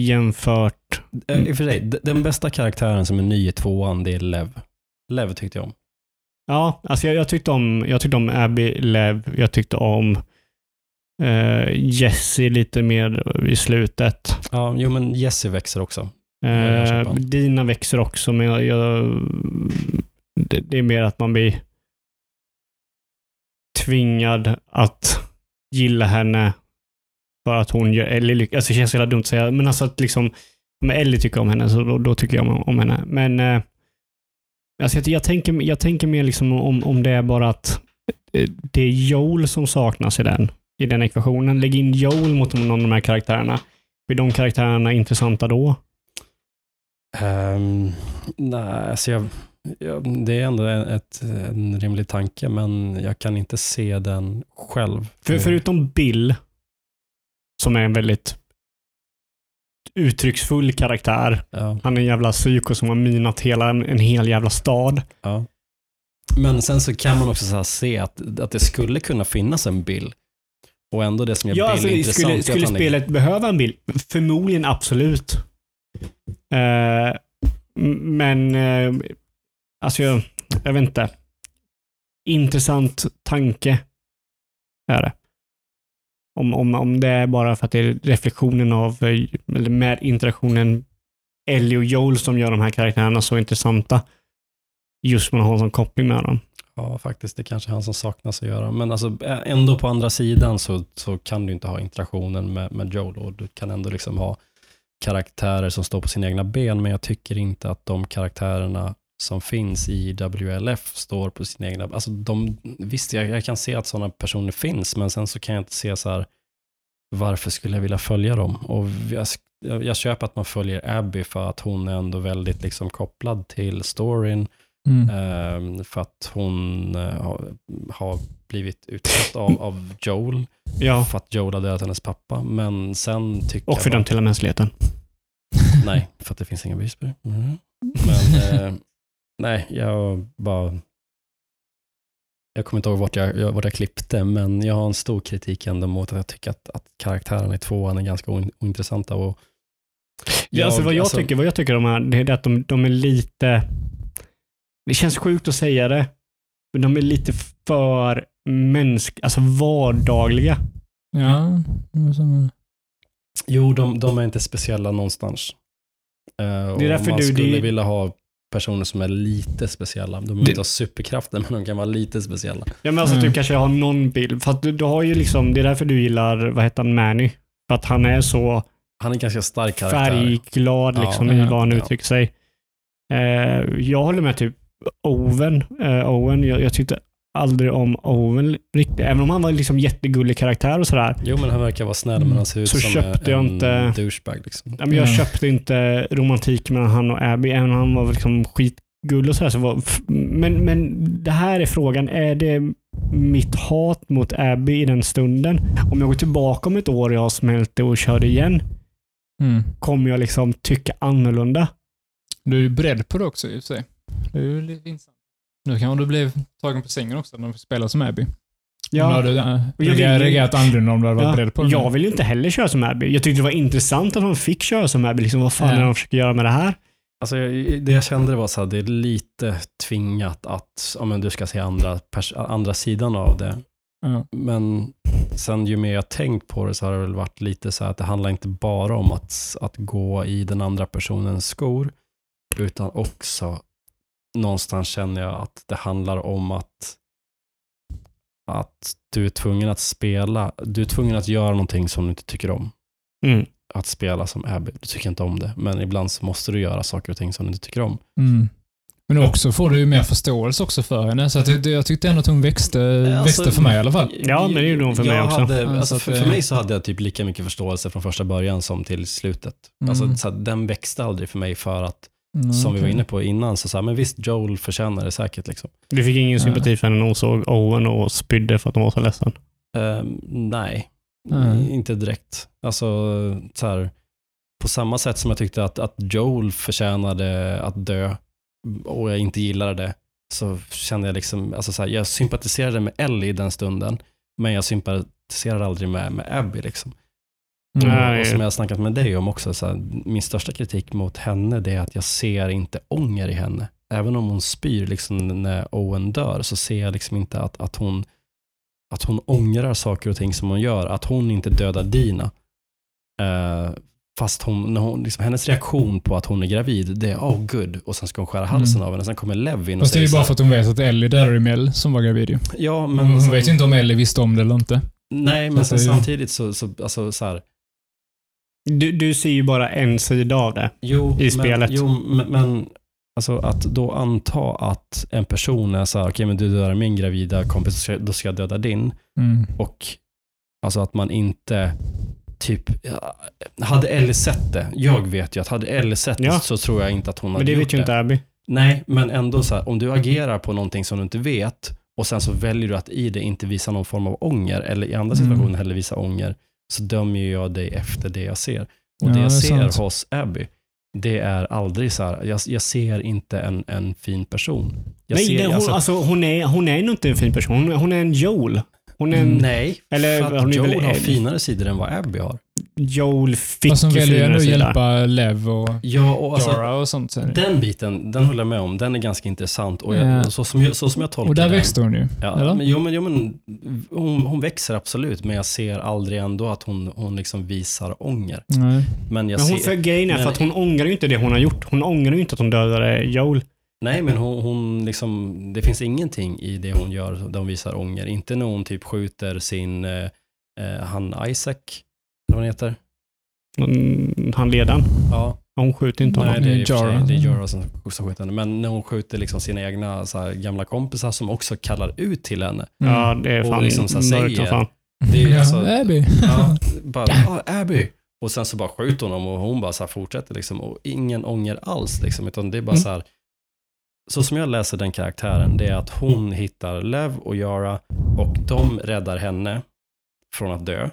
jämfört. Eh, I och för sig, den bästa karaktären som är ny i tvåan, det är Lev. Lev tyckte jag om. Ja, alltså jag, jag, tyckte om, jag tyckte om Abby Lev. Jag tyckte om eh, Jesse lite mer i slutet. Ja, jo men Jesse växer också. Eh. Dina växer också, men jag, jag, det, det är mer att man blir tvingad att gilla henne för att hon gör Ellie lycklig. Alltså det känns så jävla dumt att säga, men alltså att liksom om Ellie tycker om henne, så då, då tycker jag om, om henne. Men eh, alltså jag, jag, tänker, jag tänker mer liksom om, om det är bara att eh, det är Joel som saknas i den, i den ekvationen. Lägg in Joel mot någon av de här karaktärerna. Blir de karaktärerna intressanta då? Um, nej, alltså jag, jag, det är ändå ett, en rimlig tanke, men jag kan inte se den själv. För, förutom Bill, som är en väldigt uttrycksfull karaktär. Ja, Han är en jävla psyko som har minat hela en, en hel jävla stad. ja. Men sen så kan man också se att, att det skulle kunna finnas en Bill. Och ändå det som gör Ja, Bill alltså, intressant skulle, skulle han är- spelet behöva en Bill? Förmodligen absolut. M- men, eh, alltså jag, jag vet inte. Intressant tanke är det. Om, om, om det är bara för att det är reflektionen av, eh, eller med interaktionen Ellie och Joel som gör de här karaktärerna så intressanta. Just man har en sån koppling med dem. Ja, faktiskt. Det kanske är han som saknas att göra. Men alltså, ändå på andra sidan så, så kan du inte ha interaktionen med, med Joel och du kan ändå liksom ha karaktärer som står på sina egna ben, men jag tycker inte att de karaktärerna som finns i WLF står på sina egna alltså de, Visst, jag, jag kan se att sådana personer finns, men sen så kan jag inte se så här, varför skulle jag vilja följa dem? Och jag, jag, köper att man följer Abby för att hon är ändå väldigt liksom kopplad till storyn. Mm. Ehm, för att hon eh, har, blivit utsatt av, av Joel. Ja, För att Joel har dödat hennes pappa. Men sen tycker och för jag den bara, till mänskligheten. Nej, för att det finns inga bevis på det. Mm. Men eh, nej, jag bara... Jag kommer inte ihåg vart jag, jag, vart jag klippte, men jag har en stor kritik ändå mot att jag tycker att, att karaktärerna i tvåan är ganska oin, ointressanta. Och Ja, alltså vad jag, alltså- tycker, vad jag tycker de är, det är att de, de är lite... Det känns sjukt att säga det, men de är lite för mänsk, alltså vardagliga. Ja. Jo, de, de är inte speciella någonstans. Uh, Det är därför man du- skulle det- vilja ha personer som är lite speciella. De behöver inte ha superkrafter, men de kan vara lite speciella. Ja, men alltså Mm. du kanske har någon bild. För att du, du har ju liksom, det är därför du gillar, vad heter han, Manny. För att han är så Han är en ganska stark karaktär. färgglad Ja, liksom, i ja, vad han ja. uttrycker sig. Eh, jag håller med typ Owen. Eh, Owen jag, jag tyckte aldrig om Owen riktigt. Även om han var liksom jättegullig karaktär och sådär. Jo, men han verkar vara snäll, Mm. men han ser ut Så som köpte jag en inte- douchebag. Liksom. Ja, men jag Ja. köpte inte romantik mellan han och Abby, även om han var liksom skitgullig och sådär. Så var, men, men det här är frågan. Är det mitt hat mot Abby i den stunden? Om jag går tillbaka om ett år och jag har smält det och kör det igen, Mm. kommer jag liksom tycka annorlunda? Du är ju beredd på det också i och för sig. Det är ju lite intressant. Nu kanske du blev tagen på sängen också när du spelar som Abby. Ja. Har du äh, vill ju- reagerat annorlunda om du hade varit Ja, beredd på det? jag vill ju inte heller köra som Abby. Jag tyckte det var intressant att de fick köra som Abby. Liksom, vad fan Ja. är det de försöker göra med det här? Alltså, det jag kände var så här, det är lite tvingat att ja, men du ska se andra, andra sidan av det. Ja. Men sen ju mer jag tänkt på det så har det väl varit lite så här att det handlar inte bara om att, att gå i den andra personens skor, utan också någonstans känner jag att det handlar om att, att du är tvungen att spela, du är tvungen att göra någonting som du inte tycker om. Mm. Att spela som Abby, du tycker inte om det, men ibland så måste du göra saker och ting som du inte tycker om. Mm. Men också får du ju mer förståelse också för henne. Så att det, jag tyckte ändå att hon växte, Alltså, växte för mig i alla fall. Ja, men det gjorde hon för mig också. Hade, alltså, för, för mig så hade jag typ lika mycket förståelse från första början som till slutet. Mm. Alltså, så att den växte aldrig för mig för att, Mm, som vi var inne på innan, så, så här, men visst Joel förtjänar det säkert. Liksom. Du fick ingen sympati för henne när hon såg Owen och spydde för att hon var så ledsen. Ehm, nej, Nej. inte direkt. Alltså, så här, på samma sätt som jag tyckte att, att Joel förtjänade att dö och jag inte gillade det, så kände jag liksom, alltså så här, jag sympatiserade med Ellie i den stunden, men jag sympatiserade aldrig med, med Abby. Liksom. Mm. Nej. Och som jag har snackat med dig om också, så här, min största kritik mot henne det är att jag ser inte ånger i henne. Även om hon spyr liksom, när Owen dör så ser jag liksom inte att, att, hon, att hon ångrar saker och ting som hon gör. Att hon inte dödar Dina. Eh, fast hon, när hon, liksom, hennes reaktion på att hon är gravid, det är oh good och sen ska hon skära halsen Mm. av henne. Sen kommer Levin och Fast det är ju bara för att hon vet att Ellie dödade Mel som var gravid ju. ja, men, hon sen- vet ju inte om Ellie visste om det eller inte. Nej, men samtidigt så, så, alltså, så här, Du, du ser ju bara en sida av det. Jo, i spelet. Men, jo, men, men alltså att då anta att en person är så här, okej men du dödar min gravida kompis, då ska- jag döda din. Mm. Och alltså att man inte typ, ja, hade Ellie sett det, jag vet ju att hade Ellie sett Ja. det så tror jag inte att hon Men hade det gjort vet ju inte Abby. Nej, men ändå så här, om du agerar på någonting som du inte vet och sen så väljer du att i det inte visa någon form av ånger eller i andra Mm. situationer heller visa ånger så dömer jag dig efter det jag ser. Och Ja, det det jag ser sant. hos Abby, det är aldrig så här, jag, jag ser inte en, en fin person. Jag Nej, ser, det, hon, alltså, alltså, hon, är, hon är nog inte en fin person. Hon, hon är en Joel. Hon är en nej, eller för hon att är väl Joel har finare sidor än vad Abby har. Joel fick Fast hon ju väljer finare att hjälpa Lev och Ja, och alltså, Dora och sånt. sen. den biten, den håller jag med om. Den är ganska intressant. Och jag, Ja. så, som jag, så som jag tolkar Och där den, växte hon ju. Ja, eller? men, jo, men, jo, men hon, hon växer absolut, men jag ser aldrig ändå att hon, hon liksom visar ånger. Nej. Men jag Men hon, ser, för grejen är men- för att hon ångrar ju inte det hon har gjort. Hon ångrar ju inte att hon dödade Joel. Nej, men hon, hon liksom, det finns ingenting i det hon gör där hon visar ånger. Inte när hon typ skjuter sin, eh, eh, han Isaac, eller vad han heter. Mm, Han ledaren. Ja, Hon skjuter inte nej, honom. det är, Det är och det Jorah som, som skjuter henne. Men när hon skjuter liksom sina egna så här, gamla kompisar som också kallar ut till henne. Ja, det är Och fan liksom så här mörkt som fan. Det är ju ja, alltså, Abby. Ja, bara, ah, Abby. Och sen så bara skjuter hon honom och hon bara så här fortsätter liksom och ingen ånger alls liksom, utan det är bara Mm. så här. Så som jag läser den karaktären, det är att hon hittar Lev och Yara och de räddar henne från att dö.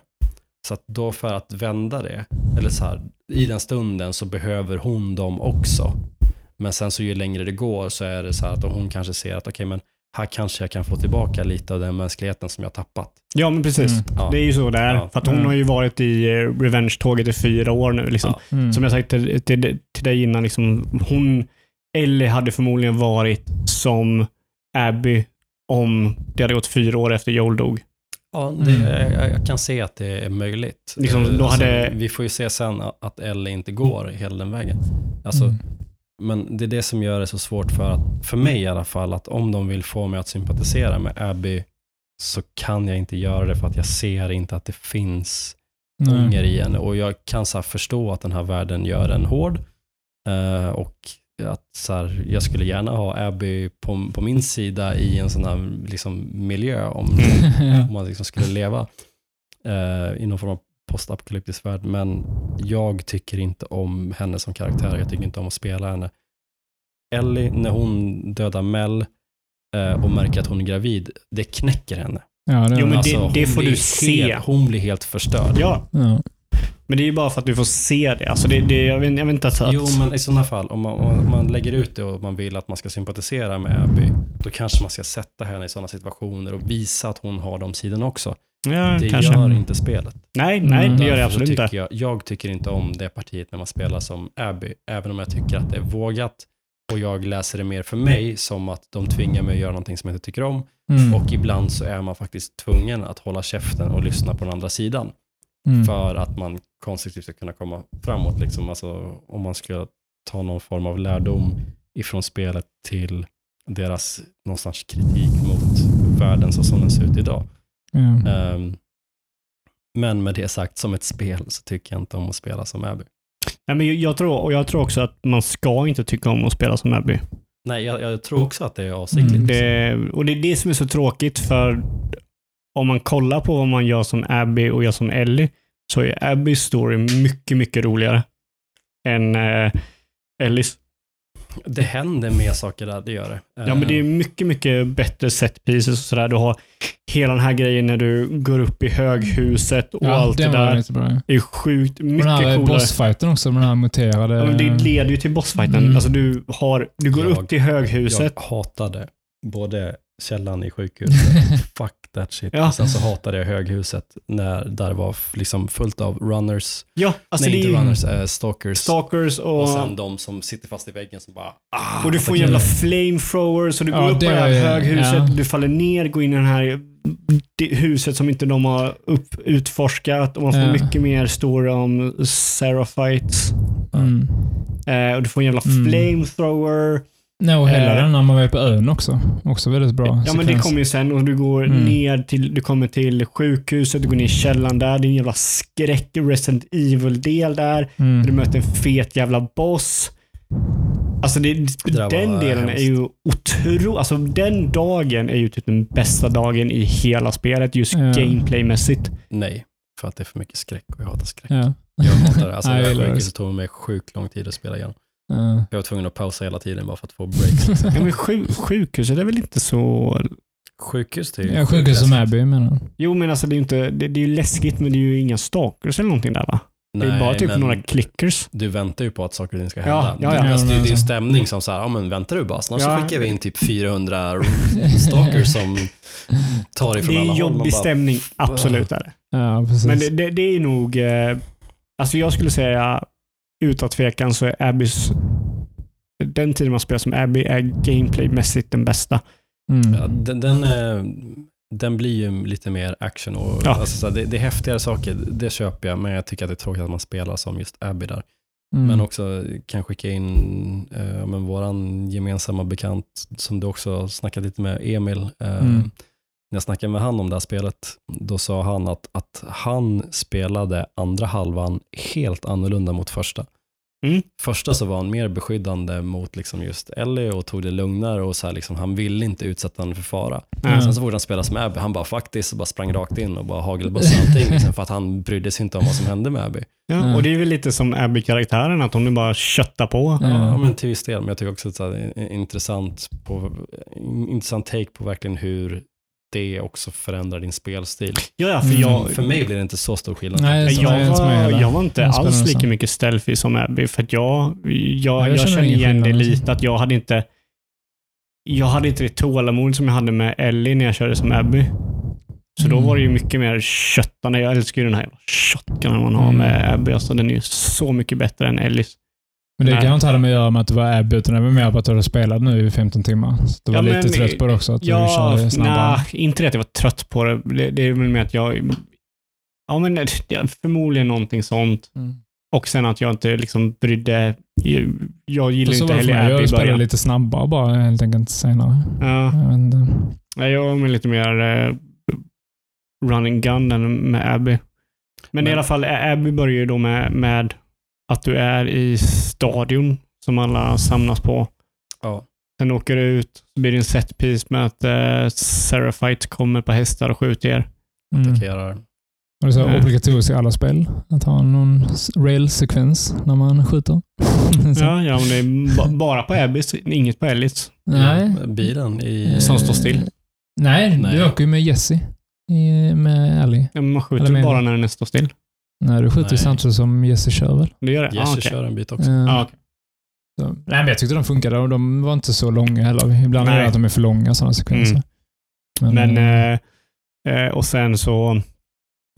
Så att då för att vända det, eller så här, i den stunden så behöver hon dem också. Men sen så ju längre det går så är det så här att hon kanske ser att okej men här kanske jag kan få tillbaka lite av den mänskligheten som jag tappat. Ja, men precis. Mm. Ja. Det är ju så det är. Ja. För att hon Mm. har ju varit i eh, Revenge-tåget i fyra år nu. Liksom. Ja. Mm. Som jag sagt till, till, till dig innan, liksom, hon, Ellie hade förmodligen varit som Abby om det hade gått fyra år efter Joel dog. Ja, det, Mm. jag, jag kan se att det är möjligt. Liksom, Eh, då hade- vi får ju se sen att- Ellie inte går hela den vägen. Alltså, Mm. Men det är det som gör det så svårt för, att, för mig i alla fall, att om de vill få mig att sympatisera med Abby så kan jag inte göra det för att jag ser inte att det finns ånger i henne. Och jag kan så förstå att den här världen gör en hård. eh, och att så här, jag skulle gärna ha Abby på, på min sida i en sån här liksom, miljö om, Ja. om man liksom skulle leva eh, i någon form av postapokalyptisk värld. Men jag tycker inte om henne som karaktär. Jag tycker inte om att spela henne. Ellie, när hon dödar Mel eh, och märker att hon är gravid, det knäcker henne. Ja, det Jo, men det. det- hon får du se. Helt, hon blir helt förstörd. Ja, Ja. Men det är ju bara för att du får se det. Alltså det, det jag, vet, jag vet inte att... Jo, men i sådana fall, om man, om man lägger ut det och man vill att man ska sympatisera med Abby, då kanske man ska sätta henne i sådana situationer och visa att hon har de sidorna också. ja, Det kanske. gör inte spelet. Nej, nej, Mm. det gör det absolut inte. jag, jag tycker inte om det partiet när man spelar som Abby, även om jag tycker att det är vågat. Och jag läser det mer för mig som att de tvingar mig att göra någonting som jag inte tycker om. Mm. Och ibland så är man faktiskt tvungen att hålla käften och lyssna på den andra sidan. Mm. För att man konstruktivt ska kunna komma framåt. Liksom. Alltså, om man ska ta någon form av lärdom ifrån spelet till deras någonstans kritik mot världen så som den ser ut idag. Ja. Ehm, men med det sagt, som ett spel så tycker jag inte om att spela som Abby. Nej, men jag, jag, tror, och jag tror också att man ska inte tycka om att spela som Abby. Nej, jag, jag tror också att det är avsiktligt. Mm. Det, och det är det som är så tråkigt för om man kollar på vad man gör som Abby och gör som Ellie så är Abbys story mycket, mycket roligare än eh, Ellies. Det händer mer saker där, det gör det. Ja, men det är Ehm, mycket, mycket bättre set pieces och sådär. Du har hela den här grejen när du går upp i höghuset och ja, allt det den där. bra. Det är sjukt Och den mycket här coolare. bossfighten också, med den här muterade... Ja, men det leder ju till bossfighten. Mm. Alltså du, har, du går Jag- upp till höghuset. Jag hatade både källan i sjukhuset, fuck that shit. Ja. Sen så hatade jag höghuset när där var liksom fullt av runners, Ja, alltså nej det inte runners, eh, stalkers. stalkers och, och sen de som sitter fast i väggen som bara ah, och du får attackerar. jävla flamethrowers och du Ja, går upp på det här höghuset, ja. du faller ner, går in i det här huset som inte de har upp, utforskat och man får Ja. mycket mer story om Seraphites. Mm. Eh, och du får en jävla Mm. flamethrower. Nej, och hela Eh. den när man var på ön också. Också väldigt bra Ja, men det sekvens. kommer ju sen och du går Mm. ner till, du kommer till sjukhuset, du går ner i källaren där, det är en jävla skräck Resident Evil-del där. Mm. Du möter en fet jävla boss. Alltså det, Det den delen hemskt. är ju otrolig. Alltså den dagen är ju typ den bästa dagen i hela spelet, just Ja. gameplaymässigt. Nej, för att det är för mycket skräck och jag hatar skräck. Ja. Jag hatar det. Alltså, Nej, det jag gillar det. sjukhuset tog mig sjukt lång tid att spela igenom. Ja. Jag var tvungen att pausa hela tiden bara för att få breaks. Liksom. Ja, men sjuk, sjukhuset är väl inte så... Sjukhus, det är Ja, sjukhus som. Abby menar. Jo, men alltså det är ju inte... Det, det är ju läskigt, men det är ju inga stalkers eller någonting där va? det är Nej, bara typ några clickers. Du väntar ju på att saker och ting ska Ja, hända. ja, ja. Du, alltså, det, Ja, det är en alltså. stämning som så här, ja men väntar du bara, snart Ja. så skickar vi in typ 400 stalkers som tar ifrån Det är alla en håll. Man jobbig bara, stämning, absolut är det. Ja, precis. Men det, det, det är nog... Eh, alltså jag skulle säga utan tvekan så är Abbys... Den tiden man spelar som Abby är gameplaymässigt den bästa. mm. Ja, den, den, eh, den blir ju lite mer action och Ja. alltså, så här, det, det är häftigare saker, det köper jag, men jag tycker att det är tråkigt att man spelar som just Abby där. Mm. Men också kan skicka in eh, men våran gemensamma bekant som du också snackat lite med, Emil. Eh, Mm. När jag snackade med han om det här spelet, då sa han att, att han spelade andra halvan helt annorlunda mot första. Mm. Första så var han mer beskyddande mot liksom just Ellie och tog det lugnare och så här liksom, han ville inte utsätta henne för fara. Ja. Sen så fort han spelade som Abby, han bara faktiskt bara sprang rakt in och bara hagelbussade allting liksom, för att han brydde sig inte om vad som hände med Abby. Ja, Mm. Och det är väl lite som Abby-karaktären, att hon är bara köttar på. Ja. Ja, men till viss del, men jag tycker också att det är en intressant, på, en intressant take på verkligen hur det också förändrar din spelstil. Ja, ja, för Mm. jag, För mig blir det inte så stor skillnad. Nej, jag, jag var, jag var inte alls lika mycket stealthy som Abby, för att jag, jag, jag jag, känner igen det skillnad, alltså. lite, att jag hade inte jag hade inte det tålamod som jag hade med Ellie när jag körde som Abby. Så då Mm. var det ju mycket mer köttande. Jag älskar ju den här shotgunen man har Mm. med Abby. Alltså, den är ju så mycket bättre än Ellis. Men det kan inte ha med att göra med att det var Abby, utan det var mer på att du hade spelat nu i 15 timmar. Så du var Ja, lite men- trött på det också, att du Ja, körde snabbare. nej, inte det att jag var trött på det. Det, det är väl mer att jag... Ja, men förmodligen någonting sånt. Mm. Och sen att jag inte liksom brydde... Jag gillar För så inte var heller mig. Abby Jag i spelade början. lite snabbare bara helt enkelt senare. Ja, Jag jag var lite mer eh, running gun än med Abby. Men, i Men- alla fall, Abby börjar ju då med, med att du är i stadion som alla samlas på. Ja. Sen åker du ut, så blir det en set piece med att eh, Seraphite kommer på hästar och skjuter er. Mm. attackerar. Och det är så Nej. obligatoriskt i alla spel. Att ha någon rail-sekvens när man skjuter. Ja, ja, men det är ba- bara på Abby, så inget på Ellis. Nej. Bilen i... Som står still. Eh, Nej, Nej. du åker ju med Jesse. I, med Ellie. Ja, men man skjuter bara när den står still. Nej, du skjuter ju Nej. samtidigt som Jesse kör väl? Det gör det? Jesse ah, okej. kör en bit också. Eh, Ah, okej. så. Nej, men jag tyckte de funkade och de var inte så långa heller. Ibland är Nej. det att de är för långa sådana sekvenser. Mm. Men, eh, eh, eh, och sen så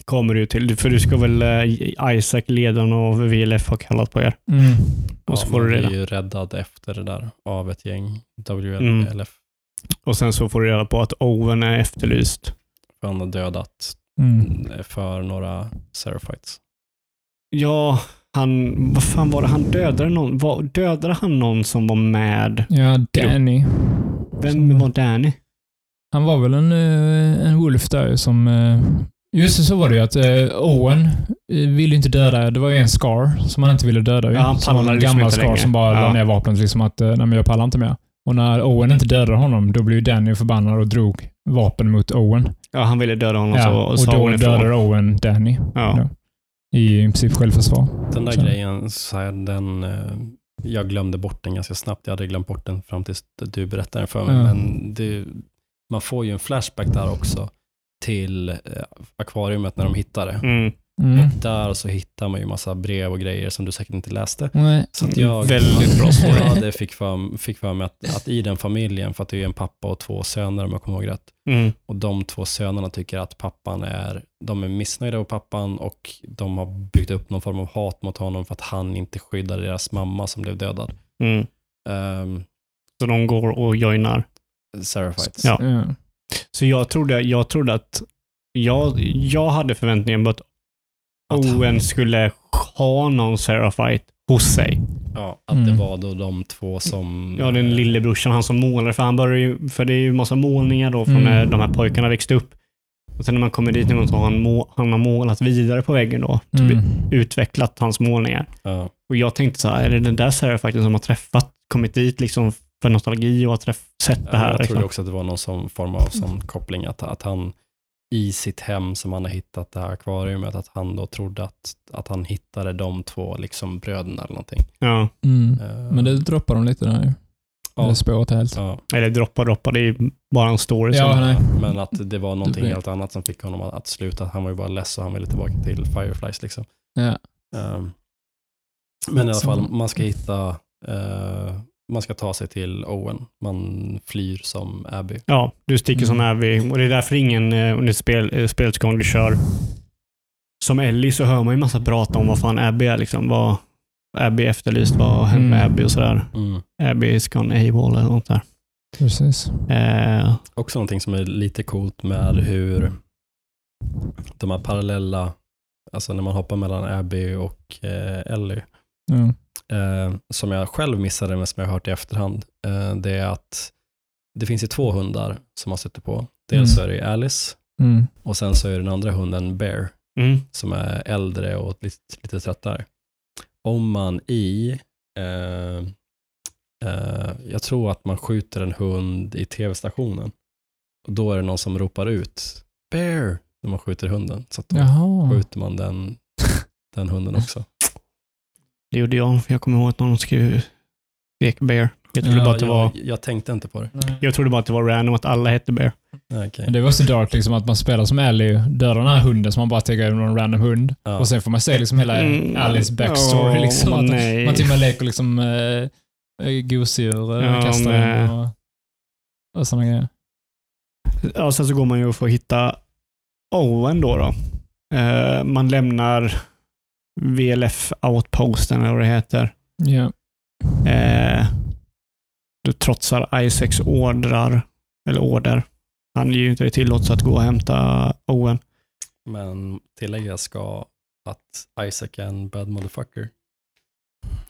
kommer du till, för du ska väl eh, Isaac, ledaren av VLF, ha kallat på er. mm. Och så Ja, får du reda blir ju räddad efter det där av ett gäng WLF. Mm. Och sen så får du reda på att Owen är efterlyst. För han har dödat Mm. för några Seraphites. Ja, han, vad fan var det? Han dödade någon. Var, dödade han någon som var med? Ja, Danny. Vem var Danny? Han var väl en, eh, en Wolf där ju som... eh, Just det, så var det ju att eh, Owen ville inte döda. Det var ju en Scar som han inte ville döda. Ja, han som en liksom gammal Scar längre. som bara Ja. la ner vapnet. Liksom att, nej men jag pallar inte mer. Och när Owen inte dödade honom, då blev ju Danny förbannad och drog vapen mot Owen. Ja, han ville döda honom så Ja, och sa då hon ifrån. dödade Owen Danny. Ja. Ja. I princip självförsvar. Den där Så. grejen, så här, den, eh, jag glömde bort den ganska snabbt. Jag hade glömt bort den fram tills du berättade den för mig. Ja. Men det, man får ju en flashback där också till eh, akvariumet när de hittar det. Mm. Mm. Där så hittar man ju massa brev och grejer som du säkert inte läste. Nej. Så att jag, Väldigt bra story. hade fick för, fick för mig att, att i den familjen, för att det är en pappa och två söner om jag kommer ihåg rätt, Mm. och de två sönerna tycker att pappan är, de är missnöjda med pappan och de har byggt upp någon form av hat mot honom för att han inte skyddade deras mamma som blev dödad. Mm. Um, Så de går och joinar. Seraphites. Ja. Så jag trodde, jag trodde att jag, jag hade förväntningen på att Owen skulle ha någon Seraphite hos sig. Ja, att det Mm. var då de två som... Ja, den lillebrorsan, han som målade. För han börjar ju, för det är ju massa målningar då från Mm. när de här pojkarna växte upp. Och sen när man kommer dit någon gång så har han, må, han har målat vidare på väggen då. Typ Mm. Utvecklat hans målningar. Ja, Och jag tänkte så här, är det den där Seraphiten som har träffat, kommit dit liksom för nostalgi och har träff, sett det här? jag liksom? trodde också att det var någon som form av sån koppling, att, att han i sitt hem som han har hittat det här akvariumet, att han då trodde att, att han hittade de två liksom bröderna eller någonting. Ja. Mm. Eh, Men det droppar de lite där ju. Ja. Det spåret helt. ja, Eller droppa, droppa. Det är ju bara en story. Ja, som, nej. men att det var någonting helt annat som fick honom att, att sluta. Han var ju bara less och han ville tillbaka till Fireflies liksom. Ja. Ehm, men i alla fall, man ska hitta, eh, man ska ta sig till Owen. Man flyr som Abby. Ja, du sticker som Mm. Abby. Och det är därför ingen eh, under spel, eh, spelets gång du kör som Ellie så hör man ju massa prata om vad fan Abby är. Liksom. Vad Abby efterlyst, vad har hänt med Mm. Abby och sådär. Mm. Abby is gone AWOL eller något där. Precis. Eh, Också någonting som är lite coolt med hur de här parallella, alltså när man hoppar mellan Abby och eh, Ellie, Ja. Eh, som jag själv missade men som jag har hört i efterhand, eh, det är att det finns ju två hundar som man sätter på. Dels Mm. är det Alice Mm. och sen så är den andra hunden Bear mm, som är äldre och lite, lite tröttare. Om man i, eh, eh, jag tror att man skjuter en hund i tv-stationen, och då är det någon som ropar ut Bear när man skjuter hunden. Så att då Jaha. skjuter man den, den hunden också. det gjorde jag. Jag kommer ihåg att någon skrev skrek Bear. Jag trodde, Ja, bara att det var, jag, jag tänkte inte på det. Nej. jag trodde bara att det var random att alla hette Bear. Nej. Men Det var så dark liksom att man spelar som Ellie, dödar den här hunden som man bara tänker är någon random hund. Ja. Och sen får man se liksom hela Mm. Alice backstory. Åh, liksom, att nej. man till och med leker liksom äh, gosedjur, äh, Ja, kastar in och, och sådana grejer. Ja, sen så går man ju och får hitta Owen då. då. Eh, man lämnar VLF outposten eller vad det heter. Ja. Eh, du trotsar Isaacs ordrar, eller order. Han ger ju inte dig tillåtelse att gå och hämta Owen. Men tilläggas ska att Isaac är en bad motherfucker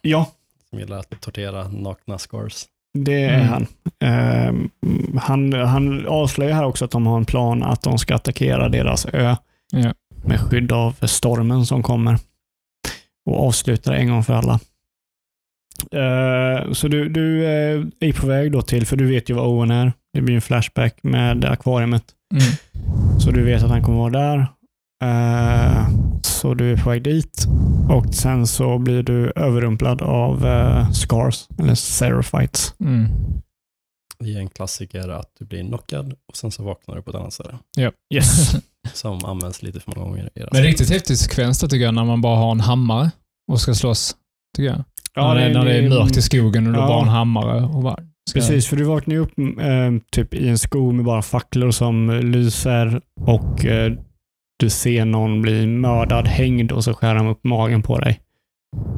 Ja, som gillar att tortera nakna scars. det är Mm. han. Eh, han. Han avslöjar här också att de har en plan att de ska attackera deras ö Ja. med skydd av stormen som kommer och avsluta det en gång för alla. Eh, så du, du eh, är på väg då till, för du vet ju vad Owen är. Det blir en flashback med akvariet. Mm. Så du vet att han kommer vara där. Eh, så du är på väg dit och sen så blir du överrumplad av Scars, eller Seraphites. Mm. Det är en klassiker att du blir knockad och sen så vaknar du på ett annat ställe. Yes. Som används lite för många gånger i Men riktigt häftig sekvens då, tycker jag, när man bara har en hammare och ska slåss. Tycker jag. Ja, när, det, när det är mörkt i skogen och du Ja. bara har en hammare. Och bara, Precis, för du vaknar ju upp eh, typ i en skog med bara facklor som lyser och eh, du ser någon bli mördad, hängd och så skär de upp magen på dig.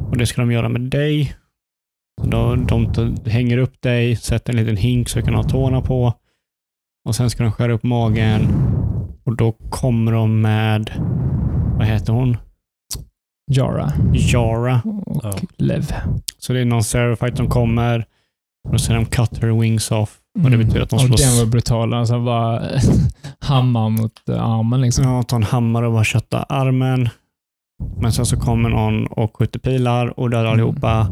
Och det ska de göra med dig. Då, de hänger upp dig, sätter en liten hink så du kan ha tårna på. Och sen ska de skära upp magen och då kommer de med, vad heter hon? Jara Jara. och Ja. Lev. Så det är någon Seraphite som kommer och säger de cut her wings off. Och det betyder att de Mm. Och slåss. den var brutal. Alltså bara hammar mot eh, armen liksom. Ja, ta en hammare och bara kötta armen. Men sen så kommer någon och skjuter pilar och dödar Mm. allihopa.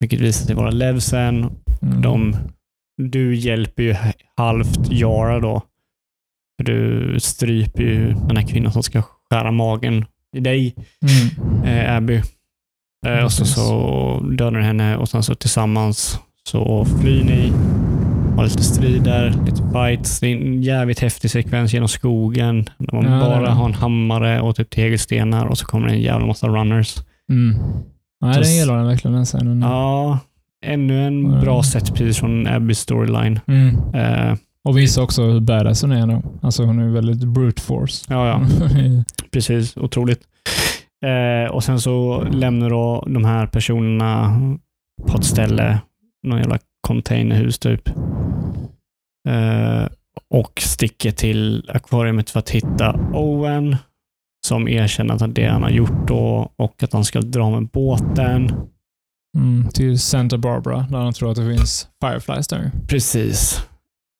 Vilket visar sig vara Levsen. Mm. De, du hjälper ju halvt Jara då. För du stryper ju den här kvinnan som ska skära magen i dig, Mm. eh, Abby. Eh, och så, Precis. så dödar du henne och sen så tillsammans så flyr ni. Har lite strider, lite fights. Det är en jävligt häftig sekvens genom skogen. Där man Ja, bara har en hammare och typ tegelstenar och så kommer det en jävla massa runners. Mm. Nej, Så den gillar den verkligen den scenen. Ja, ännu en Mm. bra setpiece från Abbys storyline. Mm. Eh, Och visar också hur badass hon är då. Alltså hon är väldigt brute force. ja, ja. Precis, otroligt. Eh, och sen så lämnar då de här personerna på ett ställe, någon jävla containerhus typ. Eh, och sticker till akvariet för att hitta Owen som erkänner att det han har gjort då och att han ska dra med båten. mm. Till Santa Barbara, där de tror att det finns Fireflies där. Precis.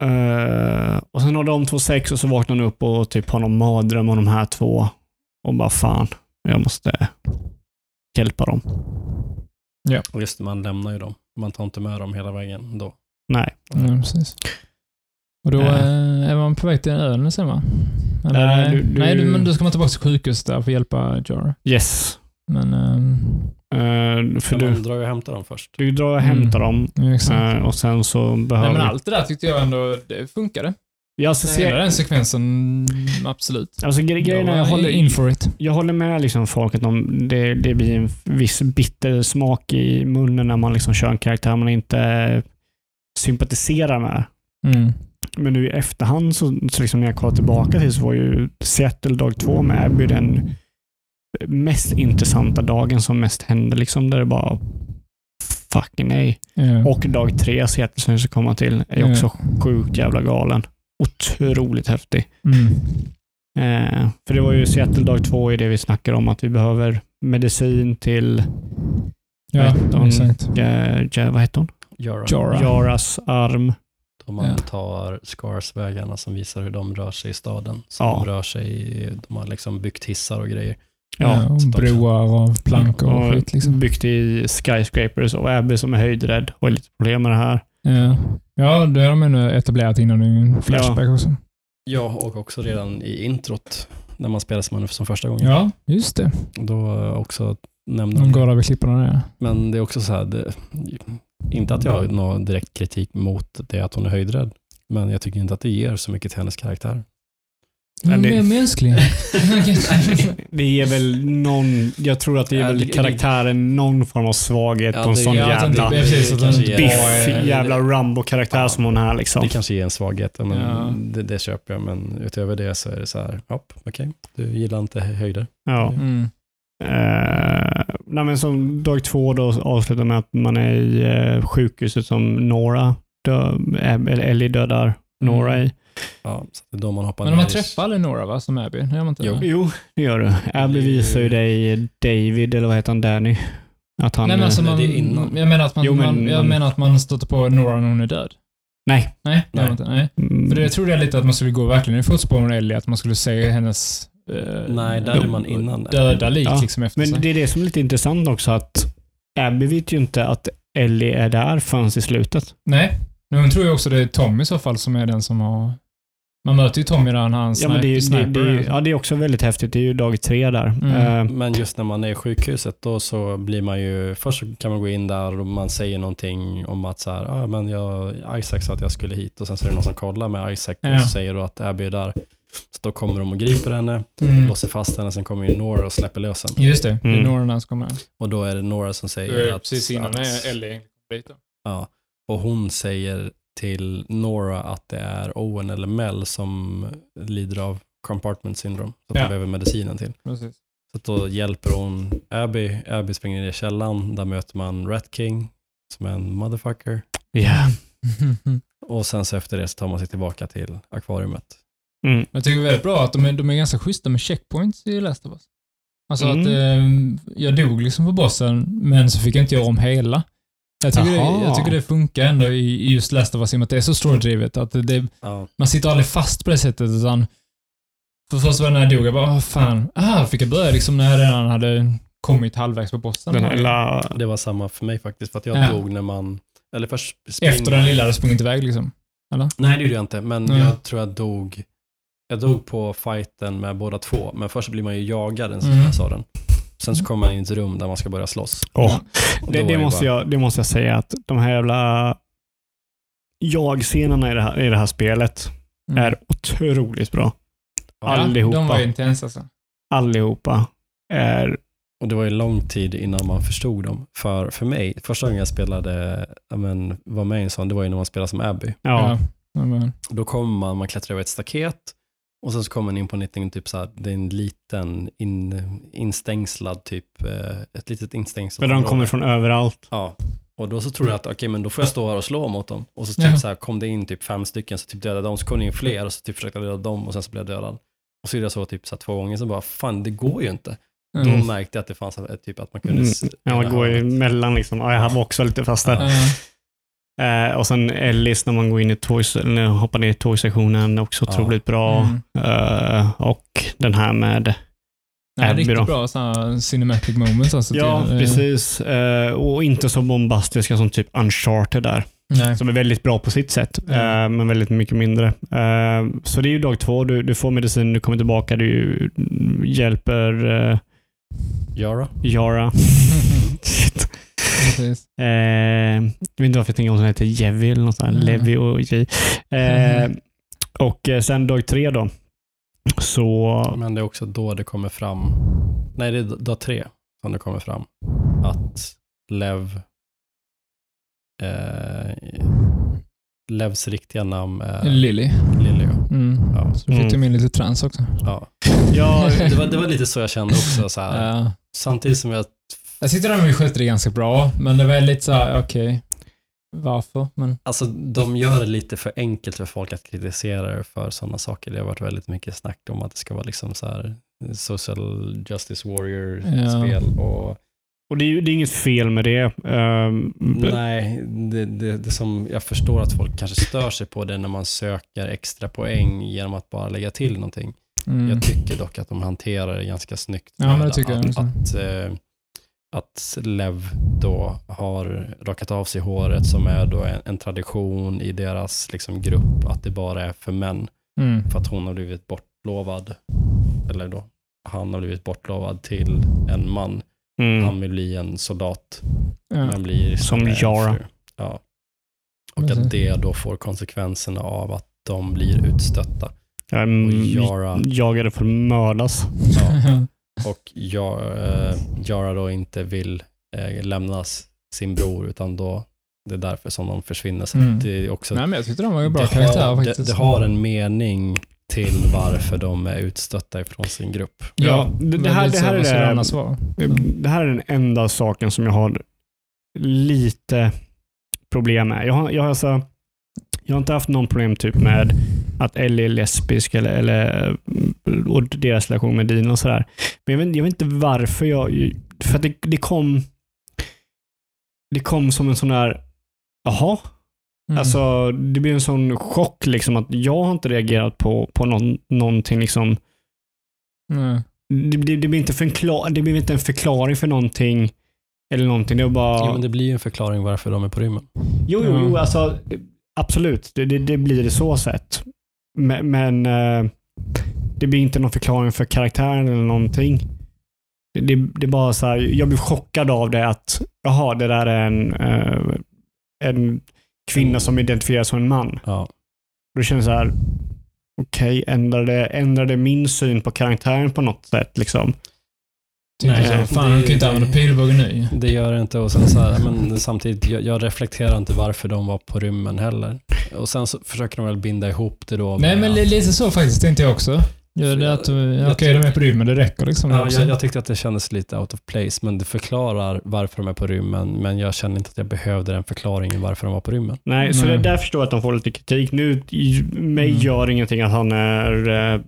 Eh, och sen har de två sex och så vaknar han upp och typ har någon mardröm om de här två. Och bara fan, jag måste hjälpa dem. Och just man lämnar ju dem. Man tar inte med dem hela vägen då. Nej. Mm, precis. Och då eh, är man på väg till ön sen va? Eller, Nej, nej, du- du- nej, du, men då ska man tillbaka till sjukhuset där för att hjälpa Jar. Yes. Men, ehm, Eh, för du, drar och hämtar dem först. du drar och Mm. hämtar dem ja, exakt. eh, och sen så nej, behöver men du... allt det där tyckte jag ändå det funkade. Ja, alltså, Hela se, den sekvensen, absolut. alltså gre- grejen är, jag jag håller håller, in for it. jag håller med liksom folk att de, det, det blir en viss bitter smak i munnen när man liksom kör en karaktär man inte sympatiserar med. Mm. Men nu i efterhand, så, så liksom när jag kollar tillbaka till, så var ju Seattle dag två med Abby den mest intressanta dagen som mest hände. Liksom, där det bara fucking nej. Ja. Och dag tre, Seattle som jag ska komma till, är Ja. också sjukt jävla galen. Otroligt häftig. Mm. Eh, för det var ju Seattle dag två i det vi snackar om, att vi behöver medicin till, Ja, hon- exakt. eh, ja, vad heter hon? Jara. Jara. Jaras arm. Då man Ja. tar Scars-vägarna som visar hur de rör sig i staden. Som Ja. rör sig, de har liksom byggt hissar och grejer. Ja, och så de- broar och plankor och skit liksom. Byggt i skyscrapers och Abby som är höjdrädd har lite problem med det här. Ja, ja det har de ännu etablerat innan i en Flashback också. Ja, och också redan i introt när man spelar som, som första gången. Ja, just det. Då eh, också nämner De går det. över klipporna där. Men det är också så här, det, inte att jag har någon direkt kritik mot det att hon är höjdrädd, men jag tycker inte att det ger så mycket till hennes karaktär. Men det- Mer mänsklig. Det ger väl någon, jag tror att det ger Ja, väl karaktären någon form av svaghet Ja, på en sån ja, den jävla typ- den ger- biff, är- jävla Rambo-karaktär Ja. som hon är liksom. Det kanske ger en svaghet, men Ja. det, det köper jag, men utöver det så är det så här, hopp, okej, du gillar inte höjder. Ja. Mm. Eh, nej men som dag två då avslutar med att man är i eh, sjukhuset som Nora, dö, eh, eller Ellie dödar Nora i. Ja, så det är då man hoppar Men man ner i- träffar aldrig några va, som Abby? Gör man inte Jo. det? Jo, det gör du. Abby visar ju dig David, eller vad heter han, Danny? Att han... Nej, men alltså eh, man, det innan. Jag menar att man, Jo, men man, jag man- menar att man stöter på Nora när hon är död. nej. Nej, det gör Nej. man inte. Nej. Mm, För det, jag trodde jag lite att man skulle gå verkligen i fotspåren Ellie, att man skulle se hennes eh, Nej, där är man innan det. döda lik Ja, liksom efter Men sig. det är det som är lite intressant också, att Abby vet ju inte att Ellie är där förrän i slutet. Nej, men hon tror ju också det är Tommy i så fall som är den som har... Man möter ju Tommy där när han Ja, men det är, ju- sniper. det, det, är, ju- ja, det är också väldigt häftigt. Det är ju dag tre där. Mm. Eh, Men just när man är i sjukhuset då så blir man ju, först så kan man gå in där och man säger någonting om att så här, ah, men jag, Isaac sa att jag skulle hit och sen så är det någon som kollar med Isaac Ja. och säger då att Abby är där. Så då kommer de och griper henne, Mm. låser fast henne, sen kommer ju Nora och släpper lös henne. Just det, det är Mm. Nora som kommer. Och då är det Nora som säger att, Precis innan att är Ellie dit då. ja, och hon säger till Nora att det är Owen eller Mel som lider av compartment syndrome, så att Ja. de behöver medicinen till. Precis. Så att då hjälper hon Abby. Abby springer ner i källaren. Där möter man Rat King som är en motherfucker. Ja. Och sen så efter det så tar man sig tillbaka till akvariumet. Mm. Jag tycker det är väldigt bra att de är, de är ganska schyssta med checkpoints i Last of Us. Alltså Mm. att eh, jag dog liksom på bossen, men så fick jag inte göra om hela. Jag tycker, det, jag tycker det funkar ändå i, i just Last of Us i och med att det är så story-drivet. Att det, Ja, man sitter aldrig fast på det sättet, utan för första gången när jag dog, jag bara, vad fan, ah, fick jag börja liksom när jag redan hade kommit halvvägs på bossen. Den här lilla... det var samma för mig faktiskt. För att jag Ja. dog när man... Eller först spring- Efter den lilla hade sprungit iväg liksom. Nej, det gjorde jag inte. Men Nej. jag tror jag dog... Jag dog på fighten med båda två. Men först blir man ju jagad en Mm. mm. av den. Sen så kommer man in i ett rum där man ska börja slåss. Och det, det, måste bara- jag, det måste jag säga att de här jävla jag-scenerna i det här, i det här spelet Mm. är otroligt bra. Ja. allihopa. De var ju intensa alltså. Allihopa är... Och det var ju lång tid innan man förstod dem. För, för mig, första gången jag spelade, men, var med i en sån, det var ju när man spelade som Abby. Ja. Ja, Då kommer man, man klättrar över ett staket och sen så kommer man in på någonting typ så här, det är en liten in, instängslad typ, eh, ett litet instängslat Men de område. kommer från överallt. Ja, och då så tror jag att okej, men då får jag stå här och slå mot dem. Och så typ Ja. så här, kom det in typ fem stycken, så typ dödade de, så kom det in fler och så typ försökte jag döda dem och sen så blev jag dödad. Och så gjorde jag så typ så här, två gånger, så bara fan det går ju inte. mm. Då märkte jag att det fanns ett- typ att man kunde... Mm. Ja, man göra går ju emellan liksom. Ja, jag var också lite fast där. Ja. Eh, och sen Ellis när man går in i toys, eller hoppar ner i toy-sektionen, också Ja. otroligt bra. Mm. Eh, och den här med Nej, Abby riktigt då. bra såna cinematic moments alltså. Ja, till, eh, precis. Eh, och inte så bombastiska som typ Uncharted där. Nej. Som är väldigt bra på sitt sätt, Mm. men väldigt mycket mindre. Eh, så det är ju dag två. Du, du får medicin, du kommer tillbaka, du hjälper Yara? Yara. Shit. Precis. Eh, jag vet inte varför jag tänker om som heter Jevi eller något sånt. Mm. Levi och J. Eh, och eh, sen dag tre då. Så... Men det är också då det kommer fram, nej det är dag tre som det kommer fram, att Lev, eh, Levs riktiga namn är Lily. Lilly. Mm. Ja. Så fick Mm. de in lite trans också. Ja. Ja, Det, var, det var lite så jag kände också. Så här. Ja. Samtidigt som jag, Jag tyckte de skötte det ganska bra, men det var lite så här, okej. Varför? Men, alltså de gör det lite för enkelt för folk att kritisera för sådana saker. Det har varit väldigt mycket snack om att det ska vara liksom så här social justice warrior-spel. Och och det är det är inget fel med det. Um, Nej, det, det, det som jag förstår att folk kanske stör sig på det är när man söker extra poäng genom att bara lägga till någonting. mm. Jag tycker dock att de hanterar det ganska snyggt. Ja, men det tycker jag att, också. att, eh, att Lev då har rakat av sig håret som är då en, en tradition i deras liksom, grupp, att det bara är för män. Mm. För att hon har blivit bortlovad, eller då han har blivit bortlovad till en man. mm. Han vill bli en soldat. Ja. Man blir Som fru. Ja. Och att det då får konsekvenserna av att de blir utstötta. Jag Och är Yara, jagade för att mördas. ja, och Yara, eh, då inte vill eh, lämna sin bror, utan då det är därför som de försvinner. Så Mm. det är också Nej, men jag tyckte de var ju bra det, karaktärer har, det, faktiskt. det har en mening till varför de är utstötta ifrån sin grupp. Ja, det- det här- det här är det- vara? Det här är den enda saken som jag har lite problem med. Jag har, jag har, alltså, jag har inte haft någon problem typ med att Ellie är lesbisk eller, eller och deras relation med Dean och sådär. Men jag vet, jag vet inte varför jag... För att det, det kom... Det kom som en sån där... Jaha? Mm. Alltså, det blir en sån chock liksom att jag har inte reagerat på, på någon, någonting liksom Nej. det, det, det, blir inte förklar, det blir inte en förklaring för någonting. Eller någonting. Det var bara... Ja, men det blir ju en förklaring varför de är på rymmen. Jo, jo, jo alltså, absolut. Det, det, det blir det så sett. Men, men eh, det blir inte någon förklaring för karaktären eller någonting. Det, det, är bara så här, jag blir chockad av det att, jaha, det där är en, eh, en kvinna som identifieras som en man. Ja. Då känner jag så här, okej, ändrade, ändrade min syn på karaktären på något sätt? Liksom. Tycker Nej, så. Fan, han kan ju inte använda pilbågen nu. Det gör det inte och sen så här, men samtidigt, jag, jag reflekterar inte varför de var på rymmen heller. Och sen så försöker de väl binda ihop det då. Nej, men att- lite så faktiskt tänkte jag också. Ja, det är att, Jag- okej, de är på rymmen, det räcker liksom. Ja, också. jag, jag tyckte att det kändes lite out of place, men det förklarar varför de är på rymmen, men jag kände inte att jag behövde den förklaringen varför de var på rymmen. Nej, så Nej. det där förstår jag att de får lite kritik. Nu, mig Mm. gör ingenting att han är eh,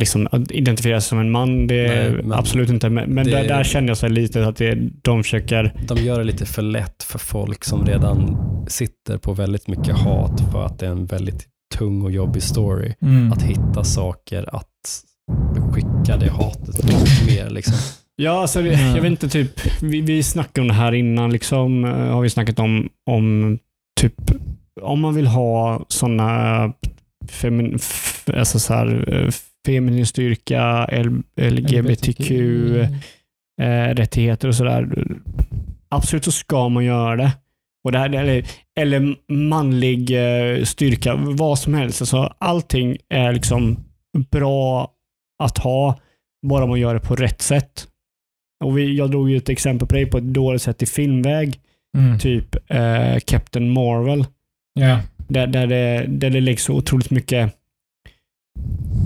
liksom att identifieras som en man. Det är Nej, men absolut inte. Men, men det- där, där känner jag så lite att det, de försöker... De gör det lite för lätt för folk som redan sitter på väldigt mycket hat för att det är en väldigt tung och jobbig story. Mm. Att hitta saker att skicka det hatet mer. Liksom. Ja, alltså, Mm. jag vet inte, typ, vi, vi snackade om det här innan. Liksom, eh, har vi snackat om, om typ om man vill ha sådana femin, f, alltså så här, eh, feminin styrka, LGBTQ, eh, rättigheter och sådär. Absolut så ska man göra det. Och det här, eller, eller manlig eh, styrka, vad som helst. Alltså, allting är liksom bra att ha, bara man gör det på rätt sätt. Och vi, jag drog ju ett exempel på det på ett dåligt sätt i filmväg. Mm. Typ eh, Captain Marvel. Ja. Där, där, det, där det läggs så otroligt mycket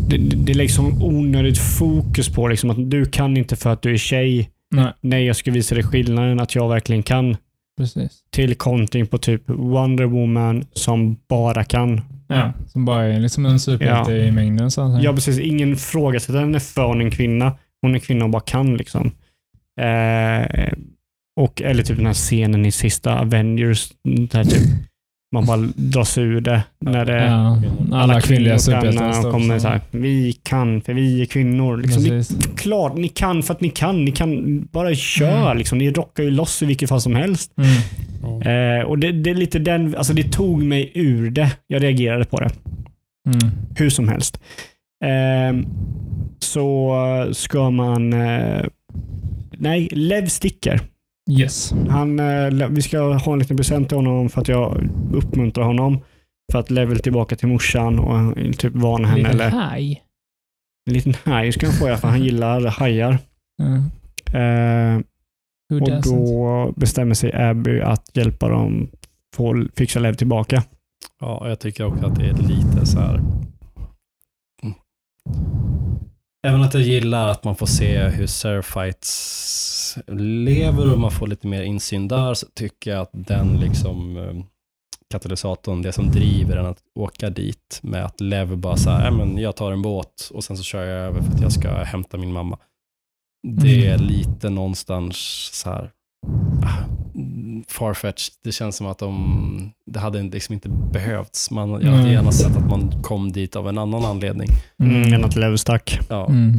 det, det läggs så onödigt fokus på liksom att du kan inte för att du är tjej. Nej, Nej, jag ska visa dig skillnaden att jag verkligen kan. precis. Till kontring på typ Wonder Woman som bara kan. Ja, som bara är liksom en superhjälte Ja. i mängden. Så. Ja, precis. Ingen ifrågasätter henne för hon är en kvinna. Hon är kvinna och bara kan liksom. Eh, och, eller typ den här scenen i sista Avengers. Där typ man bara dras ur det. När det, ja, alla kvinnliga superhjältar kommer så här, vi kan för vi är kvinnor. Liksom, är klart, ni kan för att ni kan. Ni kan bara kör. Mm. Liksom. Ni rockar ju loss i vilket fall som helst. Mm. Eh, och det, det är lite den, alltså det tog mig ur det. Jag reagerade på det. Mm. Hur som helst. Eh, så ska man... Eh, nej, Lev sticker. Yes. Han, eh, vi ska ha en liten present till honom för att jag uppmuntrar honom. För att Lev vill tillbaka till morsan och typ varna henne. Liten Eller, haj. en liten haj ska han få för han gillar hajar. Mm. Eh, och doesn't? då bestämmer sig Abby att hjälpa dem få fixa Lev tillbaka. Ja, och jag tycker också att det är lite så här. Mm. Även att jag gillar att man får se hur Seraphites lever och man får lite mer insyn där, så tycker jag att den liksom eh, katalysatorn, det som driver en att åka dit med att Lev bara så här, "Ja, men jag tar en båt och sen så kör jag över för att jag ska hämta min mamma. Det är Mm. lite någonstans så här ah, mm, farfetched. Det känns som att de, det hade liksom inte behövts. Man, jag hade Mm. gärna sett att man kom dit av en annan anledning. Mm, än att Lev stack. Ja, Mm.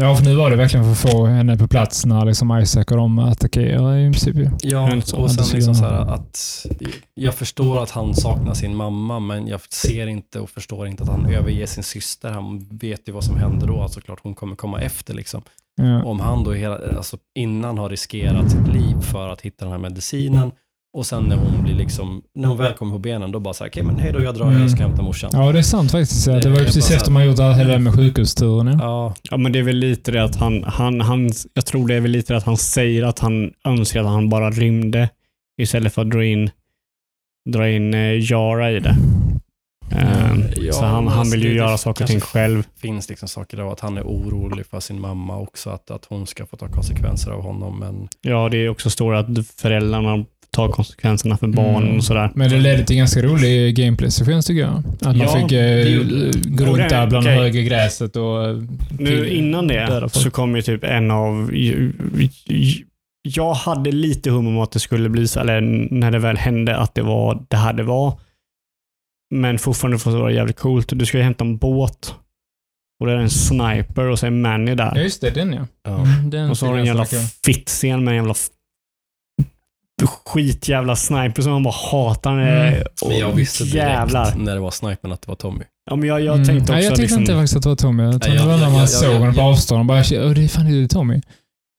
Ja, för nu var det verkligen för att få henne på plats när liksom Isaac och de attackerar i princip. ja och sen liksom så här att jag förstår att han saknar sin mamma, men jag ser inte och förstår inte att han överger sin syster. Han vet ju vad som händer då, alltså klart hon kommer komma efter liksom. Ja. Om han då hela, alltså innan har riskerat sitt liv för att hitta den här medicinen och sen när hon blir liksom, när hon väl kommer på benen, då bara så här, okej men hej då, jag drar, Mm. jag ska hämta morsan. ja, det är sant faktiskt. Det, Det var ju precis bara- efter man gjort det hela med sjukhusturen. Ja. Ja, Ja, men det är väl lite det att han, han, han, jag tror det är väl lite det att han säger att han önskar att han bara rymde istället för att dra in, dra in eh, Yara i det. Ehm, Ja, så han, han alltså vill ju det- göra det saker och ting själv. finns liksom saker där att han är orolig för sin mamma också, att, att hon ska få ta konsekvenser av honom. Men Ja, det är också stora att föräldrarna tar konsekvenserna för barnen Mm. och sådär. Men det ledde till ganska rolig gameplay-sekvens tycker jag. Att man Ja, fick det eh, där bland det höga gräset och... eh, Nu innan det så kom ju typ en av... Jag hade lite hum om att det skulle bli så, eller när det väl hände, att det var det här det var. Men fortfarande får det vara jävligt coolt. Du ska ju hämta en båt och det är en sniper och så är Manny Ja, där. just det. Den ja. ja. Mm, Den Och så har du en fick jävla fittscen med en jävla skitjävla sniper som man bara hatar. Mm. Och Men jag visste direkt jävlar. när det var snipern att det var Tommy. Ja, men jag, jag Mm. tänkte också Nej, jag tyckte liksom, inte faktiskt att det var Tommy. Jag tänkte det var när man jag- såg honom på avstånd och bara, "Åh, det är fan det är Tommy.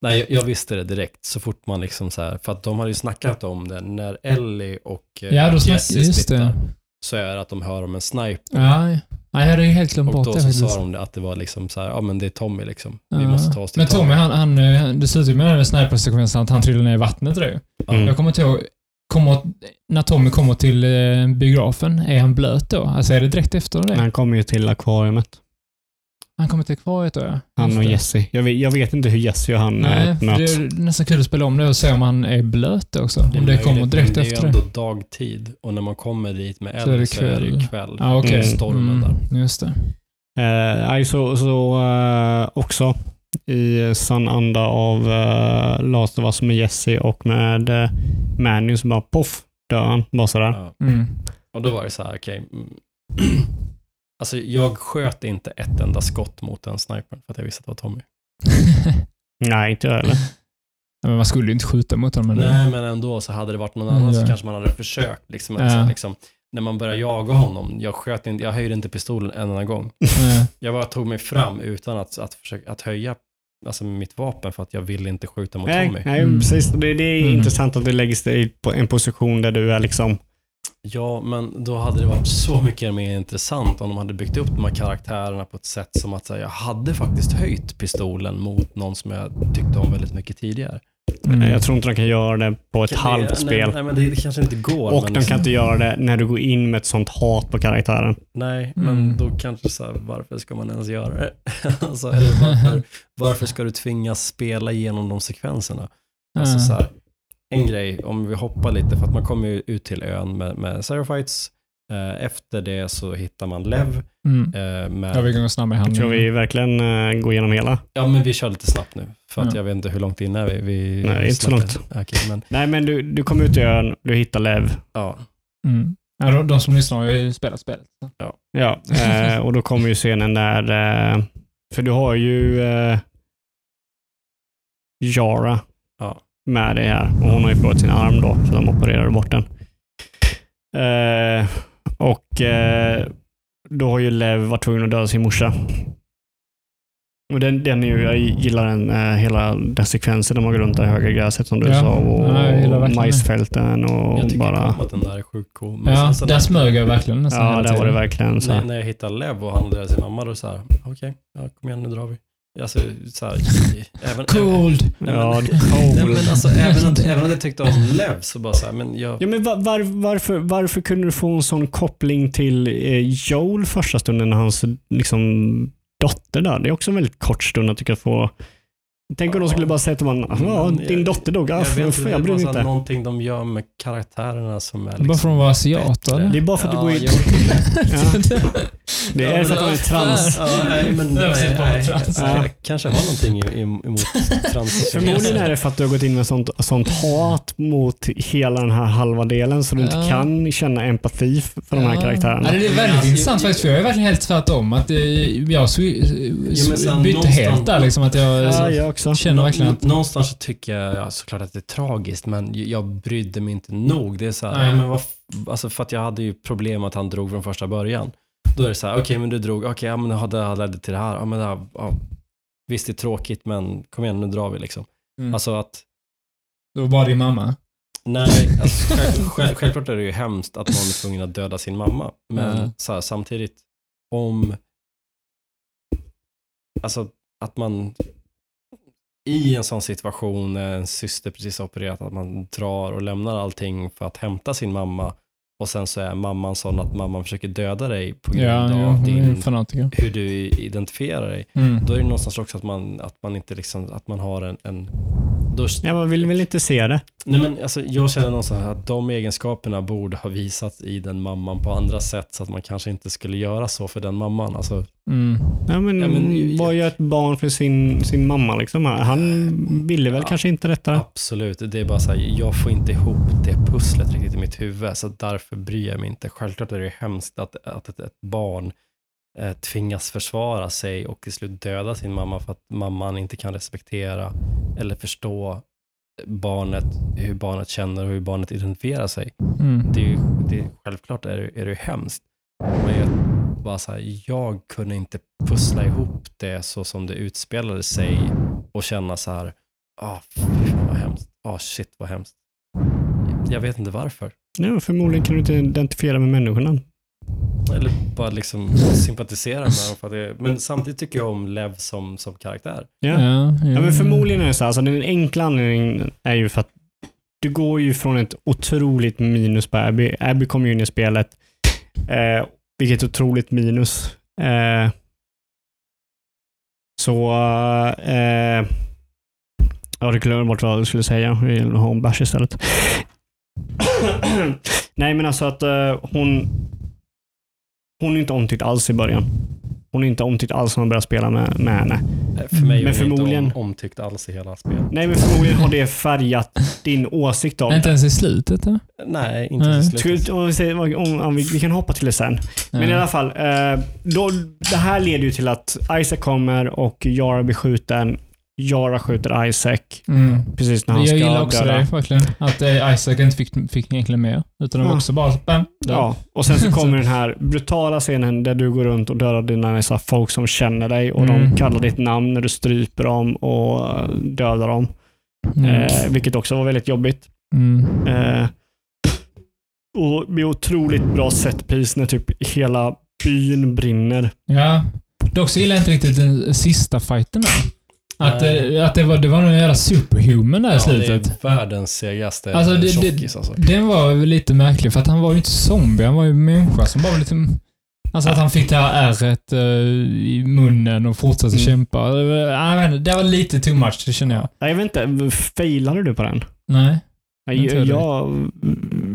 Nej, jag, jag visste det direkt så fort man liksom så här, för att de hade ju snackat om det när Ellie och eh, Ja, då snack- Jesse just det. splittar, Så är det att de hör om en sniper. Ja, ja. Nej, jag hade ju helt glömt Och bort då det så faktiskt. sa de att det var liksom så här, ja men det är Tommy liksom. Vi Ja. måste ta oss till Men Tommy, han, han, eh, det slutar ju med den här snipersekvensen att han trillar ner i vattnet. Det. Mm. Jag kommer inte ihåg, kommer, när Tommy kommer till eh, biografen, är han blöt då? Alltså är det direkt efter det? Han kommer ju till akvariet. Han kommer till akvariet då ja. Han och det. Jesse. Jag vet, jag vet inte hur Jesse och han Nej, eh, möts. det är nästan kul att spela om det och se om han är blöt också. är Om det kommer direkt det efter är det. ändå dagtid och när man kommer dit med är det Ellie så är det ju kväll. kväll. Ja, okej. Mm. Stormen där. Just det. Eh, så så eh, också i sann anda av uh, Last of Us med Jesse och med uh, Manny så bara poff dör han. Bara sådär. Ja. Mm. Och då var det så här, okej. mm. Alltså jag sköt inte ett enda skott mot den snipern för att jag visste att det var Tommy. Nej, inte jag heller. Men man skulle ju inte skjuta mot honom. Men Nej, men ändå så hade det varit någon Mm, annan ja. så kanske man hade försökt. Liksom, Ja. så här, liksom, när man började jaga honom, jag, sköt inte, jag höjde inte pistolen en enda gång. Nej. Jag bara tog mig fram utan att, att, försöka, att höja alltså, mitt vapen för att jag ville inte skjuta mot nej, Tommy. nej Mm. precis. Det, det är Mm. intressant att det läggs dig på en position där du är liksom Ja, men då hade det varit så mycket mer intressant om de hade byggt upp de här karaktärerna på ett sätt som att säga, jag hade faktiskt höjt pistolen mot någon som jag tyckte om väldigt mycket tidigare. Mm. Jag tror inte de kan göra det på ett halvt nej, spel. Nej, men det, det kanske inte går. och men de liksom- kan inte göra det när du går in med ett sånt hat på karaktären. Nej, men Mm. då kanske så här, varför ska man ens göra det? alltså, eller varför, varför ska du tvingas spela igenom de sekvenserna? Alltså Ja. så här, en grej, om vi hoppar lite, för att man kommer ju ut till ön med, med Cyrofights. Eh, efter det så hittar man Lev. Mm. Eh, med, Ja, vi kan gå snabbare i Jag handlingen. tror vi verkligen eh, går igenom hela. ja, men vi kör lite snabbt nu. För att Ja. jag vet inte hur långt in är vi. vi Nej, inte så långt. Okej, men Nej, men du, du kommer ut i ön, du hittar Lev. ja. Mm. Ja, de, de som lyssnar har ju spelat spelet. Ja, eh, och då kommer ju scenen där, för du har ju Jara Ja. Med dig här och hon har ju förlorat sin arm då, så de opererade bort den. Eh, och eh, då har ju Lev varit tvungen att döda sin morsa. Och den, den är ju, jag gillar den, eh, hela den sekvensen där man går runt där i höga gräset som du Ja. sa och, Ja, det. majsfälten och Jag tycker bara... att den där är sjukt cool. Men Ja, sen där när- smög jag verkligen nästan Ja, där var det verkligen så när, här. när jag hittar Lev och han dödar sin mamma, då så här, okej, ja, kom igen nu drar vi. Alltså, så här, även, Cold! Nej, men- Ja, Nej, cool. men alltså, även, att, även om jag tyckte om Lev så bara så här, men jag, Ja, men var, var, varför, varför kunde du få en sån koppling till eh, Joel första stunden när hans liksom, dotter där? Det är också en väldigt kort stund att du kan få... Tänk om de skulle bara säga till man, ja, Men din jag- dotter dog. Ja, jag vet det är jag bryr mig inte. någonting de gör med karaktärerna som är liksom Bara för att de var asiater? Det är bara för att du går in... Ja, det är Ja, för att de är trans. Ja, Ja. jag kanske har någonting i- i- emot trans. Förmodligen är det för att du har gått in med sånt, sånt hat mot hela den här halva delen så du inte Ja. kan känna empati för de här Ja. karaktärerna. Ja, det är väldigt intressant faktiskt, för jag är verkligen helt tvärtom. Att eh, jag bytte helt där liksom. Att jag Ja, jag också. känner verkligen att... Nå- Någonstans så tycker jag ja, såklart att det är tragiskt, men jag brydde mig inte nog. Det är så här, Nej. ja, men vad, alltså för att jag hade ju problem att han drog från första början. Då är det så här, okej men du drog, okej ja, men det ledde till det här. Ja, men det här ja, visst det är tråkigt men kom igen nu drar vi liksom. Mm. Alltså att, Det var bara din mamma. nej, alltså, själv, själv, självklart är det ju hemskt att någon är tvungen att döda sin mamma. Men Ja. så här, samtidigt, om, alltså att man i en sån situation när en syster precis har opererat, att man drar och lämnar allting för att hämta sin mamma och sen så är mamman sån att mamman försöker döda dig på grund Ja, av ja, din, hur du identifierar dig. Mm. Då är det någonstans också att man, att man inte liksom, att man har en, en då, Ja, man vill väl inte se det. Nej, men alltså, jag känner någonstans att de egenskaperna borde ha visats i den mamman på andra sätt så att man kanske inte skulle göra så för den mamman. Alltså, Mm. Ja, men, Ja, men- vad gör ett barn för sin, sin mamma? Liksom? Han ville väl Ja. kanske inte detta. absolut, det är bara så här, jag får inte ihop det pusslet riktigt i mitt huvud, så därför bryr jag mig inte. Självklart är det hemskt att, att ett, ett barn eh, tvingas försvara sig och till slut döda sin mamma för att mamman inte kan respektera eller förstå barnet, hur barnet känner och hur barnet identifierar sig. Mm. det är, ju- det är, självklart är det, är det hemskt. Men jag, bara så här, jag kunde inte pussla ihop det så som det utspelade sig och känna så här, ah, fan vad hemskt. Ah, shit vad hemskt. Jag vet inte varför. Ja, förmodligen kan du inte identifiera med människorna. Eller bara liksom sympatisera med dem. För att det, men samtidigt tycker jag om Lev som, som karaktär. Ja. Ja, Ja, men förmodligen är det så. Alltså, den enkla anledningen är ju för att du går ju från ett otroligt minus på Abby. Abby kom ju in i spelet. Eh, vilket otroligt minus. Eh, så... Eh, jag glömde bort vad jag skulle säga. Jag vill ha en bärs istället. Nej, men alltså att eh, hon... Hon är inte omtyckt alls i början. Hon är inte omtyckt alls när man börjar spela med, med henne. För mig Men är hon förmodligen- inte om, omtyckt alls i hela spelet. Nej, men förmodligen har det färgat din åsikt om Inte ens i slutet? Eller? Nej, inte Nej. till slutet. Om vi, säger, om, om vi, vi kan hoppa till det sen. Men i alla fall, eh, då, det här leder ju till att Isaac kommer och Yara blir skjuten. Yara skjuter Isaac Mm. precis när han Jag ska gillar också döda. det verkligen. Att eh, Isaac inte fick, fick egentligen med. Utan var Ja. också bara bam. Ja, och sen så kommer den här brutala scenen där du går runt och dödar dina nästan folk som känner dig och Mm. de kallar ditt namn när du stryper dem och dödar dem. Mm. Eh, vilket också var väldigt jobbigt. Mm. Eh, och med otroligt bra setpiece när typ hela byn brinner. Ja. Dock så gillar jag inte riktigt den sista fighten där. Att, Nej. eh, att det var, det var någon jävla superhuman där i Ja, slutet. det är världens segaste Alltså, det- det- tjockis alltså. Den var väl lite märklig, för att han var ju inte zombie, han var ju människa som bara var lite... Alltså att han fick det här ärret eh, i munnen och fortsatte Mm. kämpa. Det var, det lite too much, det känner jag. Nej, Jag vet inte, failade du på den? Nej. Nej, Inte jag, jag,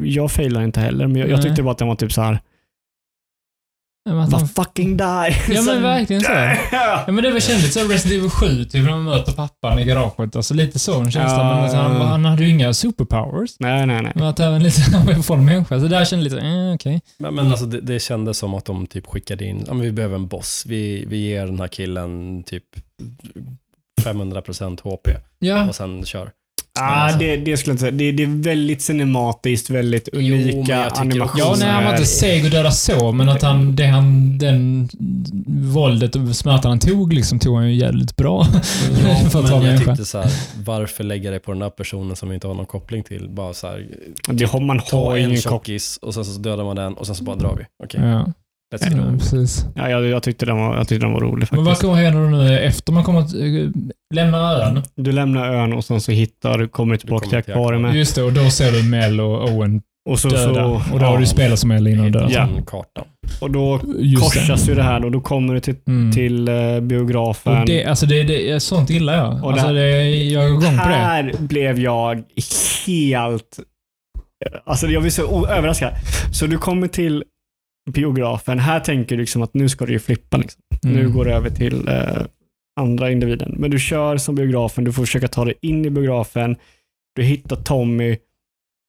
jag failade inte heller, men jag, jag tyckte bara att den var typ så här. Att han, fucking die! ja men verkligen så. Ja. Men det var kändes så Resident Evil 7, typ när man möter pappan i garaget. Alltså lite så känns det. Ja, Men alltså, han, han hade ju inga superpowers. Nej, nej, nej. Men att även lite, han var ju från människa. Så där kände jag lite, eh, okej. Men, men alltså det, det kändes som att de typ skickade in, ja men vi behöver en boss. Vi, vi ger den här killen typ 500% HP Ja. och sen kör. Ah, det, det skulle jag inte säga. Det, det är väldigt cinematiskt, väldigt Jo, unika tycker animationer. Ja, nej, han var inte seg och döda så, men att han, det han, den våldet och smärtan han tog, liksom, tog han ju jävligt bra. för att men jag människa. tyckte så här, varför lägga det på den där personen som vi inte har någon koppling till? Bara så här, Det har, man ta har en ingen kock. tjockis och sen så dödar man den och sen så bara drar vi. Okej, Ja, let's go. ja, precis. Ja, jag, jag, tyckte den var, jag tyckte den var rolig Men vad faktiskt. kommer hända nu efter man kommer att äh, lämna ön? Du lämnar ön och sen så hittar du, kommer tillbaka kommer till akvariet. Just det, och då ser du Mel och Owen Och så, döda. så, och då har ja, du spelat som Mel innan och död. Ja. Kartan. och då Just det. korsas ju det här och då kommer du till, Mm. till eh, biografen. Och det, alltså det, det, sånt gillar jag. Och alltså det- det, jag är igång på det. här blev jag helt... Alltså jag blir så överraskad. Så du kommer till biografen. Här tänker du liksom att nu ska du ju flippa. Liksom. Nu Mm. går det över till eh, andra individen. Men du kör som biografen. Du får försöka ta dig in i biografen. Du hittar Tommy.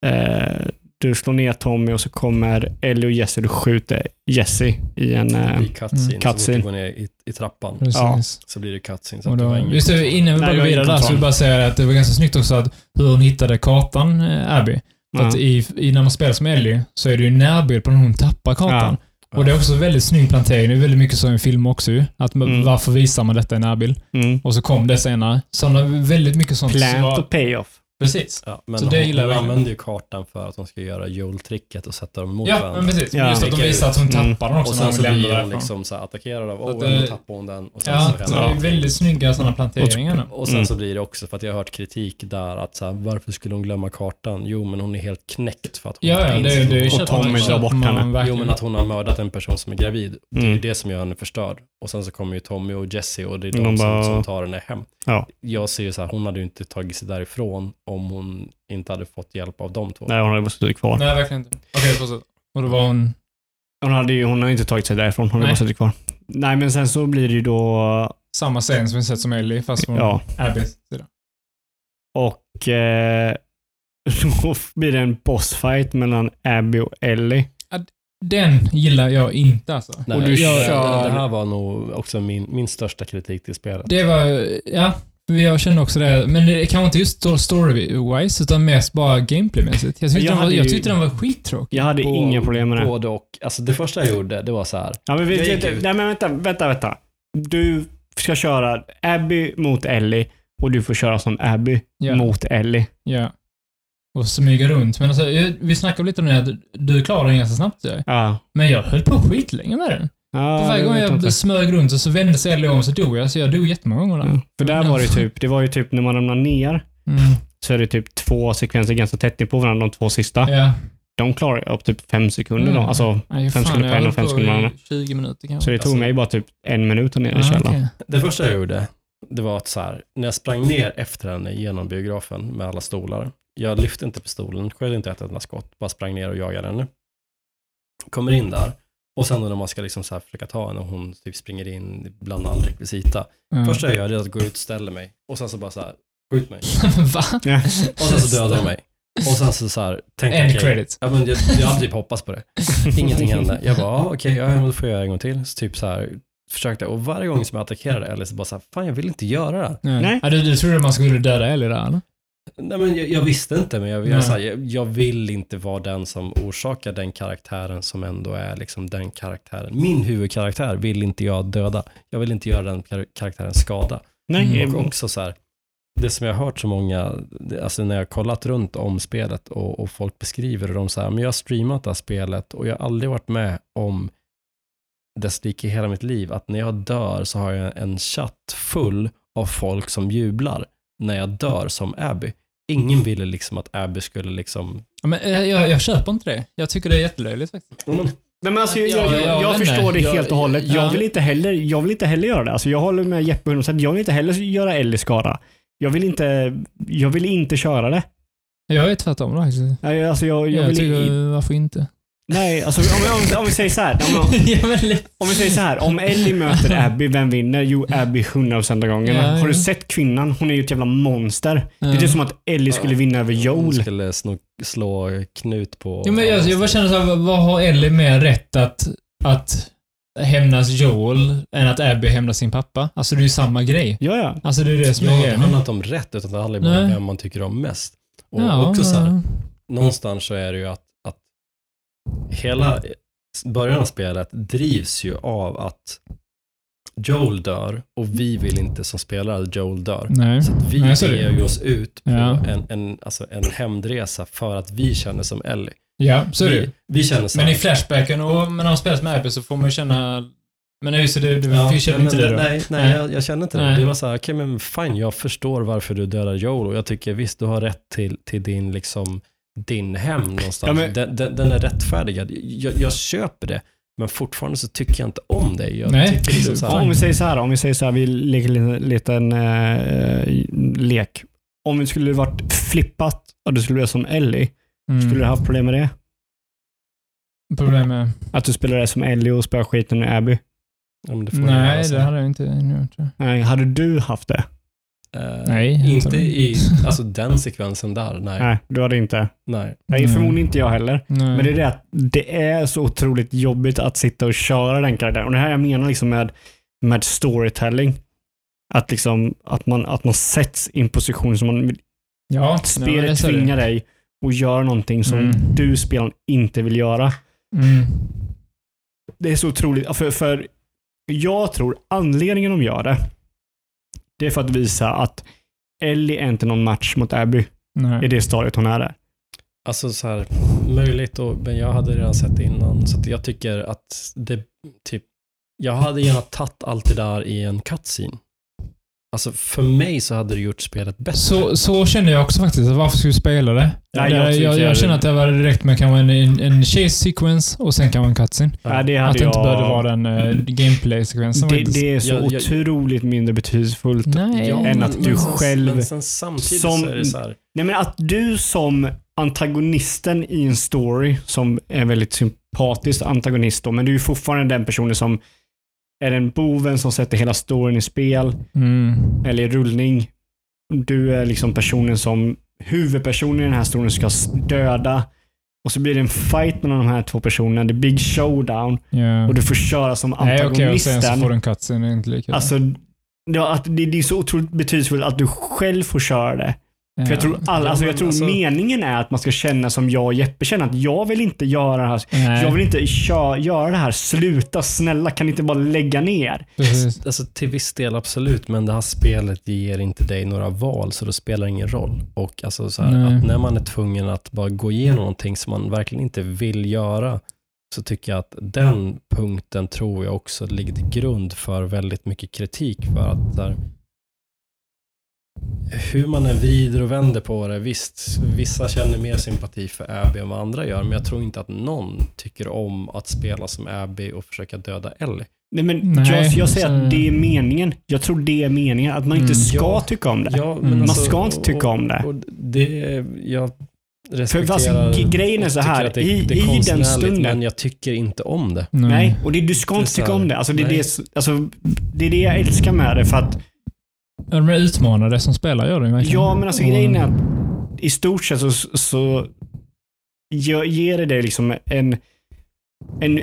Eh, du slår ner Tommy och så kommer Ellie och Jesse. Du skjuter Jesse i en... Eh, I cutscene, Mm. så fort Cutscene. du går ner i, i trappan. Ja. så blir det cutscene. Så Och att det då, ingen just det, innan vi Nej, bara går vidare där så vill jag bara säga att det var ganska snyggt också att hur hon hittade kartan, eh, Abby. För att i, i, när man spelar som Ellie så är det ju närbild på när hon tappar kartan. Och det är också väldigt snygg plantering. Det är väldigt mycket så i en film också ju. Att Mm. Varför visar man detta i närbild? Mm. Och så kom det senare. Sådana, väldigt mycket sånt. Plant och payoff. Precis. Ja, men Så det hon, gillar hon jag. använder ju kartan för att hon ska göra Joel-tricket och sätta dem mot Ja, varandra. men precis. Ja. Just att de visar att hon Mm. tappar den också Och när sen så hon blir hon liksom så attackerad av Owen, det- då tappar hon den. Och sen Ja, så det är väldigt snygga sådana planteringar nu. Och sen Mm. så blir det också, för att jag har hört kritik där, att så här, varför skulle hon glömma kartan? Jo, men hon är helt knäckt för att hon Ja, inte ja, det, inser- det Och Tommy drar bort henne. Jo, men att hon har mördat en person som är gravid. Det är ju Mm. det som gör henne förstörd. Och sen så kommer ju Tommy och Jesse och det är de, De som, bara- som tar henne hem. Ja. Jag ser ju så här, hon hade ju inte tagit sig därifrån om hon inte hade fått hjälp av de två. Nej, hon hade bara suttit kvar. Nej, verkligen inte. Okej, fortsätt. Och då var hon... Hon, hade ju, hon har inte tagit sig därifrån. Hon hade Nej. bara suttit kvar. Nej, men sen så blir det ju då... Samma scen som vi sett som Ellie, fast från Ja. Abbys sida. Och eh, då blir det en bossfight mellan Abby och Ellie. Den gillar jag inte alltså. Nej, Och du jag, kör- Det här var nog också min, min största kritik till spelet. Det var, ja, jag kände också det. Men det kanske inte just story-wise, utan mest bara gameplaymässigt. Jag tyckte, Jag den var, jag ju- tyckte den var skittråkig. Jag hade På- inga problem med det. Både och. Alltså det första jag gjorde, det var så här. Ja, men vi, gick nej, men vänta, vänta, vänta. Du ska köra Abby mot Ellie och du får köra som Abby Ja. mot Ellie. Ja. Och smyga runt. Men alltså, vi snackade lite om det, att du klarade den ganska snabbt. Ja. Men jag höll på skitlänge med den. Ja varje gång jag smög runt och så vände sig Ellie om så dog jag. Så jag dog jättemånga gånger där. Ja. För där var det typ, det var ju typ när man ramlar ner Mm. så är det typ två sekvenser ganska tätt på varandra, de två sista. Ja. De klarar jag upp typ fem sekunder då. Mm. Alltså, Nej, Fem fan, sekunder på en och fem på sekunder på i andra. 20 minuter kanske. så det tog Alltså- mig bara typ en minut ner i Ah, källaren. okej. Det första jag gjorde, det var att så här, när jag sprang ner efter henne genom biografen med alla stolar. Jag lyfte inte pistolen, sköt inte ett enda skott, bara sprang ner och jagade henne. Kommer in där och sen då när man ska liksom så här försöka ta henne och hon typ springer in bland all rekvisita. Ja. Första jag gör är att gå ut, ställa mig och sen så bara så här, skjut mig. Va? Ja. Och sen så dödar de mig. Och sen så, så här, tänkte End jag, credit. Ja, men jag, jag hade typ hoppats på det. Ingenting hände. Jag bara, ja, okej, ja, men då får jag göra en gång till. Så typ så här, försökte, och varje gång som jag attackerade Ellie så bara så här, fan jag vill inte göra det här. Ja. Nej. Ja, du, du trodde man skulle döda Ellie där, eller? Nej, men jag, jag visste inte, men jag, jag, här, jag, jag vill inte vara den som orsakar den karaktären som ändå är liksom den karaktären. Min huvudkaraktär vill inte jag döda. Jag vill inte göra den kar- karaktären skada. Nej, Mm. Och också så här, det som jag har hört så många, alltså när jag har kollat runt om spelet och, och folk beskriver det, de så här, men jag har streamat det här spelet och jag har aldrig varit med om dess like i hela mitt liv, att när jag dör så har jag en chatt full av folk som jublar när jag dör som Abby. Ingen ville liksom att Abby skulle liksom... Ja, Men, eh, jag, jag köper inte det. Jag tycker det är jättelöjligt faktiskt. Nej, men alltså, jag, Ja, jag, jag jag förstår det Jag- helt och hållet. ja. Jag, vill inte heller, jag vill inte heller göra det. Alltså, jag håller med Jeppe 100%. Jag vill inte heller göra Ellie skada. Jag vill inte, jag vill inte köra det. Jag är tvärtom då Alltså, jag, jag Jag, vill, tycker, varför inte? Nej, alltså, om, om, om vi säger så här. Om, ja, om vi säger så här. Om Ellie möter Abby, vem vinner? Jo, Abby 100% av gångerna. Ja, Har du ja. sett kvinnan? Hon är ju ett jävla monster. Det är Ja. typ som att Ellie skulle vinna över Hon Joel. skulle slå, slå knut på... Ja, men jag, jag bara känner såhär, vad har Ellie mer rätt att, att hämnas Joel än att Abby hämnas sin pappa? Alltså det är ju samma grej. Ja, ja. Alltså det är det som Ja, är det grejen. handlar inte om rätt, utan det handlar bara om vem man tycker om mest. Och Ja, också så här, någonstans så är det ju att hela början av spelet drivs ju av att Joel dör och vi vill inte som spelare att Joel dör. Nej. Så att vi Nej, så det. ger ju oss ut på Ja. en, en, alltså en hämndresa för att vi känner som Ellie. Ja, så är det vi, vi känner så Men i Flashbacken och men när man spelar med Abby så får man ju känna... Men just det, du, du Ja, känner men inte det då? Nej, nej, Nej. Jag, jag känner inte det. Nej. Det var så här, okej men fine, jag förstår varför du dödar Joel och jag tycker visst, du har rätt till, till din, liksom, din hem någonstans. Ja, men- den, den, den är rättfärdigad. Jag, jag köper det, men fortfarande så tycker jag inte om dig. Jag Nej. tycker liksom så här, Om vi säger så här, om vi säger så här, vi leker en liten eh, lek. Om vi skulle varit flippat och du skulle vara som Ellie, Mm. skulle du ha haft problem med det? Problem med... Att du spelar det som Ellie och spöar skiten med Abby? ja, det Nej, göra så. det hade jag inte gjort. Nej, hade du haft det? Eh, Nej, Inte i alltså, den sekvensen där, nej. nej. Nej, du hade inte. Nej, Mm. förmodligen inte jag heller. Nej. Men det är det att det är så otroligt jobbigt att sitta och köra den karaktären. Och det här jag menar liksom med, med storytelling. Att, liksom, att, man, att man sätts i en position som man ja, nej, Spelet det. tvingar dig att göra någonting som Mm. du spelaren inte vill göra. Mm. Det är så otroligt. För, för jag tror anledningen de gör det, det är för att visa att Ellie är inte någon match mot Abby. Nej. i det stadiet hon är där. Alltså så här, möjligt, och, men jag hade redan sett det innan. Så att jag tycker att det, typ, jag hade gärna tagit allt det där i en cutscene. Alltså för mig så hade det gjort spelet bättre. Så, så känner jag också faktiskt. Varför ska vi spela det? Nej, jag, jag jag, känner att det var direkt med kanske en, en, en chase sequence och sen kan man en cutscene. Nej, det hade Att det inte jag... behövde vara den uh, gameplay-sekvensen. det, det är så Jag- jag- otroligt mindre betydelsefullt. Nej. än att du sen, själv Men sen samtidigt som- så är det så här, Nej, men att du som antagonisten i en story, som är en väldigt sympatisk antagonist då, men du är fortfarande den personen som är den boven som sätter hela storyn i spel, Mm. eller i rullning. Du är liksom personen som huvudpersonen i den här storyn ska döda. Och så blir det en fight mellan de här två personerna, the big showdown. Ja. Och du får köra som Nej, okej, och sen antagonisten. så får du en cutscene. Det är inte lika. Alltså, det, det är så otroligt betydelsefullt att du själv får köra det. För jag tror, alla, Ja, alltså, jag tror alltså- meningen är att man ska känna som jag och Jeppe känner att jag vill inte göra det här. Nej, Jag vill inte kö- göra det här. Sluta snälla, kan ni inte bara lägga ner? precis. Alltså till viss del absolut, men det här spelet ger inte dig några val, så det spelar ingen roll. Och alltså så här, att när man är tvungen att bara gå igenom någonting som man verkligen inte vill göra, så tycker jag att den punkten tror jag också ligger till grund för väldigt mycket kritik. För att här, hur man än vrider och vänder på det, visst, vissa känner mer sympati för Abby än vad andra gör, men jag tror inte att någon tycker om att spela som Abby och försöka döda Ellie. Nej, men Nej, jag, jag säger så- att det är meningen. Jag tror det är meningen. Att man inte Mm. ska Ja. tycka om det. Ja, Mm. Man alltså, ska inte tycka om det. Och, och det jag För respekterar. g- grejen är och så här, det, i, det är i den stunden. Men jag tycker inte om det. Nej, och det, du ska inte tycka om det. Alltså, det, är nej. det, alltså, det är det jag älskar med det. För att, Ja, de är utmanade som spelare gör det ju verkligen. ja, men alltså grejen är att i stort sett så, så ge- ger det dig liksom en, en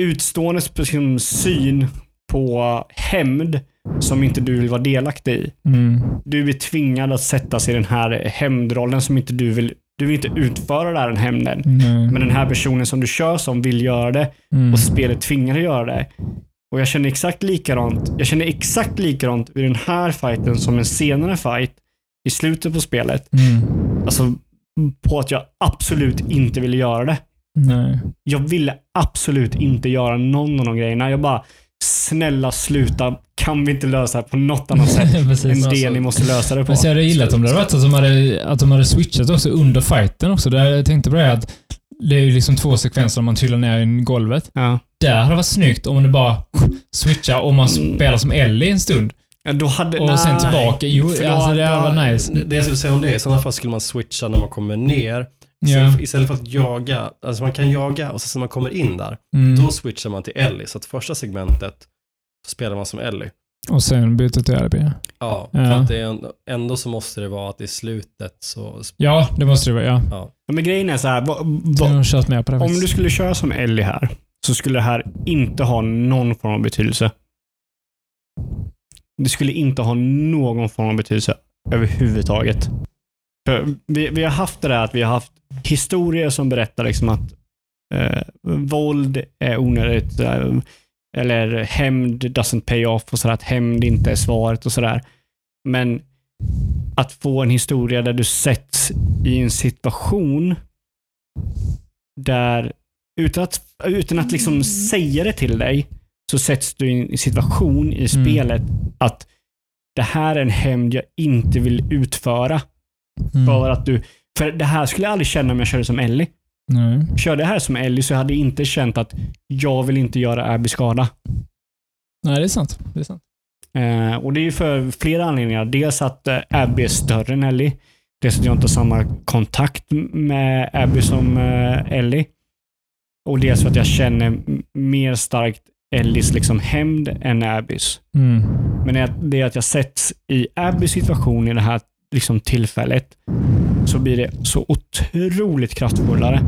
utstående liksom, syn på hämnd som inte du vill vara delaktig i. Mm. Du är tvingad att sätta sig i den här hämndrollen som inte du vill. Du vill inte utföra den här hämnden. Nej. Men den här personen som du kör som vill göra det Mm. och spelet tvingar dig att göra det. Och jag känner exakt likadant. Jag känner exakt likadant vid den här fighten som en senare fight i slutet på spelet. Mm. Alltså på att jag absolut inte ville göra det. Nej. Jag ville absolut inte göra någon av de grejerna. Jag bara, snälla sluta. Kan vi inte lösa det på något annat sätt än Precis. det alltså- ni måste lösa det på? Men så jag hade gillat om det hade varit att de hade, att de hade switchat också under fighten också. Där jag tänkte på det att det är ju liksom två sekvenser om man trillar ner i golvet. Ja. Där hade varit snyggt om det bara switchar och man Mm. spelar som Ellie en stund. Ja, då hade, Och sen nej. tillbaka. Jo, då- alltså det hade varit nice. Det jag skulle säga om det, i sådana fall skulle man switcha när man kommer ner. Ja. Istället, istället för att jaga, alltså man kan jaga och sen när man kommer in där, Mm. då switchar man till Ellie. Så att första segmentet så spelar man som Ellie. Och sen byter till Ellie. Ja, Ja. för att det är ändå, ändå så måste det vara att i slutet så, Ja, det måste det vara. Ja. ja. Ja, Men grejen är så här. på det. Om du skulle köra som Ellie här, så skulle det här inte ha någon form av betydelse. Det skulle inte ha någon form av betydelse överhuvudtaget. För vi, vi har haft det där att vi har haft historier som berättar liksom att eh, våld är onödigt. Eh, eller hämnd doesn't pay off och sådär. Att hämnd inte är svaret och sådär. Men att få en historia där du sätts i en situation där, utan att, utan att liksom säga det till dig, så sätts du i en situation i spelet att det här är en hämnd jag inte vill utföra. Mm. För att du, för det här skulle jag aldrig känna om jag körde som Ellie. Nej. Körde jag här som Ellie så hade jag inte känt att jag vill inte göra Abby skada. Nej, det är sant. Det är sant. Eh, och det är ju för flera anledningar. Dels att eh, Abby är större än Ellie. Dels att jag inte har samma kontakt med Abby som eh, Ellie. Och dels för att jag känner mer starkt Ellies liksom hämnd än Abbys. Mm. Men det är- att jag sätts i Abbys situation i det här liksom tillfället så blir det så otroligt kraftfullare.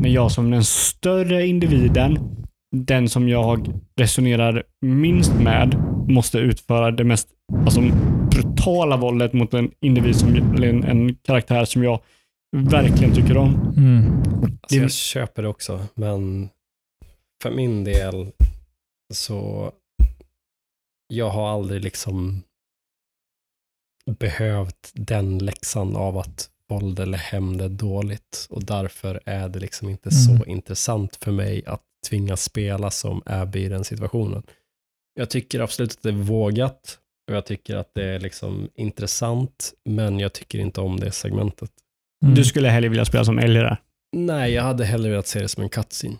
När jag som den större individen, den som jag resonerar minst med, måste utföra det mest alltså, brutala våldet mot en individ, som, en, en karaktär som jag verkligen tycker om. Mm. Alltså Det- jag köper det också, men för min del så jag har aldrig liksom behövt den läxan av att våld eller hämnd är dåligt och därför är det liksom inte Mm. så intressant för mig att tvingas spela som Abby i den situationen. Jag tycker absolut att det är vågat och jag tycker att det är liksom intressant, men jag tycker inte om det segmentet. Mm. Du skulle hellre vilja spela som Ellie där. Nej, jag hade hellre velat se det som en cutscene.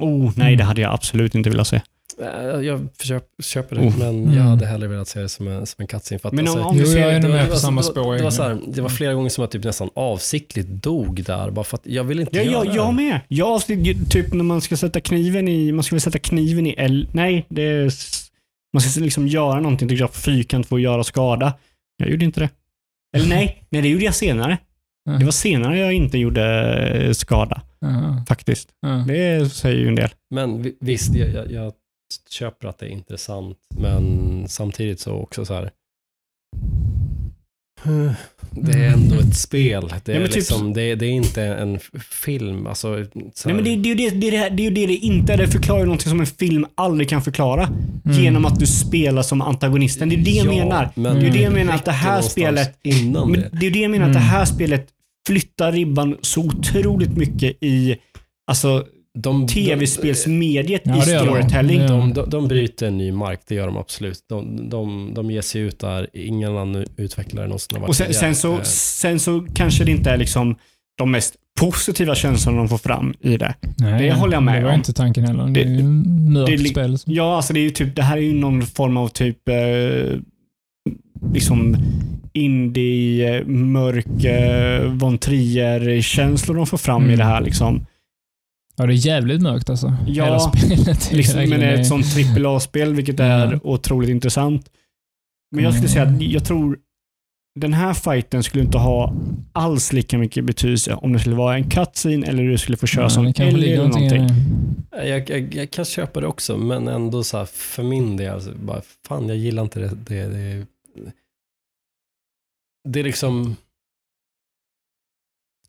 Oh, nej, Mm. det hade jag absolut inte velat se. Eh, Jag köp, köper det, Oh. men Mm. jag hade hellre velat se det som en, som en cutscene. För att, Men om- alltså, om vi Jo, ser- jag är nog med på samma det var- spår. Det var, så här, det var flera gånger som jag typ nästan avsiktligt dog där, bara för att jag vill inte Ja, göra jag, det. jag med. Jag, typ när man ska sätta kniven i, man ska väl sätta kniven i L. Nej, det är, man ska liksom göra någonting, tycker jag, fyrkant för att göra skada. Jag gjorde inte det. Eller nej, nej det gjorde jag senare. Det var senare jag inte gjorde eh, skada, faktiskt. Det säger ju en del. Men vi- visst, jag, jag, jag köper att det är intressant, men samtidigt så också så här. Det är ändå ett spel. Det är, Ja, typ- liksom, det, det är inte en film. Alltså, så Nej, men det, det, är ju det, det, är det, det är ju det det inte är. Det förklarar ju någonting som en film aldrig kan förklara. Mm. Genom att du spelar som antagonisten. Det är det jag Ja, menar. Men Det är det jag det menar att det här någonstans spelet... Innan Men det. det är det jag menar, att det Mm. här spelet flyttar ribban så otroligt mycket i alltså, tv-spelsmediet i det gör de. storytelling. De, de, de bryter en ny mark, det gör de absolut. De, de, de ger sig ut där, ingen annan utvecklare någonsin har varit Och sen, sen, så, Eh, sen så kanske det inte är liksom de mest positiva känslorna de får fram i det. Nej, Det håller jag med Det var om. inte tanken heller. Det, Det- är ju det li- spel. Ja, alltså det är ju typ, det här är ju någon form av typ eh, liksom indie, mörk, eh, von Trier-känslor de får fram i Mm. det här liksom. Ja, det är jävligt mörkt alltså. Ja, Hela spelet. är liksom men det är ett sånt trippel A-spel, vilket är Mm. otroligt intressant. Men jag skulle säga att jag tror den här fighten skulle inte ha alls lika mycket betydelse om det skulle vara en cutscene eller du skulle få köra Ja, som Ellie eller någonting i. Jag, jag, jag kan köpa det också, men ändå så här, för min del, alltså, bara, fan jag gillar inte det. Det, det, det är liksom,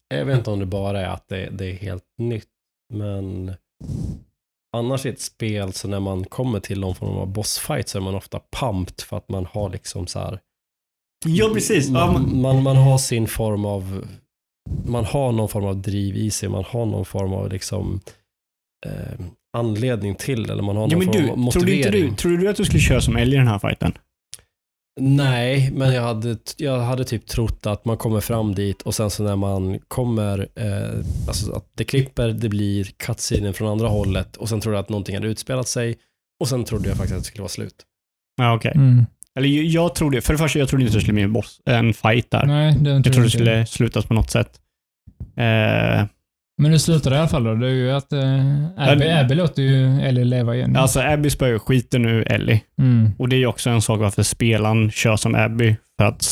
jag vet inte om det bara är att det, det är helt nytt, men annars i ett spel så när man kommer till någon form av bossfight så är man ofta pumped för att man har liksom så här, Ja, precis. Ja, man, men- man, man har sin form av, man har någon form av driv i sig, man har någon form av liksom eh, anledning till eller man har Ja, någon men form du, av motivering. inte du, trodde du att du skulle köra som Ellie i den här fighten? Nej, men jag hade, jag hade typ trott att man kommer fram dit och sen så när man kommer, eh, alltså att det klipper, det blir cutscenen från andra hållet och sen trodde jag att någonting hade utspelat sig och sen trodde jag faktiskt att det skulle vara slut. Ja, okej. Mm. Eller jag, jag trodde, för det första, jag trodde inte det skulle bli en boss, en fight där. Nej, det jag trodde det skulle slutas på något sätt. Eh, Men det slutar i alla fall då. Det är ju att eh, Abby, Ja, Abby låter ju Ellie leva igen. alltså, Abby spöar ju skiten nu Ellie. Mm. Och det är ju också en sak varför spelaren kör som Abby. För att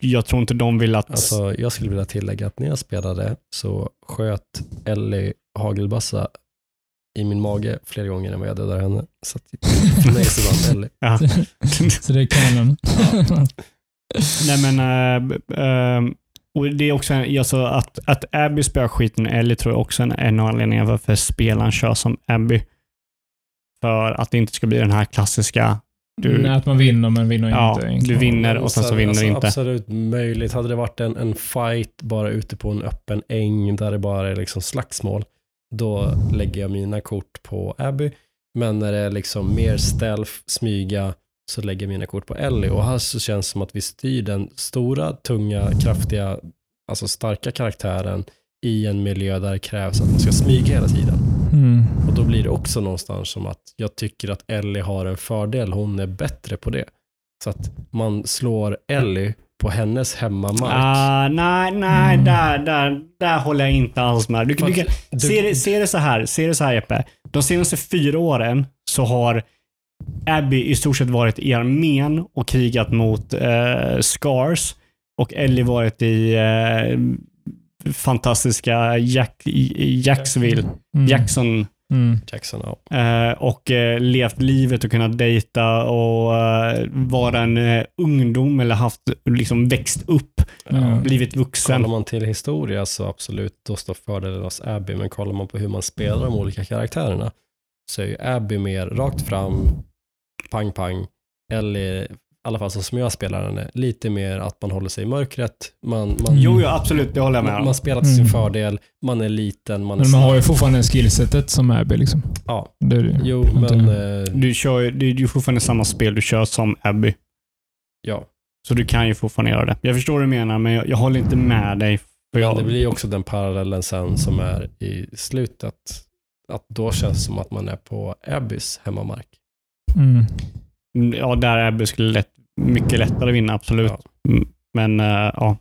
jag tror inte de vill att... Alltså, jag skulle vilja tillägga att när jag spelade så sköt Ellie hagelbassa i min mage flera gånger än vad jag dödade henne. Så att, för mig så vann Ellie. ja. Så det är kanon. Nej men, eh, eh, och det är också en- alltså att, att Abby spöar skiten Ellie tror jag också är en av anledningarna varför spelaren kör som Abby. För att det inte ska bli den här klassiska, du, Nej, att man vinner men vinner ja, inte. du egentligen. vinner och sen så vinner du inte. Absolut möjligt. Hade det varit en, en fight bara ute på en öppen äng där det bara är liksom slagsmål, då lägger jag mina kort på Abby. Men när det är liksom mer stealth, smyga, så lägger jag mina kort på Ellie. Och här så känns det som att vi styr den stora, tunga, kraftiga, alltså starka karaktären i en miljö där det krävs att man ska smyga hela tiden. Mm. Och då blir det också någonstans som att jag tycker att Ellie har en fördel. Hon är bättre på det. Så att man slår Ellie på hennes hemmamark. Ah, nej, nej, Mm. där, där, där håller jag inte alls med. Du, du, du- se, det, se det så här, se det så här Jeppe. De senaste fyra åren så har Abby i stort sett varit i armén och krigat mot eh, Scars och Ellie varit i eh, fantastiska Jack, Jacksville, Mm. Jackson Mm. Jackson, ja. eh, och eh, levt livet och kunnat dejta och eh, vara en eh, ungdom eller haft, liksom växt upp, Ja. blivit vuxen. Kollar man till historia så absolut, då står fördelen hos Abby. Men kollar man på hur man spelar de olika karaktärerna så är ju Abby mer rakt fram, pang pang. Ellie alla fall så som jag spelar henne, lite mer att man håller sig i mörkret. Man, man, Mm. Jo, jo, absolut. Det håller jag med man, om. man spelar till sin Mm. fördel, man är liten, man är Men man har ju fortfarande skillsetet som Abby liksom. Ja, Det är det. jo, men eh, Du kör ju, det är ju fortfarande samma spel du kör som Abby. ja. Så du kan ju fortfarande göra det. Jag förstår vad du menar, men jag, jag håller inte med dig. För Men jag, det blir ju också den parallellen sen som är i slutet. Att då känns det som att man är på Abbys hemmamark. Mm. Ja, där Abby skulle lätt, mycket lättare vinna, absolut. Ja. Mm, Men eh, ja.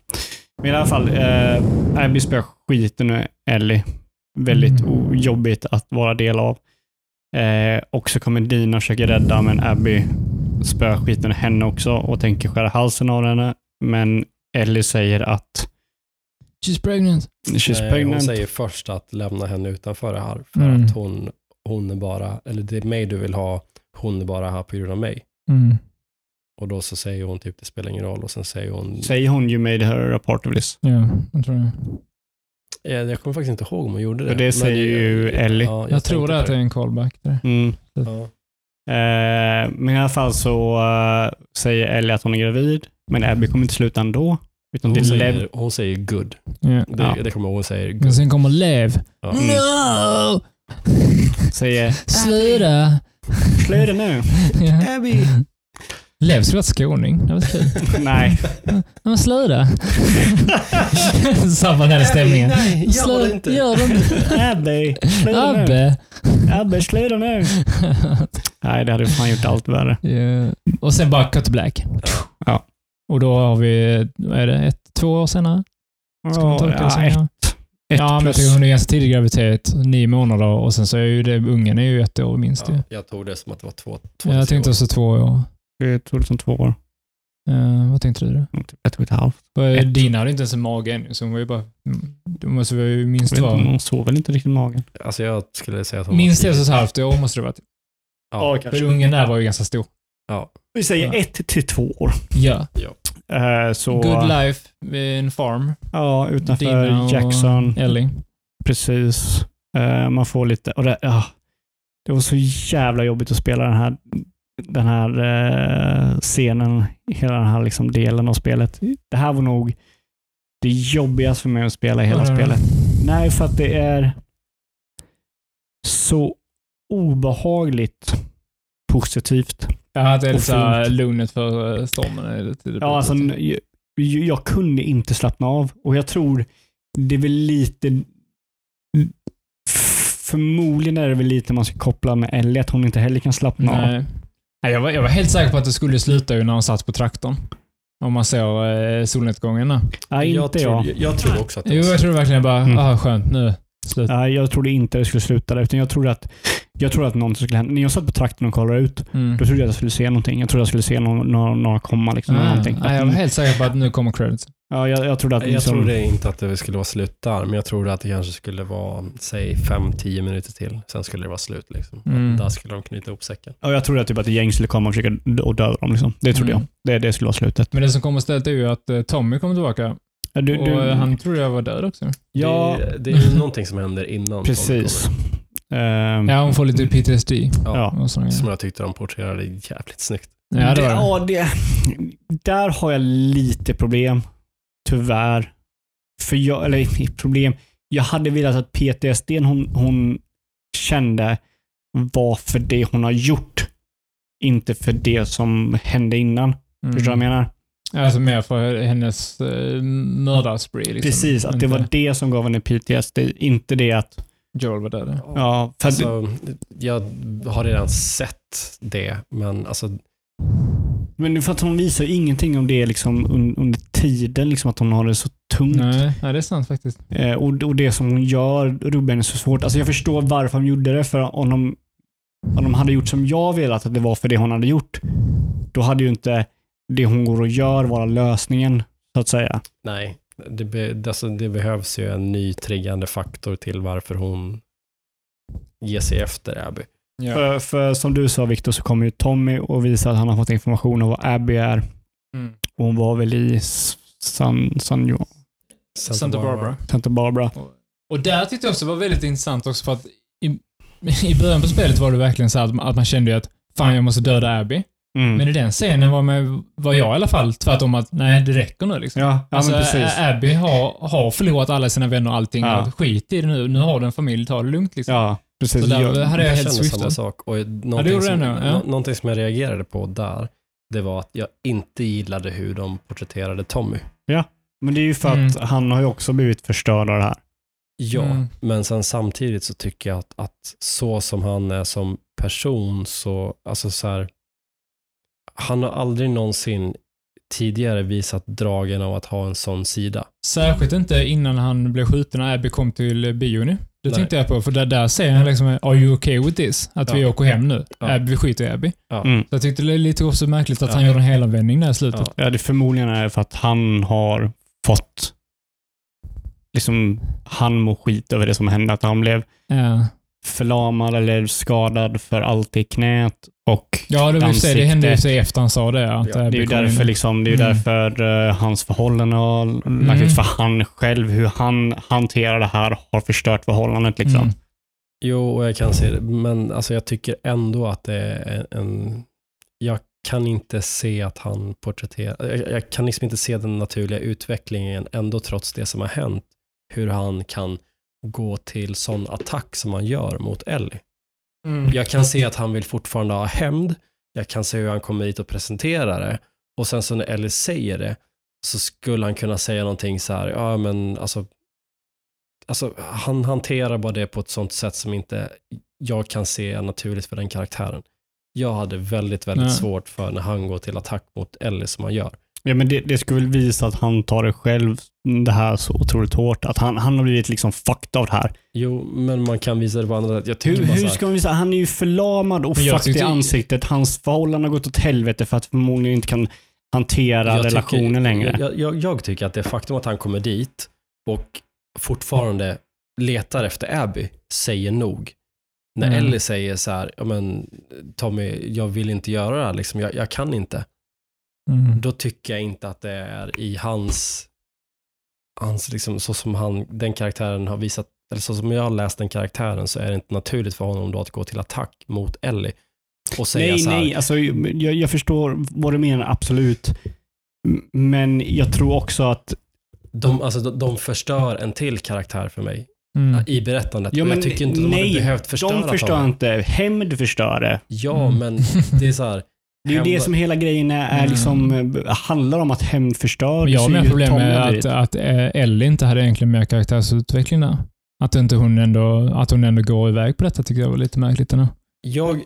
Men i alla fall, uh, Abby spöar skiten ur Ellie. Väldigt Mm. jobbigt att vara del av. Eh, och så kommer Dina försöka rädda, men Abby spöar skiten henne också och tänker skära halsen av henne. Men Ellie säger att She's pregnant. she's Nej, pregnant. hon säger först att lämna henne utanför det här. För Mm. att hon, hon är bara, eller det är mig du vill ha, hon är bara här på grund av mig. Mm. Och då så säger hon typ det spelar ingen roll och sen säger hon, Säger hon you made her a part of this. Ja, jag tror det. jag, jag kommer faktiskt inte ihåg om hon gjorde det. För det Men säger ju Ellie. Ja, Jag, tror tänkte det att det är en callback. Där. Mm. Ja. Eh, men i alla fall så eh, säger Ellie att hon är gravid, men Abby kommer inte sluta ändå. Utan det Hon, är Lev. säger, hon säger good. Ja. Det, Ja. det kommer jag ihåg hon säger Men good. sen kommer Lev. Ja. Mm. No! Säger Sluta! sluta nu. Ja. Abby! Lev skulle varit skåning. Det var kul. Nej. Ja, Men sluta! Samma den stämningen. Nej, gör det inte. Gör det inte. Abby, sluta nu. Abbe! Sluta nu. Nej, det hade fan gjort allt värre. Ja. Och sen bara cut to black. Ja. Och då har vi, vad är det, ett, två år senare? Ska man tolka det ja, som? ett, ja, ett ja men jag tycker hon är ganska tidig graviditet, nio månader och sen så är ju det, ungen är ju ett år minst. Ja, jag tog det som att det var två, två jag till tänkte år. också två år. Det tog liksom två år. Eh, vad tänkte du då? Typ ett och ett halvt. Dina hade inte ens en mage ännu, så hon var ju bara... mm, Då måste vi ju minst Jag vara... hon sov väl inte riktigt i magen. Alltså jag skulle säga att hon Minst ett och ett halvt år måste det vara. Ja. För ungen där var ju ganska stor. Ja. Vi säger Ja. ett till två år. Ja. Eh, så, Good life vid en farm. Ja, utanför Dina Jackson. Ellie. Precis. Eh, man får lite... Och det, ja, det var så jävla jobbigt att spela den här, den här eh, scenen, hela den här liksom delen av spelet. Det här var nog det jobbigaste för mig att spela i hela Varför? spelet. Nej, för att det är så obehagligt positivt. Ja, att det är lite såhär lugnet för eh, stormen. Är det, det Ja, alltså, jag, jag kunde inte slappna av och jag tror det är väl lite... Förmodligen är det väl lite man ska koppla med Ellie, att hon inte heller kan slappna av. Nej. Nej, jag, var, jag var helt säker på att det skulle sluta ju när hon satt på traktorn. Om man såg eh, solnedgången. Nej, jag, inte tror, jag. jag. jag tror också att det Jo, jag tror verkligen bara, Mm. ah skönt, nu slut. Nej, jag trodde inte det skulle sluta där, utan jag trodde att, jag trodde att någonting skulle hända. När jag satt på traktorn och kollade ut, Mm. då trodde jag att jag skulle se någonting. Jag trodde jag skulle se någon, någon, några komma. Liksom, eller Ah, någonting. nej, jag var helt säker på att nu kommer credits. ja, jag, jag trodde att... Jag liksom- trodde inte att det skulle vara slut där, men jag trodde att det kanske skulle vara, säg 5-10 minuter till. Sen skulle det vara slut. Liksom. Mm. Där skulle de knyta ihop säcken. Ja, jag trodde att, typ att gäng skulle komma och försöka och döda dem. Liksom. Det trodde Mm. jag. Det, det skulle vara slutet. Men det som kommer istället är ju att eh, Tommy kommer tillbaka. Ja, du, och du, eh, han trodde jag var död också. ja, Det, är- det är ju någonting som händer innan. precis. Ehm, Ja, hon får lite PTSD. Ja, Som jag tyckte de porträtterade jävligt snyggt. Ja, det det. Ja, det, där har jag lite problem. Tyvärr. För jag, eller problem. Jag hade velat att PTSD hon, hon kände var för det hon har gjort. Inte för det som hände innan. Mm. Förstår du vad jag menar? Alltså mer för hennes uh, mördarspree. Liksom. Precis, att det var det som gav henne PTSD. Inte det att... Joel var död. Ja, för Alltså, jag har redan sett det, men alltså, men för att hon visar ju ingenting om det liksom un, under tiden, liksom att hon har det så tungt. Nej, nej, det är sant faktiskt. Eh, och, och det som hon gör rubbar henne så svårt. Alltså jag förstår varför de gjorde det. För om de, om de hade gjort som jag velat att det var för det hon hade gjort, då hade ju inte det hon går och gör vara lösningen, så att säga. nej. Det, be, alltså, det behövs ju en ny triggande faktor till varför hon ger sig efter Abby. Ja. För, för som du sa Viktor, så kommer ju Tommy och visar att han har fått information om vad Abby är. Mm. Och hon var väl i San, San Jo- Santa Barbara. Santa Barbara. Och där tyckte jag också var väldigt intressant också för att i, i början på spelet var det verkligen så att, att man kände ju att fan jag måste döda Abby. Mm. Men i den scenen var, med, var jag i alla fall tvärtom att nej, det räcker nu. Liksom. ja, ja alltså, Abby har, har förlorat alla sina vänner och allting. Ja. Skit i det nu. Nu har du en familj, ta det lugnt. Liksom. Ja, precis. Så där Jag- hade jag helt känner samma sak. Och någonting, gjorde som, nu, ja. nå- någonting som jag reagerade på där, det var att jag inte gillade hur de porträtterade Tommy. Men det är ju för att Mm. han har ju också blivit förstörd av det här. Ja, Mm. men sen samtidigt så tycker jag att, att så som han är som person så, alltså så här, han har aldrig någonsin tidigare visat dragen av att ha en sån sida. Särskilt inte innan han blev skjuten när Abby kom till bioni. Det Nej. tänkte jag på, för där, där säger han liksom “Are you okay with this?” Att vi Ja. åker hem nu. Ja. Abby, vi skiter i Abby. Ja. Mm. Så jag tyckte det är lite också märkligt att Ja. han gjorde en helomvändning där i slutet. Ja. Det förmodligen är för att han har fått liksom, han mår skit över det som hände. Att han blev Ja. Förlamad eller skadad för allt i knät och Ja, det, vill säga, det hände ju sig efter han sa det. Att Ja, Det Abby är ju därför, liksom, det är Mm. därför eh, hans förhållande har lagt Mm. ut. För han själv, hur han hanterar det här har förstört förhållandet. Liksom. Mm. Jo, jag kan se det, men alltså jag tycker ändå att det är en... Jag kan inte se att han porträtterar... Jag, jag kan liksom inte se den naturliga utvecklingen ändå trots det som har hänt. Hur han kan gå till sån attack som han gör mot Ellie. Mm. Jag kan se att han vill fortfarande ha hämnd. Jag kan se hur han kommer hit och presenterar det. Och sen så när Ellie säger det så skulle han kunna säga någonting så här, ja men alltså, alltså han hanterar bara det på ett sånt sätt som inte jag kan se naturligt för den karaktären. Jag hade väldigt, väldigt Nej. svårt för när han går till attack mot Ellie som han gör. Ja, men det, det skulle väl visa att han tar det själv, det här så otroligt hårt. Att han, han har blivit liksom fucked av det här. Jo, men man kan visa det på andra sätt. Jag tycker Hur, bara så hur här, ska man visa? Han är ju förlamad och Men jag fucked i tyckte- ansiktet. Hans förhållande har gått åt helvete för att förmodligen inte kan hantera Jag relationen tycker, längre. Jag, jag, jag tycker att det faktum att han kommer dit och fortfarande letar efter Abby säger nog. När Mm. Ellie säger så här, ja men Tommy, jag vill inte göra det här, liksom, jag, jag kan inte. Mm. Då tycker jag inte att det är i hans, hans liksom, så som han, den karaktären har visat, eller så som jag har läst den karaktären så är det inte naturligt för honom då att gå till attack mot Ellie. Och säga Nej, så här, nej. Alltså, jag, jag förstår vad du menar, absolut. Men jag tror också att... de, alltså, de, de förstör en till karaktär för mig Mm. i berättandet. Ja, men jag tycker inte de nej, hade behövt förstöra de förstör inte. Hämnd förstör det. Ja, Mm. men det är så här. Det är ju det som hela grejen är, är Mm. liksom, eh, handlar om att hämnd förstör. Jag har mer ju problem med att, att eh, Ellie inte hade egentligen mer karaktärsutveckling där. Att, inte hon ändå, att hon ändå går iväg på detta tycker jag var lite märkligt. Ändå. Jag,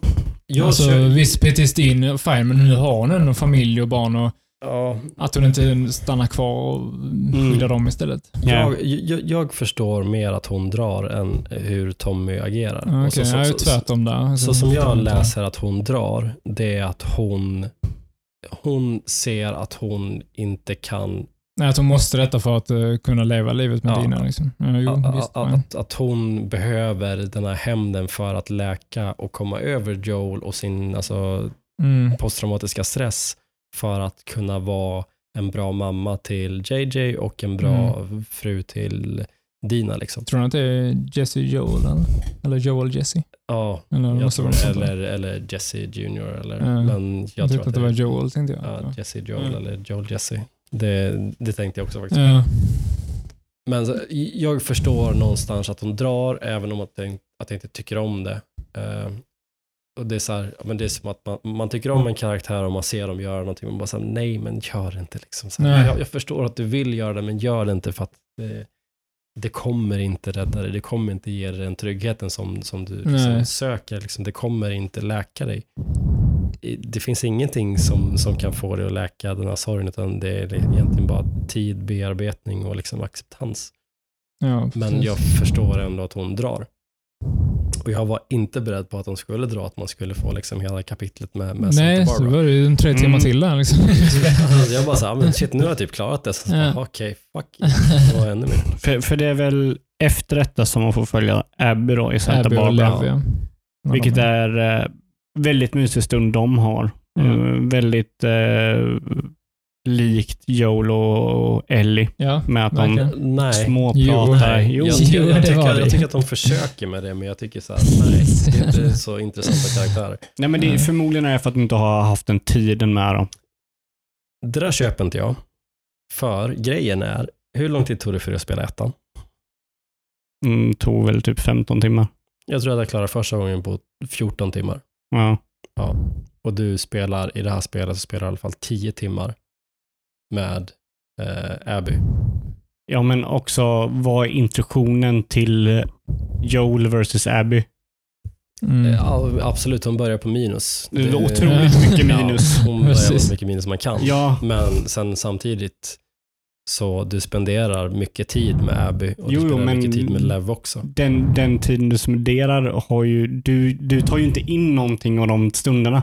jag alltså, kör, visst, PTSD, är fine, men nu har hon ändå familj och barn och ja, att hon inte stannar kvar och skyddar dem istället. jag, jag, jag förstår mer att hon drar än hur Tommy agerar. Och Okej, så, jag är så, så, tvärtom där. så som jag läser att hon drar, det är att hon, hon ser att hon inte kan Nej, att hon måste detta för att eh, kunna leva livet med Ja. Dina. Liksom. Ja, jo, att, visst, att, fine. att, att hon behöver den här hämnden för att läka och komma över Joel och sin alltså, Mm. posttraumatiska stress för att kunna vara en bra mamma till JJ och en bra fru till Dina. Liksom. Tror du att det är Jesse Joel? Eller, eller Joel Jesse? Ja, Eller, jag tror, där. eller, eller Jesse Junior. Eller, Ja. men jag, Jag tror tyckte att det var Joel, tänkte jag. Ja, Jesse Joel Mm. eller Joel Jesse. Det, det tänkte jag också faktiskt. Ja. Men så, jag förstår någonstans att hon drar, även om att jag, inte- att jag inte tycker om det. Eh, och det är så här, men det är som att man, man tycker om en karaktär och man ser dem göra någonting. Man bara säger nej men gör det inte. Liksom. Så här, jag, jag förstår att du vill göra det, men gör det inte för att det, det kommer inte rädda dig. Det kommer inte ge dig den tryggheten som, som du liksom söker. Liksom. Det kommer inte läka dig. Det finns ingenting som, som kan få dig att läka den här sorgen, utan det är egentligen bara tid, bearbetning och liksom acceptans. Ja, Men jag förstår ändå att hon drar. Och jag var inte beredd på att hon skulle dra, att man skulle få liksom hela kapitlet med, med Nej, Santa så Barbara. var det ju en tre timmar Mm. till där. Liksom. Alltså, jag bara så här, men shit, nu har jag typ klarat det. Så, Ja. Okej, fuck. Det var ännu mer. För, för det är väl efter detta som man får följa Abby då i Santa Abby och Barbara. Lev, ja. Vilket de- är eh, väldigt mysig stund de har. Mm. Eh, väldigt eh, likt Joel och Ellie Ja, med att de verkligen. Nej. småpratar. Jo. Jo, Jag, Jo, jag, tycker, jag tycker att de försöker med det, men jag tycker så här, nej, det är inte så intressanta karaktärer. Nej, men det är förmodligen är det för att de inte har haft den tiden med dem. Det där köper inte jag. För grejen är, hur lång tid tog det för dig att spela ettan? Mm, tog väl typ 15 timmar. Jag tror att jag klarade första gången på 14 timmar. Ja. Och du spelar, i det här spelet så spelar du i alla fall 10 timmar med eh, Abby. ja, men också vad är introduktionen till Joel versus Abby? Mm. Ja, absolut, hon börjar på minus. Det är otroligt mycket minus. Ja, hon börjar Precis. så mycket minus man kan. Ja, Men sen samtidigt så du spenderar mycket tid med Abby och Jo, du spenderar men- mycket tid med Lev också. den, den tiden du spenderar har ju, du, du tar ju inte in någonting av de stunderna.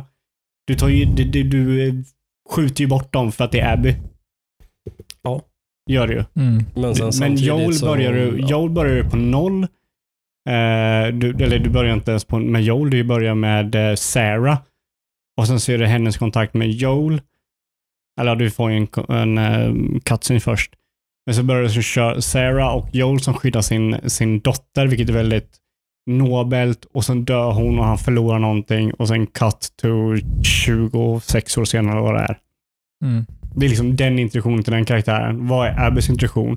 Du, tar ju, du, du, du eh, skjuter ju bort dem för att det är Abby. Gör det ju. Mm. Men sen Men Joel så, börjar du, ja. Joel börjar du på noll. Eh, du, eller du börjar inte ens på, med Joel, du börjar med eh, Sarah. Och sen ser du hennes kontakt med Joel. Eller du får ju en, en uh, cutscene först. Men så börjar du så köra Sarah och Joel som skyddar sin, sin dotter, vilket är väldigt nobelt. Och sen dör hon och han förlorar någonting. Och sen cut to 26 år senare vad det är. Mm. Det är liksom den introduktionen till den karaktären. Vad är Abbys introduktion?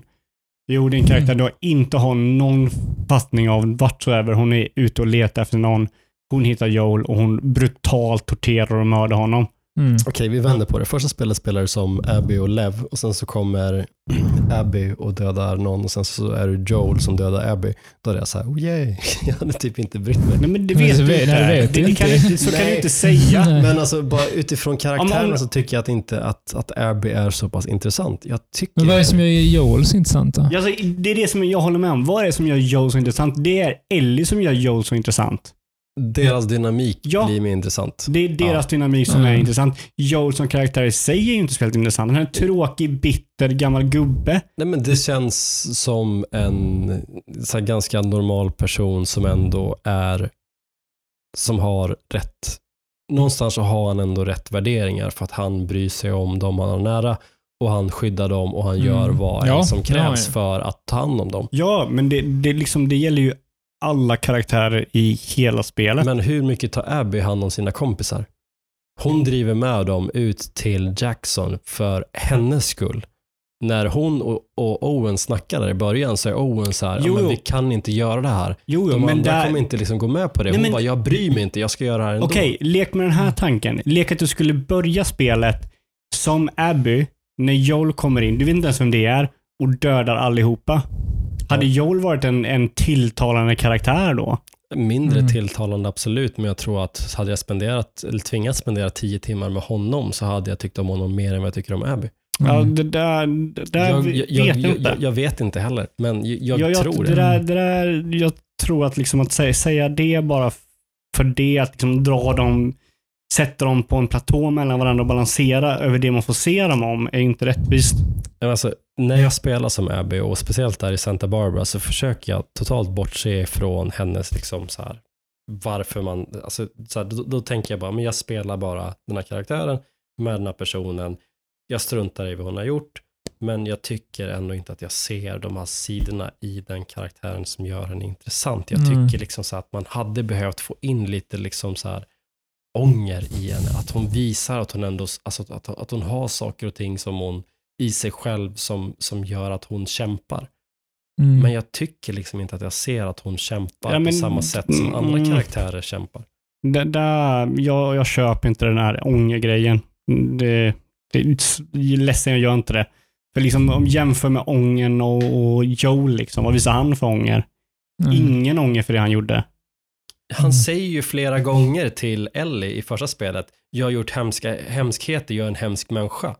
Jo, det är en karaktär du inte har någon fattning av whatsoever. Hon är ute och letar efter någon. Hon hittar Joel och hon brutalt torterar och mördar honom. Mm. Okej, vi vänder på det. Första spelet spelar du som Abby och Lev och sen så kommer Abby och dödar någon och sen så är det Joel som dödar Abby. Då är jag så här, oh yay, jag hade typ inte brytt mig. Nej, men det Men vet det du inte. nej, det vet det, kan, inte. inte- så kan du inte säga. Men alltså bara utifrån karaktärerna om- så tycker jag att inte att, att Abby är så pass intressant. Jag tycker Men vad är det som gör Joel så intressant då? Alltså, det är det som jag håller med om. Vad är det som gör Joel så intressant? Det är Ellie som gör Joel så intressant. Deras dynamik Ja. blir mer intressant. Det är deras dynamik som Mm. är intressant. Joel som karaktär i sig är ju inte speciellt intressant. Han är en tråkig, bitter, gammal gubbe. Nej, men det känns som en så här, ganska normal person som ändå är, som har rätt, någonstans så har han ändå rätt värderingar för att han bryr sig om dem han har nära och han skyddar dem och han Mm. gör vad Ja, som ja, krävs ja. för att ta hand om dem. Ja, men det, det, liksom, det gäller ju alla karaktärer i hela spelet. Men hur mycket tar Abby hand om sina kompisar? Hon driver med dem ut till Jackson för hennes skull. När hon och, och Owen snackar där i början så är Owen så här, Jo, men vi kan inte göra det här. jo, De men andra där... kommer inte liksom gå med på det. Nej, Hon men- bara, jag bryr mig inte, jag ska göra det här ändå. Okej, lek med den här tanken. Lek att du skulle börja spelet som Abby när Joel kommer in. Du vet inte ens vem det är och dödar allihopa. Hade Joel varit en, en tilltalande karaktär då? Mindre Mm. tilltalande absolut, men jag tror att hade jag spenderat, eller tvingats spendera tio timmar med honom så hade jag tyckt om honom mer än vad jag tycker om Abby. Mm. Ja, det där, det där jag, vet jag, inte. jag, jag vet inte heller, men jag, jag, Ja, jag, tror det. det. Där, det där, jag tror att, liksom att säga, säga det bara för det, att liksom dra dem, sätta dem på en platå mellan varandra och balansera över det man får se dem om, är inte rättvist. Alltså, när jag spelar som Abby och speciellt där i Santa Barbara så försöker jag totalt bortse från hennes liksom så här varför man, alltså, så här, då, då tänker jag bara, men jag spelar bara den här karaktären med den här personen. Jag struntar i vad hon har gjort, men jag tycker ändå inte att jag ser de här sidorna i den karaktären som gör henne intressant. Jag Mm. tycker liksom så här att man hade behövt få in lite liksom så här ånger i henne, att hon visar att hon ändå, alltså att, att hon har saker och ting som hon i sig själv som, som gör att hon kämpar. Mm. Men jag tycker liksom inte att jag ser att hon kämpar Ja, men- på samma sätt som andra mm. karaktärer kämpar. Det där, jag, jag köper inte den här ångergrejen. Det, det är ledsen, jag gör inte det. För liksom om jämför med ången och, och Joel, liksom, vad visar han för ånger? Mm. Ingen ånger för det han gjorde. Han Mm. säger ju flera gånger till Ellie i första spelet, jag har gjort hemska, hemskheter, jag är en hemsk människa.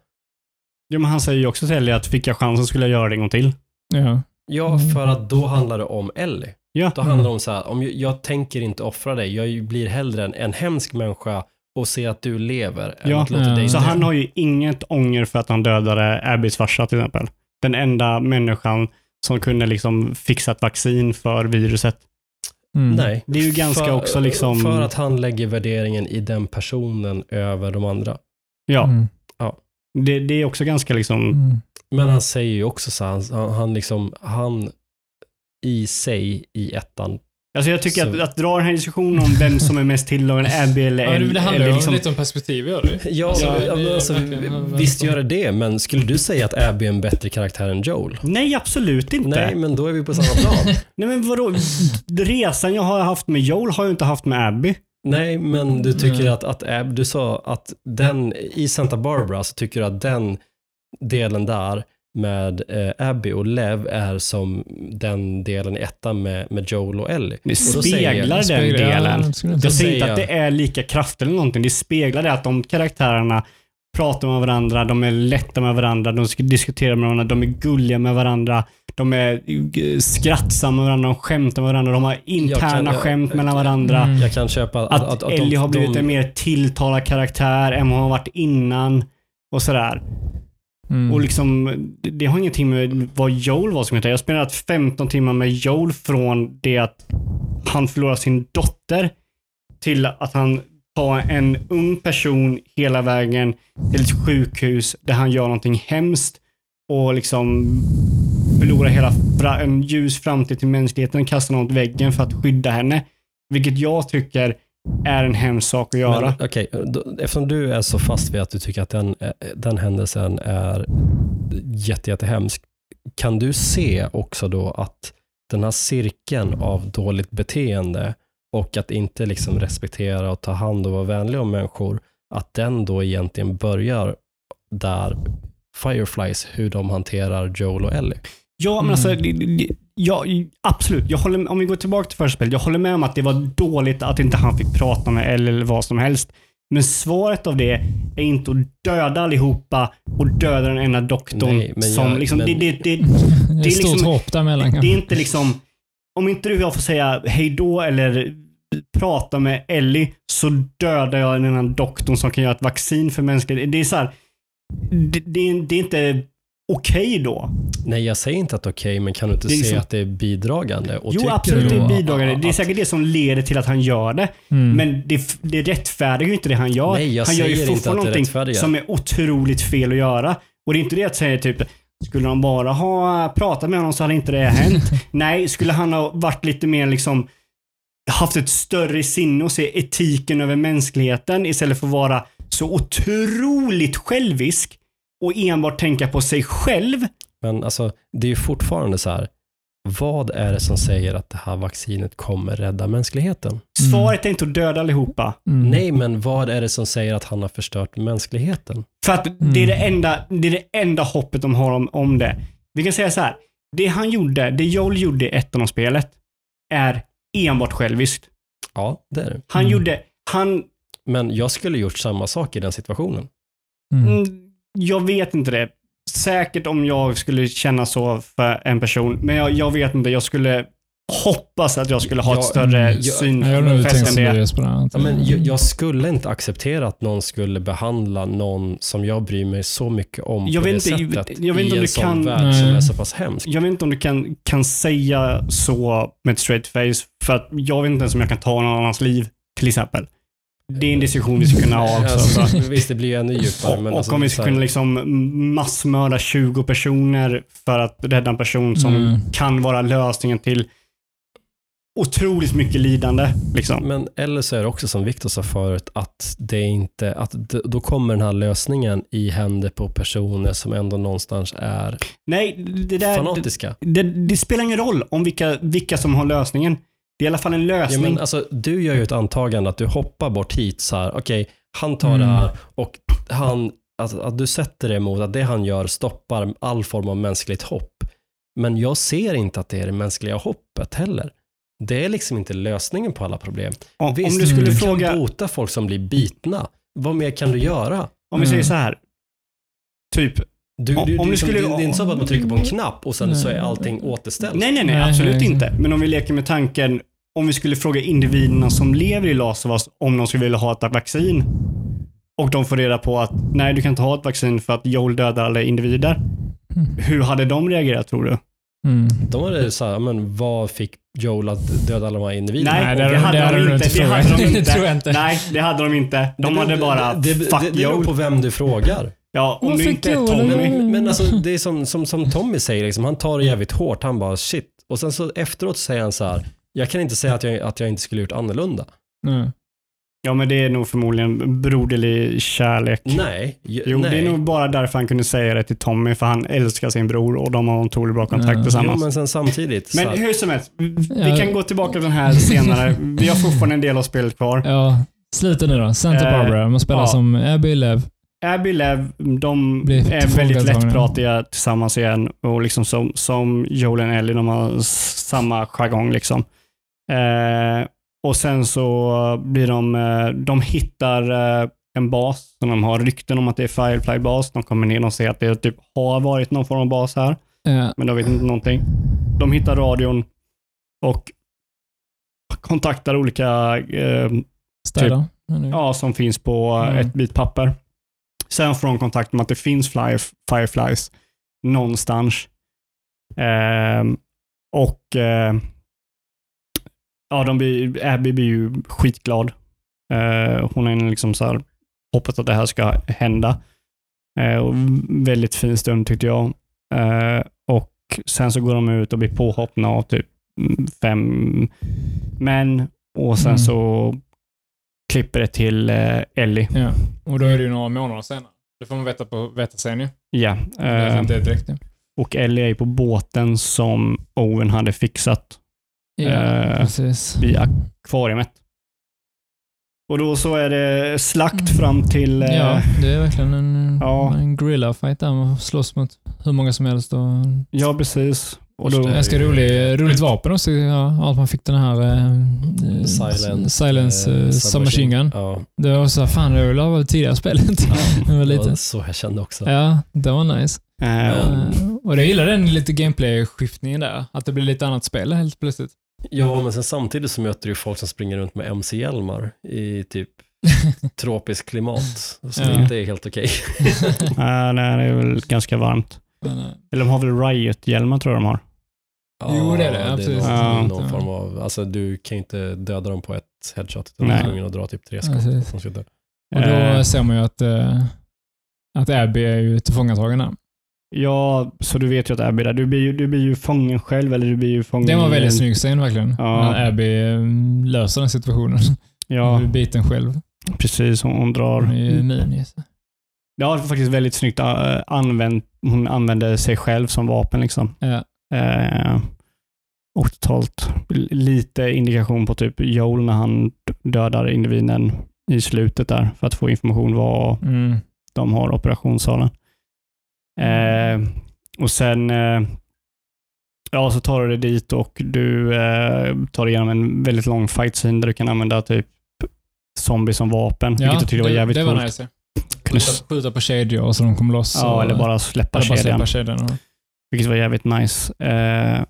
Ja, men han säger ju också till Ellie att fick jag chansen skulle jag göra det en gång till. Ja. Ja, Mm. för att då handlar det om Ellie. Ja. Då handlar det om så här, om jag, jag tänker inte offra dig, jag blir hellre en, en hemsk människa och se att du lever än Ja. att låta Ja. dig Så dö. han har ju inget ånger för att han dödade Abbys farsa till exempel. Den enda människan som kunde liksom fixa ett vaccin för viruset. Mm. Nej. Det är ju ganska för, också liksom- För att han lägger värderingen i den personen över de andra. Ja, Mm. Det, det är också ganska liksom... Mm. Men han säger ju också så här, han, han liksom, han i sig i ettan, Alltså jag tycker Så- att, att dra den här diskussionen om vem som är mest tilldragande, Abby eller Ja, det, handlar ju liksom, lite om perspektiv, gör det ja, Så ja, det alltså, verkligen- visst gör det det, men skulle du säga att Abby är en bättre karaktär än Joel? Nej, absolut inte. Nej, men då är vi på samma plan. Nej men vadå? Resan jag har haft med Joel har jag inte haft med Abby. Nej, men du tycker Mm. att, att Ab, du sa att den, i Santa Barbara så tycker du att den delen där med eh, Abby och Lev är som den delen i ettan med, med Joel och Ellie. Det Och då säger jag- speglar den Speglar- delen. jag Jag inte säger inte att det är lika kraftigt eller någonting. Det speglar det att de karaktärerna pratar med varandra, de är lätta med varandra, de sk- diskuterar med varandra, de är gulliga med varandra, de är eh, skrattsamma med varandra, de skämtar med varandra, de har interna jag- skämt jag- mellan varandra. Mm. Jag kan köpa att, Att, att, att, Ellie de, har blivit de, en mer tilltalad karaktär än vad hon har varit innan. Och sådär. Mm. Och liksom, det- har ingenting med vad Joel var som heter. Jag har 15 timmar med Joel från det att han förlorar sin dotter till att han tar en ung person hela vägen till ett sjukhus där han gör någonting hemskt och liksom förlorar hela en ljus framtid till mänskligheten, kastar något väggen för att skydda henne. Vilket jag tycker är en hemsk sak att göra. Men, okej, då- eftersom du är så fast vid att du tycker att den, eh, den händelsen är jätte, jättehemsk, kan du se också då att den här cirkeln av dåligt beteende och att inte liksom respektera och ta hand och vara vänlig om människor, att den då egentligen börjar där Fireflies, hur de hanterar Joel och Ellie. Ja, men Mm. alltså, det- det- ja, absolut. Jag håller, om vi går tillbaka till första spelet. Jag håller med om att det var dåligt att inte han fick prata med Elle eller vad som helst. Men svaret av det är inte att döda allihopa och döda den ena doktorn. Nej, men som jag- liksom, men- det, det, det, det är det är stort liksom- hopp däremellan det kanske. är inte liksom... Om inte du och jag får säga hej då eller prata med Ellie så dödar jag den här doktorn som kan göra ett vaccin för mänskligheten. Det är så här, det, det, det är inte okej då. Nej, jag säger inte att det är okej, men kan du inte är se liksom- att det är bidragande? Och jo, absolut, det är bidragande. Det är att- säkert det som leder till att han gör det. Mm. Men det, det rättfärdigar ju inte det han gör. Nej, jag han gör ju fortfarande att någonting som är otroligt fel att göra. Och det är inte det att säga typ, skulle han bara ha pratat med honom så hade inte det hänt. Nej, skulle han ha varit lite mer liksom haft ett större sinne och se etiken över mänskligheten istället för att vara så otroligt självisk och enbart tänka på sig själv. Men alltså, det är ju fortfarande så här. Vad är det som säger att det här vaccinet kommer rädda mänskligheten? Svaret är inte att döda allihopa. Mm. Nej, men vad är det som säger att han har förstört mänskligheten? För att det är det enda, det är det enda hoppet de har om, om det. Vi kan säga så här. Det han gjorde, det Joel gjorde i ettan av spelet är enbart själviskt. Ja, det är det. Han Mm. gjorde, han, Men jag skulle gjort samma sak i den situationen. Mm. Jag vet inte det. Säkert om jag skulle känna så för en person, men jag, jag vet inte. Jag skulle hoppas att jag skulle ha ett större mm, jag- syn Jag har nog tänkt än som det. Där. Ja, men jag, jag skulle inte acceptera att någon skulle behandla någon som jag bryr mig så mycket om Jag på vet det inte- sättet jag vet inte i om en du sån kan- värld som Nej. är så pass hemsk. Jag vet inte om du kan, kan säga så med ett straight face, för att jag vet inte ens om jag kan ta någon annans liv, till exempel. Det är en diskussion vi ska kunna ha också. Alltså, så. visst, det blir ju ännu djupare. Och, men och alltså, om vi här- kunna liksom massmörda 20 personer för att rädda en person som Mm. kan vara lösningen till otroligt mycket lidande. Liksom. Men eller så är det också som Viktor sa förut, att det inte, att då kommer den här lösningen i händer på personer som ändå någonstans är Nej, det där... fanatiska. Det, det spelar ingen roll om vilka, vilka som har lösningen. Det är i alla fall en Ja, lösning. men alltså, du gör ju ett antagande att du hoppar bort hit så här, okej, han tar Mm. det här och han, att, att du sätter det emot att det han gör stoppar all form av mänskligt hopp. Men jag ser inte att det är det mänskliga hoppet heller. Det är liksom inte lösningen på alla problem. om, Visst, om du skulle mm. fråga... kan bota folk som blir bitna. Vad mer kan du göra? Om vi säger Mm. så här. Typ. Du, Om- du, om du, du som- skulle- det, det är inte så att man trycker på en knapp och sen Nej. så är allting återställt. Nej, nej, nej. Nej, absolut nej, inte. Men om vi leker med tanken. Om vi skulle fråga individerna som lever i Last of Us om de skulle vilja ha ett vaccin. Och de får reda på att nej, du kan inte ha ett vaccin för att Joel dödar alla individer. Mm. Hur hade de reagerat tror du? Mm. De var det så här, men vad fick Joel att döda alla de här individerna? Nej, Nej, det, det- hade det hade de du inte. inte Det hade de Det inte. tror jag inte. Nej, det hade de inte. De Det hade bara det, det, fuck det, det beror på vem du frågar. Ja, om du inte är Tommy. det? Men, men alltså, det är som, som, som Tommy säger, liksom, han tar det jävligt hårt. Han bara shit. Och sen så efteråt säger han så här, jag kan inte säga att jag, att jag inte skulle gjort annorlunda. Nej. Ja, men det är nog förmodligen broderlig kärlek. Nej. Jo, nej. det är nog bara därför han kunde säga det till Tommy, för han älskar sin bror och de har en otroligt bra kontakt Ja. Jo, tillsammans. men sen samtidigt. Men hur som helst, vi kan gå tillbaka till den här senare. Vi har fortfarande en del av spelet kvar. Ja, sluta nu då. Santa Eh, Barbara. Man spelar ja. som Abby Lev. Abby Lev, de är väldigt lättpratiga tillsammans igen och liksom som, som Joel och Ellie, de har samma jargong liksom. Eh, och sen så blir de, eh, de hittar eh, en bas som de har rykten om att det är Firefly-bas. De kommer ner och ser att det typ har varit någon form av bas här, Ja. men de vet inte någonting. De hittar radion och kontaktar olika eh, Städer. ja, som finns på Mm. ett bit papper. Sen får de kontakt med att det finns fly, Fireflies någonstans. Ehm, och eh, ja, de blir, Abby blir ju skitglad. Eh, hon är liksom så här, hoppas att det här ska hända. Eh, och väldigt fin stund tyckte jag. Eh, och sen så går de ut och blir påhoppna av typ fem män och sen Mm. så klipper det till eh, Ellie. Ja. Och då är det ju några månader senare. Det får man veta, på, veta sen ju. Ja. Det är Eh, direkt nu. och Ellie är ju på båten som Owen hade fixat Ja, eh, precis. vid akvariet. Och då så är det slakt fram till... eh, Ja, det är verkligen en, Ja. en gorilla-fight där. Man slåss mot hur många som helst. Och ja precis. Och då, Ganska rolig, roligt vapen också. Ja, att man fick den här eh, Silence, silence eh, eh, submachine gun. Ja, Det var så här, fan det var väl tidigare spelet. ja, det var lite. så jag kände också. Ja, det var nice. Eh, och jag gillar den lite gameplay-skiftningen där. Att det blir lite annat spel helt plötsligt. Ja, men sen samtidigt så möter du folk som springer runt med MC-hjälmar i typ tropiskt klimat. Som Ja. inte är helt okej. eh, det är väl ganska varmt. Men, Eller de har väl Riot-hjälmar tror jag de har. Jo, det är det, absolut. någon, Ja. någon form av, alltså du kan ju inte döda dem på ett headshot, utan du är tvungen att dra typ tre skott. Precis. som ska dö. och då Eh, ser man ju att, eh, att Abby är ju tillfångatagen där. ja, så du vet ju att Abby är där. Du blir ju, du blir ju fången själv, eller du blir ju fången... Det var en väldigt snygg scen verkligen. Ja. När Abby eh, löser den situationen. Ja, Hon blir biten själv. precis. Hon, hon drar... Hon är ju immun ju. Det var faktiskt väldigt snyggt äh, använt. Hon använde sig själv som vapen. liksom. Ja. Eh, och totalt lite indikation på typ Joel när han dödar individen i slutet där för att få information var Mm. de har operationssalen. Eh, och sen eh, ja, så tar du dig dit och du eh, tar dig igenom en väldigt lång fight scene där du kan använda typ zombie som vapen, vilket jag tyckte var det, jävligt det var coolt. nice. Skjuta, skjuta på kedjor så de kommer loss. Ja, och, eller bara släppa eller bara kedjan. släppa kedjan. och- Vilket var jävligt nice. Eh,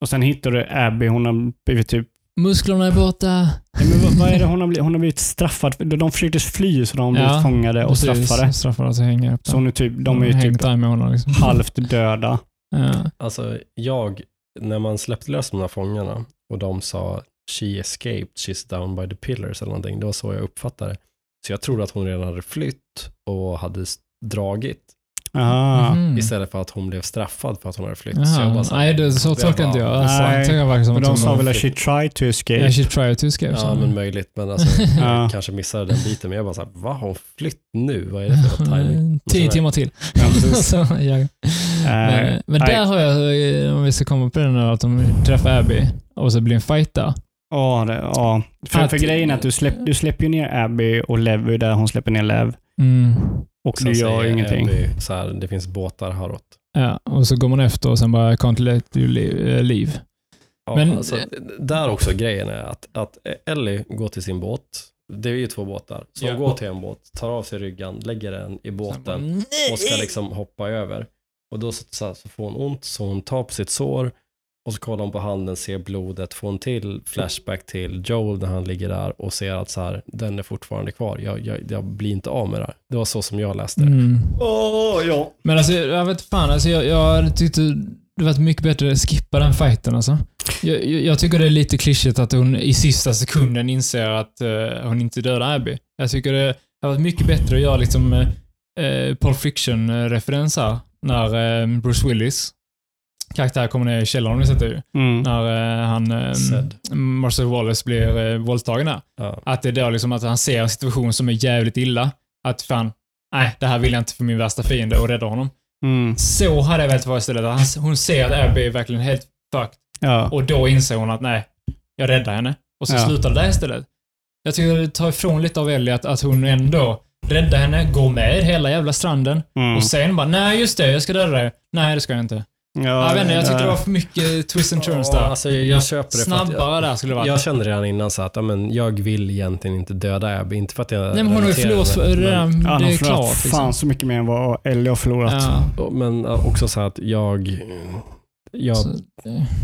och sen hittar du Abby. Hon har blivit typ... Musklerna är borta. Nej, men vad, vad är det hon har blivit? Hon har blivit straffad. De försökte fly så de har blivit Ja, fångade och Precis, straffade. Straffade så hänger upp Så hon är typ, de är ju typ honom liksom. halvt döda. Ja. Alltså, jag, när man släppte lös de här fångarna och de sa she escaped, she's down by the pillars eller någonting, det var så jag uppfattade det. Så jag trodde att hon redan hade flytt och hade dragit Aha. Mhm. istället för att hon blev straffad för att hon hade flytt. Så jag Jaha. bara så här, Nej, det, så jag tolkar inte jag. Alltså, Nej, jag verkligen som Men att de hon sa väl att she tried to escape. Yeah, she tried to escape. Ja, men möjligt. Men alltså, Ja. jag kanske missade den biten. Men jag bara så här, vad har hon flytt nu? Vad är det för timing? Tio timmar till. Ja, precis. Så, ja. Eh, Men, men nej. där har jag, eh, om vi ska komma på det nu, att de träffar Abby och så blir en fight där. Ja, det, ja. För, Att- för grejen är att du, släpp, du släpper ju ner Abby och Lev är där hon släpper ner Lev. Mm. Och du gör ingenting. Abby Så här, det finns båtar häråt. Ja, och så går man efter och sen bara can't let you eh, leave. Ja, Men- alltså, där också grejen är att, att Ellie går till sin båt. Det är ju två båtar. Så Ja. hon går till en båt, tar av sig ryggan, lägger den i båten och ska liksom hoppa över. Och då så, så, så får hon ont så hon tar på sitt sår och så kollar hon på handen, ser blodet, får en till flashback till Joel när han ligger där och ser att så här, den är fortfarande kvar. Jag, jag, jag blir inte av med det här. Det var så som jag läste det. Mm. Åh, ja. Men alltså, jag vet fan. Alltså, jag, jag tyckte det var mycket bättre att skippa den fighten. Alltså. Jag, jag, tycker det är lite klyschigt att hon i sista sekunden inser att eh, hon inte dödar Abby. Jag tycker det hade varit mycket bättre att göra liksom, eh, Pulp Fiction-referens här. När eh, Bruce Willis karaktär kommer ner i källaren, har ni sett det ju? Mm. När eh, han, eh. Marcel Wallace blir eh, våldtagen där. Ja. Att det är då liksom att han ser en situation som är jävligt illa. Att fan, nej, det här vill jag inte för min värsta fiende och rädda honom. Mm. Så hade jag velat vara istället. Att han, hon ser att Abby är verkligen helt fucked. Ja. Och då inser hon att nej, jag räddar henne. Och så Ja. slutar det där istället. Jag tycker det tar ifrån lite av Ellie att, att hon ändå räddar henne, går med hela jävla stranden Mm. och sen bara nej just det, jag ska döda dig. Nej det ska jag inte. Ja, jag vet inte, jag tyckte det var för mycket twist and turns där. alltså, jag, jag köper det. för att Snabbare där skulle det Jag, varit. jag kände redan innan så att men, jag vill egentligen inte döda Abby. Inte för att jag nej men hon har ju förlorat redan, Ja, det är klart. fan Liksom. så mycket mer än vad Ellie har förlorat. Ja, men också så att jag, jag, så,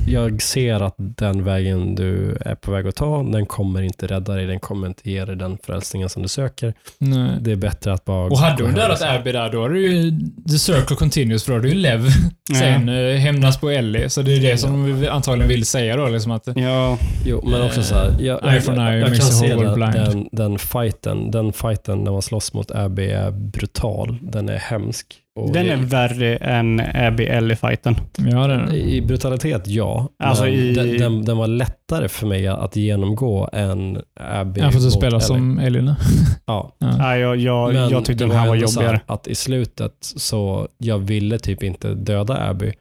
jag ser att den vägen du är på väg att ta, den kommer inte rädda dig. Den kommer inte ge dig den frälsningen som du söker. nej. Det är bättre att bara... Och hade hon dödat. Abby där, då är det ju the circle continues, för då är det ju Lev. Ja. Sen eh, hämnas på Ellie, så det är det som de antagligen vill säga då. Liksom att, Ja, Jo, men också så här, jag, Eye jag, for jag, eye jag makes kan se blind. den, den fighten, den fighten när man slåss mot Abby är brutal. Den är hemsk. Och den är värre än Abby-Ellie-fighten. ja, den, I brutalitet, ja. Alltså i- den, den, den var lättare för mig att genomgå än Abby jag får du mot spela Ellie. som Ellie nu. Ja. Ja. Nej, jag, jag, Men jag tyckte det den här var jobbigare. att i slutet så, jag ville typ inte döda Abby.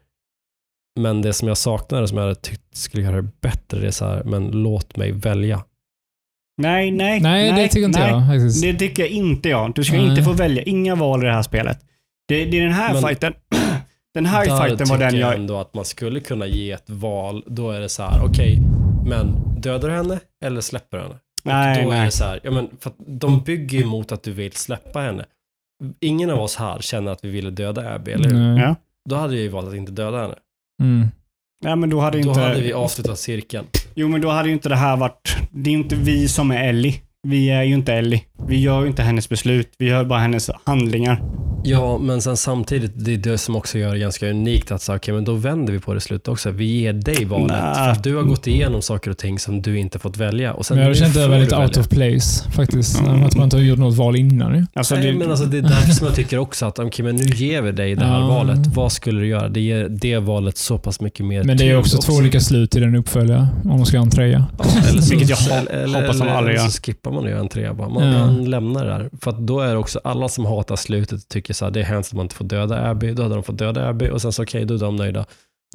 Men det som jag saknade, som jag hade tyckt skulle göra det bättre, det är så här, men låt mig välja. Nej, nej. Nej, det tycker inte nej. jag faktiskt. Det tycker jag inte jag. Du ska Nej. inte få välja. Inga val i det här spelet. Det, det är den här Men- fighten. Den här Där fighten var den jag jag... ändå att man skulle kunna ge ett val. Då är det så här, okej, men dödar du henne eller släpper du henne? Nej, då är nej. det så här, ja men för att de bygger ju mot att du vill släppa henne. Ingen av oss här känner att vi ville döda Abby, eller hur? Nej. Ja. Då hade jag ju valt att inte döda henne. Mm. Ja, men då hade Då inte... hade vi avslutat cirkeln. Jo, men då hade ju inte det här varit... Det är ju inte vi som är Ellie. Vi är ju inte Ellie. Vi gör ju inte hennes beslut. Vi gör bara hennes handlingar. Ja, men sen samtidigt, det är det som också gör det ganska unikt att säga, okej, men då vänder vi på det slutet också. Vi ger dig valet. Nej. För att du har gått igenom saker och ting som du inte fått välja. Och sen Men jag kände att det lite out välja. of place faktiskt. Mm. Att man inte har gjort något val innan. Alltså, Nej, det, men alltså, det är därför som jag tycker också att okej, men nu ger vi dig det här Ja. valet. Vad skulle du göra? Det ger det valet så pass mycket mer Men det är tyngd också två olika slut i den uppföljare, om de ska ha en trea. Ja, eller så, Vilket jag ho- eller, eller, hoppas de eller, aldrig eller gör. så skippar man ju en trea bara. Man, Ja. Man lämnar det där. För att då är det också alla som hatar slutet och tycker så här, det är hemskt att man inte får döda Abby. Då hade de fått döda Abby och sen så okej, då är de nöjda.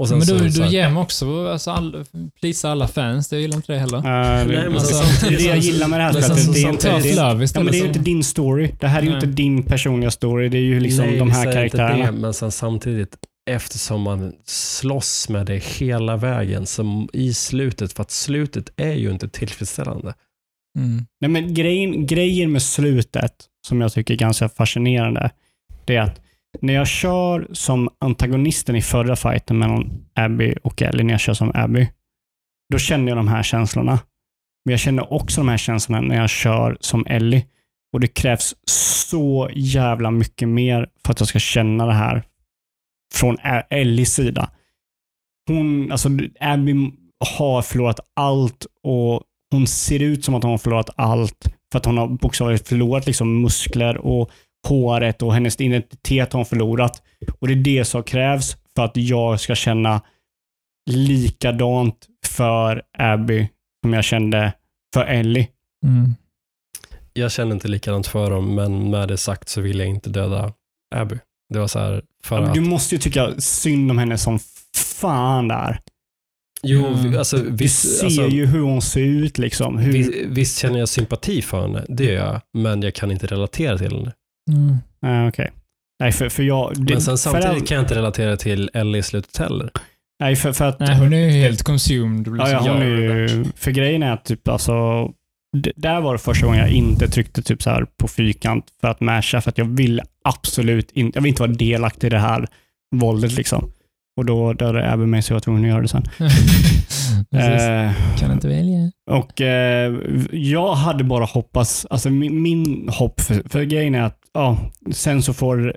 Och sen Men då här, ger man också, alltså, all, plisa alla fans. Det gillar inte det heller. äh, Nej, men alltså, det är det jag gillar med det här spelet. så Det är inte, det, love ja, men det är ju inte din story. Det här är ju inte din personliga story. Det är ju liksom nej, de här inte karaktärerna. Det, men sen samtidigt, eftersom man slåss med det hela vägen, som i slutet, för att slutet är ju inte tillfredsställande. Mm. Nej, men grejen, grejen med slutet, som jag tycker är ganska fascinerande, det är att när jag kör som antagonisten i förra fighten mellan Abby och Ellie, när jag kör som Abby, då känner jag de här känslorna. Men jag känner också de här känslorna när jag kör som Ellie. Och det krävs så jävla mycket mer för att jag ska känna det här från Ellies sida. Hon, alltså Abby har förlorat allt och hon ser ut som att hon har förlorat allt för att hon har bokstavligt förlorat liksom muskler och håret och hennes identitet har hon förlorat. Och det är det som krävs för att jag ska känna likadant för Abby som jag kände för Ellie. Mm. Jag känner inte likadant för dem, men med det sagt så vill jag inte döda Abby. Det var så här, för Ja, att... du måste ju tycka synd om henne som fan där. Jo, Mm. alltså Du visst, ser alltså, ju hur hon ser ut liksom. Hur, visst, visst känner jag sympati för henne, det gör jag, men jag kan inte relatera till henne. Mm. Nej, okej. Nej, för, för jag... det- Men sen samtidigt all- kan jag inte relatera till Ellie i slutet heller. Nej, för, för att... Nej, hon är ju helt consumed. Ja, ja, hon är ju, för grejen är att typ alltså, där var det första gången jag inte tryckte typ så här på fyrkant för att masha, för att jag vill absolut inte, jag vill inte vara delaktig i det här våldet liksom. Och då dödade Abby mig så jag var tvungen att göra det sen. Eh, kan inte välja. och eh, jag hade bara hoppats, alltså min, min hopp, för, för grejen är att ja, sen så får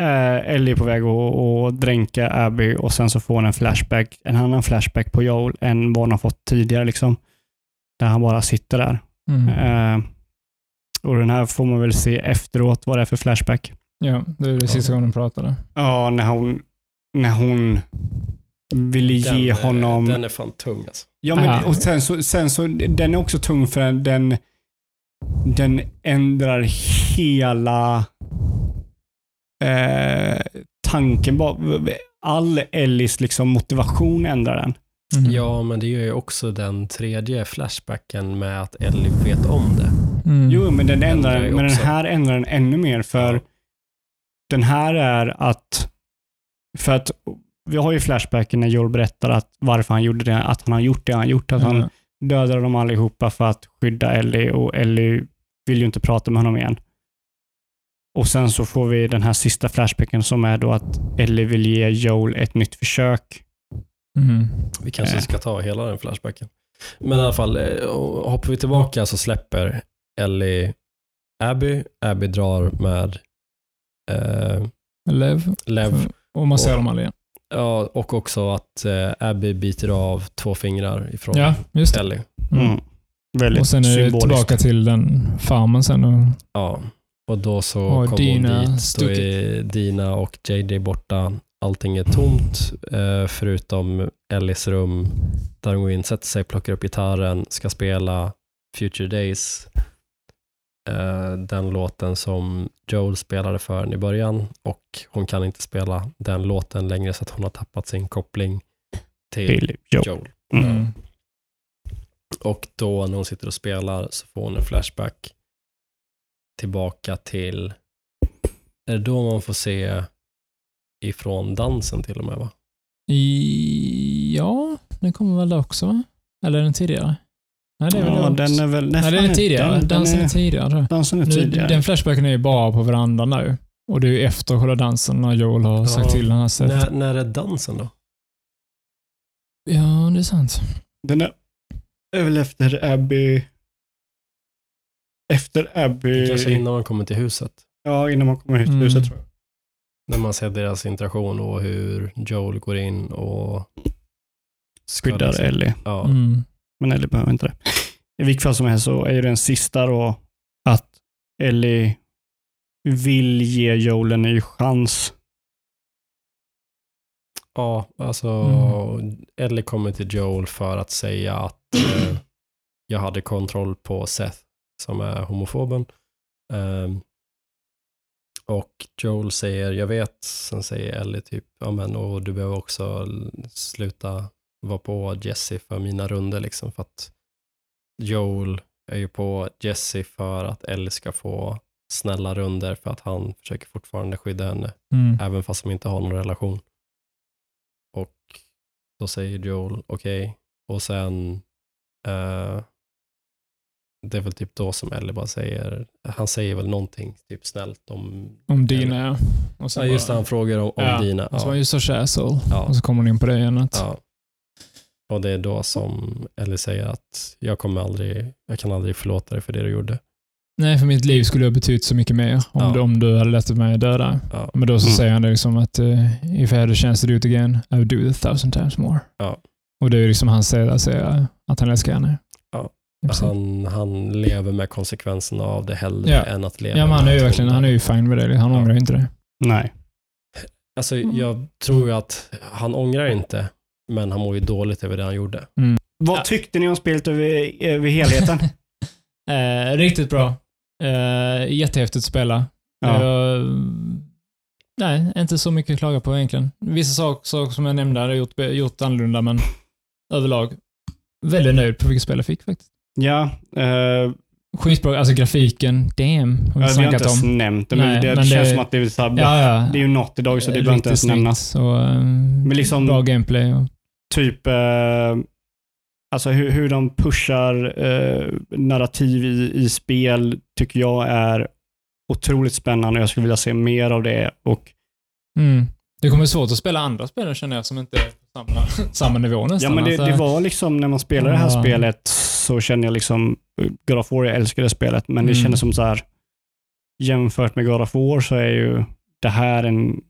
eh, Ellie på väg att dränka Abby och sen så får hon en flashback, en annan flashback på Joel än vad hon har fått tidigare. Liksom, där han bara sitter där. Mm. Eh, och den här får man väl se efteråt vad det är för flashback. Ja, det är det sista gången de pratade. Ja, när hon, när hon ville ge Den, eh, honom... Den är fan tung alltså. Ja, men, Aha. och sen så, sen så, den är också tung för den, den ändrar hela eh, tanken. All Ellis liksom motivation ändrar den. Mm. Ja, men det gör ju också den tredje flashbacken med att Ellie vet om det. Mm. Jo, men den, ändrar, Ändrar men den här ändrar den ännu mer för den här är att, för att vi har ju flashbacken när Joel berättar att varför han gjorde det, att han har gjort det han gjort, att han Ja. dödade dem allihopa för att skydda Ellie och Ellie vill ju inte prata med honom igen. Och sen så får vi den här sista flashbacken som är då att Ellie vill ge Joel ett nytt försök. Mm. Vi kanske Eh. ska ta hela den flashbacken. Men i alla fall, eh, hoppar vi tillbaka så släpper Ellie Abby. Abby drar med eh, Lev. Lev. Och man ser Och- dem aldrig igen. Ja, och också att eh, Abby biter av två fingrar ifrån Ja, just det. Ellie. Mm. Mm. Väldigt Och sen är det symboliskt. tillbaka till den farmen sen. Och, Ja, och då så Och kommer Dina hon dit. Då är Dina och JJ borta. Allting är tomt eh, förutom Ellis rum där hon går in, sätter sig, plockar upp gitarren, ska spela Future Days. Eh, den låten som Joel spelade för henne i början och hon kan inte spela den låten längre så att hon har tappat sin koppling till Till Joel. Joel. Mm. mm. Och då när hon sitter och spelar så får hon en flashback tillbaka till, är det då man får se ifrån dansen till och med va? I, ja, den kommer väl där också va? Eller är den tidigare? Nej, det är väl Ja, den är väl... Nej, den är tidigare. Den, den dansen är, är, tidigare. dansen är Nu, tidigare. den flashbacken är ju bara på verandan nu. Och det är ju efter själva dansen när Joel har sagt Ja. till han sett. När, när är dansen då? Ja, det är sant. Den är, är väl efter Abby... Efter Abby... Kanske innan man kommer till huset. Ja, innan man kommer hit till Mm. huset tror jag. När man ser deras interaktion och hur Joel går in och Skyddar Ellie. Ja, Mm. Men Ellie behöver inte det. I vilket fall som helst så är ju den sista då att Ellie vill ge Joel en ny chans. ja alltså Mm. Ellie kommer till Joel för att säga att eh, jag hade kontroll på Seth som är homofoben. Ehm, och Joel säger, jag vet, sen säger Ellie typ, ja men och du behöver också sluta vara på Jesse för mina runder liksom för att Joel är ju på Jesse för att Ellie ska få snälla runder för att han försöker fortfarande skydda henne Mm. även fast de inte har någon relation. Och då säger Joel okej och sen eh, det är väl typ då som Ellie bara säger, han säger väl någonting typ snällt om, Om Dina, ja. Och sen ja just bara- han frågar om, om Ja, Dina. Och så var Ja, ju så asshole. Ja. Och så kommer hon in på det igen. Att, ja. Och det är då som Ellie säger att jag kommer aldrig, jag kan aldrig förlåta dig för det du gjorde. Nej, för mitt liv skulle ha betytt så mycket mer om, Ja. du, om du hade låtit mig döda. Ja. Men då så Mm. säger han det liksom att uh, if I had a chance to do it again, I would do it a thousand times more. Ja. Och det är ju liksom sätt att säga att han älskar henne. Ja. Han, han lever med konsekvenserna av det hellre Ja. än att leva Ja, men han är ju verkligen, han är ju fine med det. Han Ja. ångrar inte det. Nej. Alltså, Mm. jag tror ju att han ångrar inte, men han mår ju dåligt över det han gjorde. Vad Ja. tyckte ni om spelet över, över helheten? Eh, riktigt bra. Eh, jättehäftigt att spela. Ja. Eh, nej, inte så mycket att klaga på egentligen. Vissa saker, saker som jag nämnde hade jag gjort, gjort annorlunda, men överlag väldigt nöjd på vilket spel jag fick faktiskt. ja, eh, Skitbra, alltså grafiken, damn, har vi ja, vi har inte ens om. nämnt det, men Nej, det, men känns det- som att det är, så här, Ja, ja. det är ju något idag så det behöver inte ens nämnas. Så, eh, Men liksom- Bra gameplay. Och, Typ, eh, alltså hur, hur de pushar eh, narrativ i, i spel tycker jag är otroligt spännande. Jag skulle vilja se mer av det. Och, mm. Det kommer bli svårt att spela andra spel känner jag som inte är på samma, samma nivå nästan. ja, men det, Alltså, det var liksom när man spelade det här spelet så kände jag liksom, God of War, jag älskar det spelet, men det Mm. kändes som så här, jämfört med God of War så är ju det här en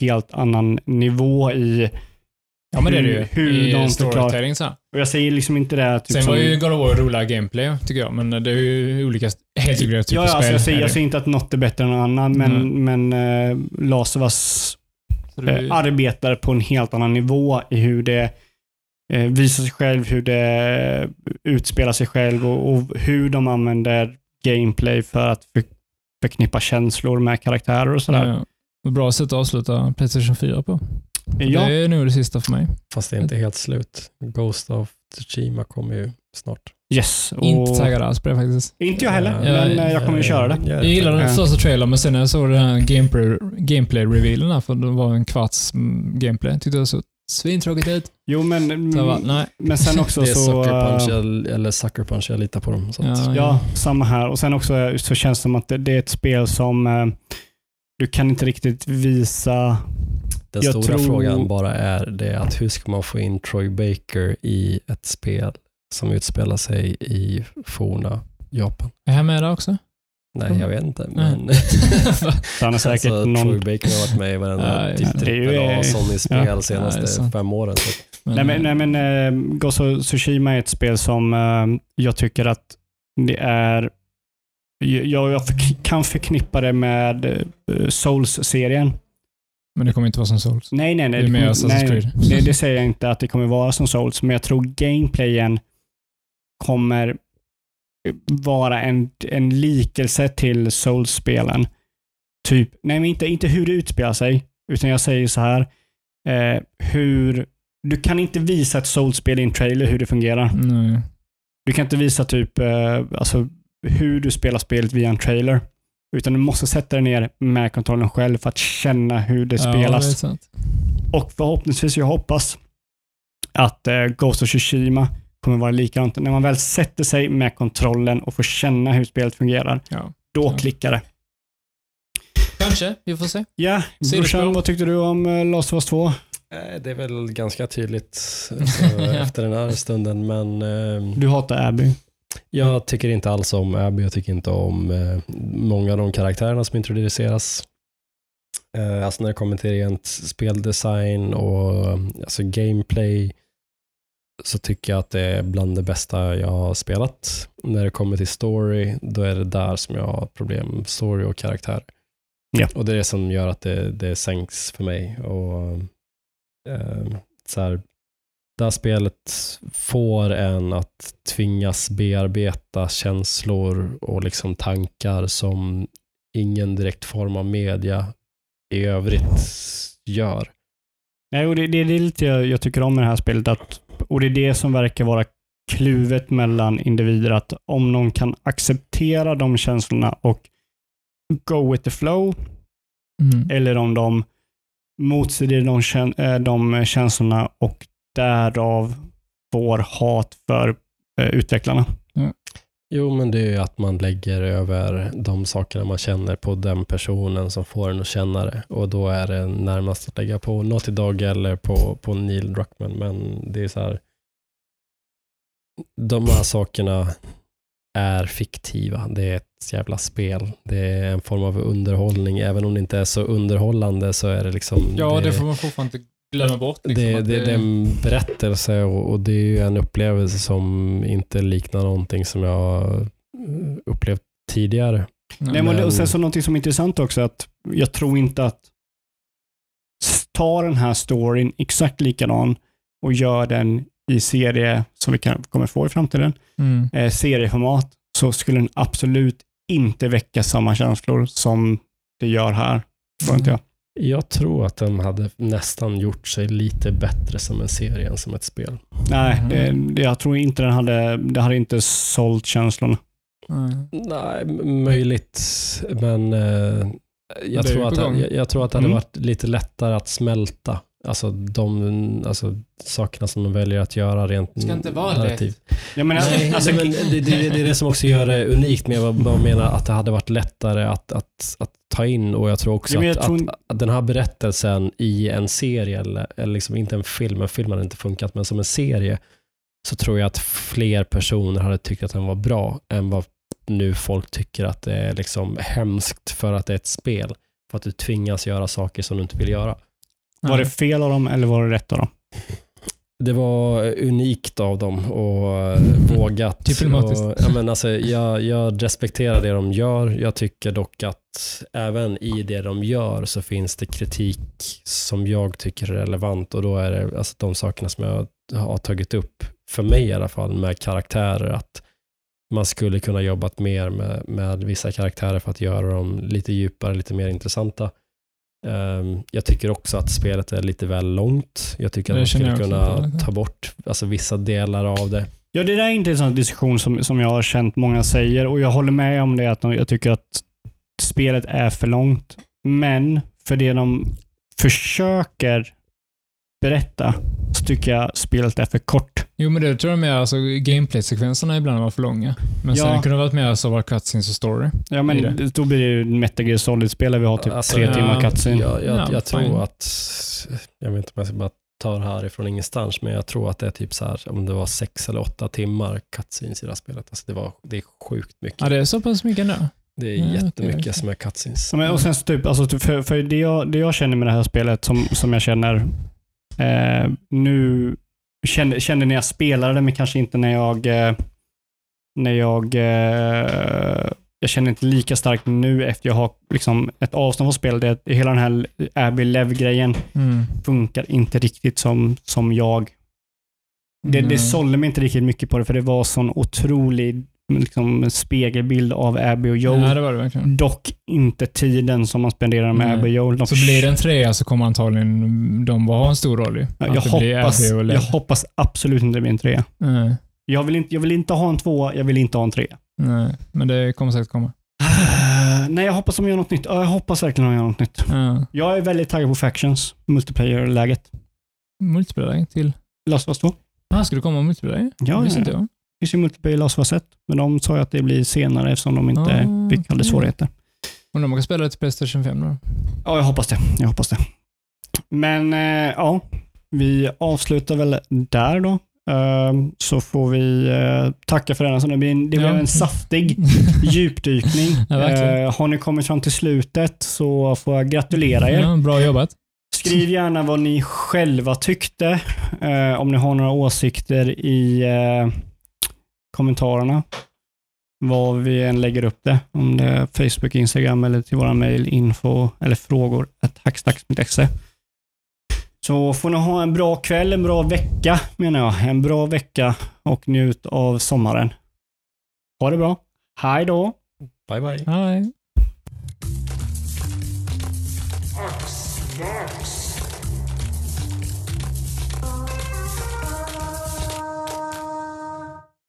helt annan nivå i, Ja, men det är det ju. hur- I de storytelling så. och jag säger liksom inte det typ Sen som, var ju God of War roliga gameplay, tycker jag, men det är ju olika helt olika typer Ja, av ja, alltså jag, säger, jag säger inte att något är bättre än något annat, men, Mm. men eh, Last of Us Så det- eh, arbetar på en helt annan nivå i hur det eh, visar sig själv, hur det utspelar sig själv och, och hur de använder gameplay för att för, förknippa känslor med karaktärer och sådär. Ja, ja. Bra sätt att avsluta Playstation 4 på. Ja, Det är nog det sista för mig. Fast det är inte helt slut. Ghost of Tsushima kommer ju snart. yes. Och, Inte taggad alls på det faktiskt. Inte jag heller, Ja, men eh, jag kommer ju köra det. Jag gillade den Ja. första trailern, men sen när jag såg den här gameplay, gameplay-revealen här, för det var en kvarts mm, gameplay, tyckte det såg svintråkigt ut. Jo, men, Så jag bara, nej. men sen också Det är så... Sucker Punch, eh, jag- eller Sucker Punch, jag litar på dem. Så att, Ja, Ja, samma här. Och sen också eh, så känns det som att det, det är ett spel som eh, du kan inte riktigt visa Den Jag stora tror- frågan bara är det att hur ska man få in Troy Baker i ett spel som utspelar sig i forna Japan? Är han med där också? Nej, jag vet inte. Men han är säkert alltså, någon... Troy Baker har varit med i varenda Ja, typ trippel A Sony-spel ja. senaste Ja, fem åren. Så. Men, Nej men, nej, men Ghost of Tsushima är ett spel som eh, jag tycker att det är... Jag, jag kan förknippa det med eh, Souls-serien. Men det kommer inte vara som Souls. Nej, nej, nej. Det är mer kommer- nej, Creed. Det, det säger jag inte att det kommer vara som Souls, men jag tror gameplayen kommer vara en, en likelse till Souls-spelen. Typ, nej men inte, inte hur det utspelar sig, utan jag säger så här. Eh, hur... Du kan inte visa ett Souls-spel i en trailer hur det fungerar. Nej. Du kan inte visa typ eh, alltså, hur du spelar spelet via en trailer. Utan du måste sätta dig ner med kontrollen själv för att känna hur det Ja, spelas. det. Och förhoppningsvis, jag hoppas att eh, Ghost of Tsushima kommer vara likadant. När man väl sätter sig med kontrollen och får känna hur spelet fungerar, Ja. då Ja. klickar det. Kanske, vi får se. Ja, Sidospår. brorsan, vad tyckte du om eh, Last of Us 2? Eh, Det är väl ganska tydligt alltså, efter den här stunden, men eh, Du hatar Abby. Jag tycker inte alls om Abby. Jag tycker inte om eh, många av de karaktärerna som introduceras. Eh, alltså när det kommer till rent speldesign och alltså gameplay så tycker jag att det är bland det bästa jag har spelat. När det kommer till story, då är det där som jag har problem. Story och karaktär. Ja. Och det är det som gör att det, det sänks för mig. Och eh, så här, det här spelet får en att tvingas bearbeta känslor och liksom tankar som ingen direkt form av media i övrigt gör. Nej, och det, det, det är lite jag, jag tycker om med det här spelet. Att, och det är det som verkar vara kluvet mellan individer. Att om någon kan acceptera de känslorna och go with the flow, Mm. eller om de motsäger de, eh, de känslorna och därav får hat för eh, utvecklarna. Jo, men det är ju att man lägger över de sakerna man känner på den personen som får en att känna det. Och då är det närmast att lägga på Naughty Dog eller på, på Neil Druckmann. Men det är så här, de här sakerna är fiktiva. Det är ett jävla spel. Det är en form av underhållning. Även om det inte är så underhållande så är det liksom... Ja, det får man fortfarande inte glömma bort. Liksom, det, det, det är en berättelse och, och det är ju en upplevelse som inte liknar någonting som jag eh, upplevt tidigare. Nej, men, Men- och sen så någonting som är intressant också, att jag tror inte att ta den här storyn exakt likadan och gör den i serie som vi kan, kommer få i framtiden, Mm. eh, serieformat, så skulle den absolut inte väcka samma känslor som det gör här. Tror inte jag. Jag tror att den hade nästan gjort sig lite bättre som en serie än som ett spel. Nej, Mhm. det, det, jag tror inte den hade, det hade inte sålt känslorna. Mm. Nej, möjligt, men eh, jag, tror att, jag, jag tror att det hade Mm. varit lite lättare att smälta. Alltså de alltså, sakerna som de väljer att göra rent Det ska inte vara narrativt. Jag menar, Nej, alltså, men det, det, det är det som också gör det unikt, men jag bara menar att det hade varit lättare att, att, att ta in och jag tror också Ja, men jag att, tror- att, att den här berättelsen i en serie, eller, eller liksom inte en film, en film hade inte funkat, men som en serie, så tror jag att fler personer hade tyckt att den var bra än vad nu folk tycker att det är liksom hemskt för att det är ett spel. För att du tvingas göra saker som du inte vill göra. Var det fel av dem eller var det rätt av dem? det var unikt av dem och eh, vågat. Diplomatiskt. Och, ja, men alltså, jag, jag respekterar det de gör. Jag tycker dock att även i det de gör så finns det kritik som jag tycker är relevant och då är det alltså, de sakerna som jag har tagit upp, för mig i alla fall, med karaktärer. Att man skulle kunna jobbat mer med, med vissa karaktärer för att göra dem lite djupare, lite mer intressanta. Ehm, jag tycker också att spelet är lite väl långt. Jag tycker att Det man skulle kunna ta bort alltså, vissa delar av det. Ja, det där är en intressant diskussion som, som jag har känt många säger och jag håller med om det att de, jag tycker att spelet är för långt. Men för det de försöker berätta så tycker jag spelet är för kort. Jo, men det tror jag mer, alltså gameplay-sekvenserna ibland var för långa. Men sen Ja. kunde det varit mer så var cutscenes och story. Ja, men det. då blir det ju Metal Gear Solid-spel där vi har typ Alltså, tre ja, timmar cutscene. Jag, jag, Ja, jag fine. tror att, jag vet inte om jag ska bara ta det här ifrån ingenstans, men jag tror att det är typ så här, om det var sex eller åtta timmar cutscenes i det här spelet. Alltså det, var, det är sjukt mycket. Ja, det är så pass mycket nu. Det är Ja, okej, jättemycket okej. som är cutscenes. Ja, men, och sen typ, alltså, för, för det, jag, det jag känner med det här spelet, som, som jag känner eh, nu, kände, kände när jag spelade men kanske inte när jag, eh, när jag, eh, jag känner inte lika starkt nu efter jag har liksom ett avstånd från spelet. Det, hela den här Abby Lev-grejen Mm. funkar inte riktigt som, som jag. Det, Mm. det sålde mig inte riktigt mycket på det, för det var sån otrolig liksom, spegelbild av Abby och Joel. Ja, det var det verkligen. Dock inte tiden som man spenderar med Nej. Abby och Joel. De Så blir det en trea så kommer antagligen de ha en stor roll ju. Ja, jag, det hoppas, jag hoppas absolut inte det blir en trea. Nej, Jag vill inte, jag vill inte ha en tvåa, jag vill inte ha en trea. nej, men det kommer säkert komma. Nej, jag hoppas de gör något nytt. Ja, jag hoppas verkligen de gör något nytt. Ja. Jag är väldigt taggad på Factions, multiplayer-läget. Multiplayer till. Last of Us 2. Ah, ska det komma multiplayer? Ja, Visste ja, inte ja. jag. Finns ju multiplayer i Last of Us 1, men de sa ju att det blir senare eftersom de inte Ah, fick alla okej. svårigheter. Undrar om man kan spela det till Playstation 5 då? Ja, jag hoppas det. Jag hoppas det. Men eh, ja, vi avslutar väl där då. Ehm, så får vi eh, tacka för denna. Så det blev en, det blev Ja. en saftig djupdykning. Ja. Eh, har ni kommit fram till slutet så får jag gratulera er. Ja, bra jobbat. Skriv gärna vad ni själva tyckte. eh, om ni har några åsikter i kommentarerna. Var vi än lägger upp det. Om det är Facebook, Instagram eller till våra mejl info eller frågor hackstacks.se. Så får ni ha en bra kväll, en bra vecka menar jag. En bra vecka och njut av sommaren. Ha det bra. Hej då! Bye bye. Hej.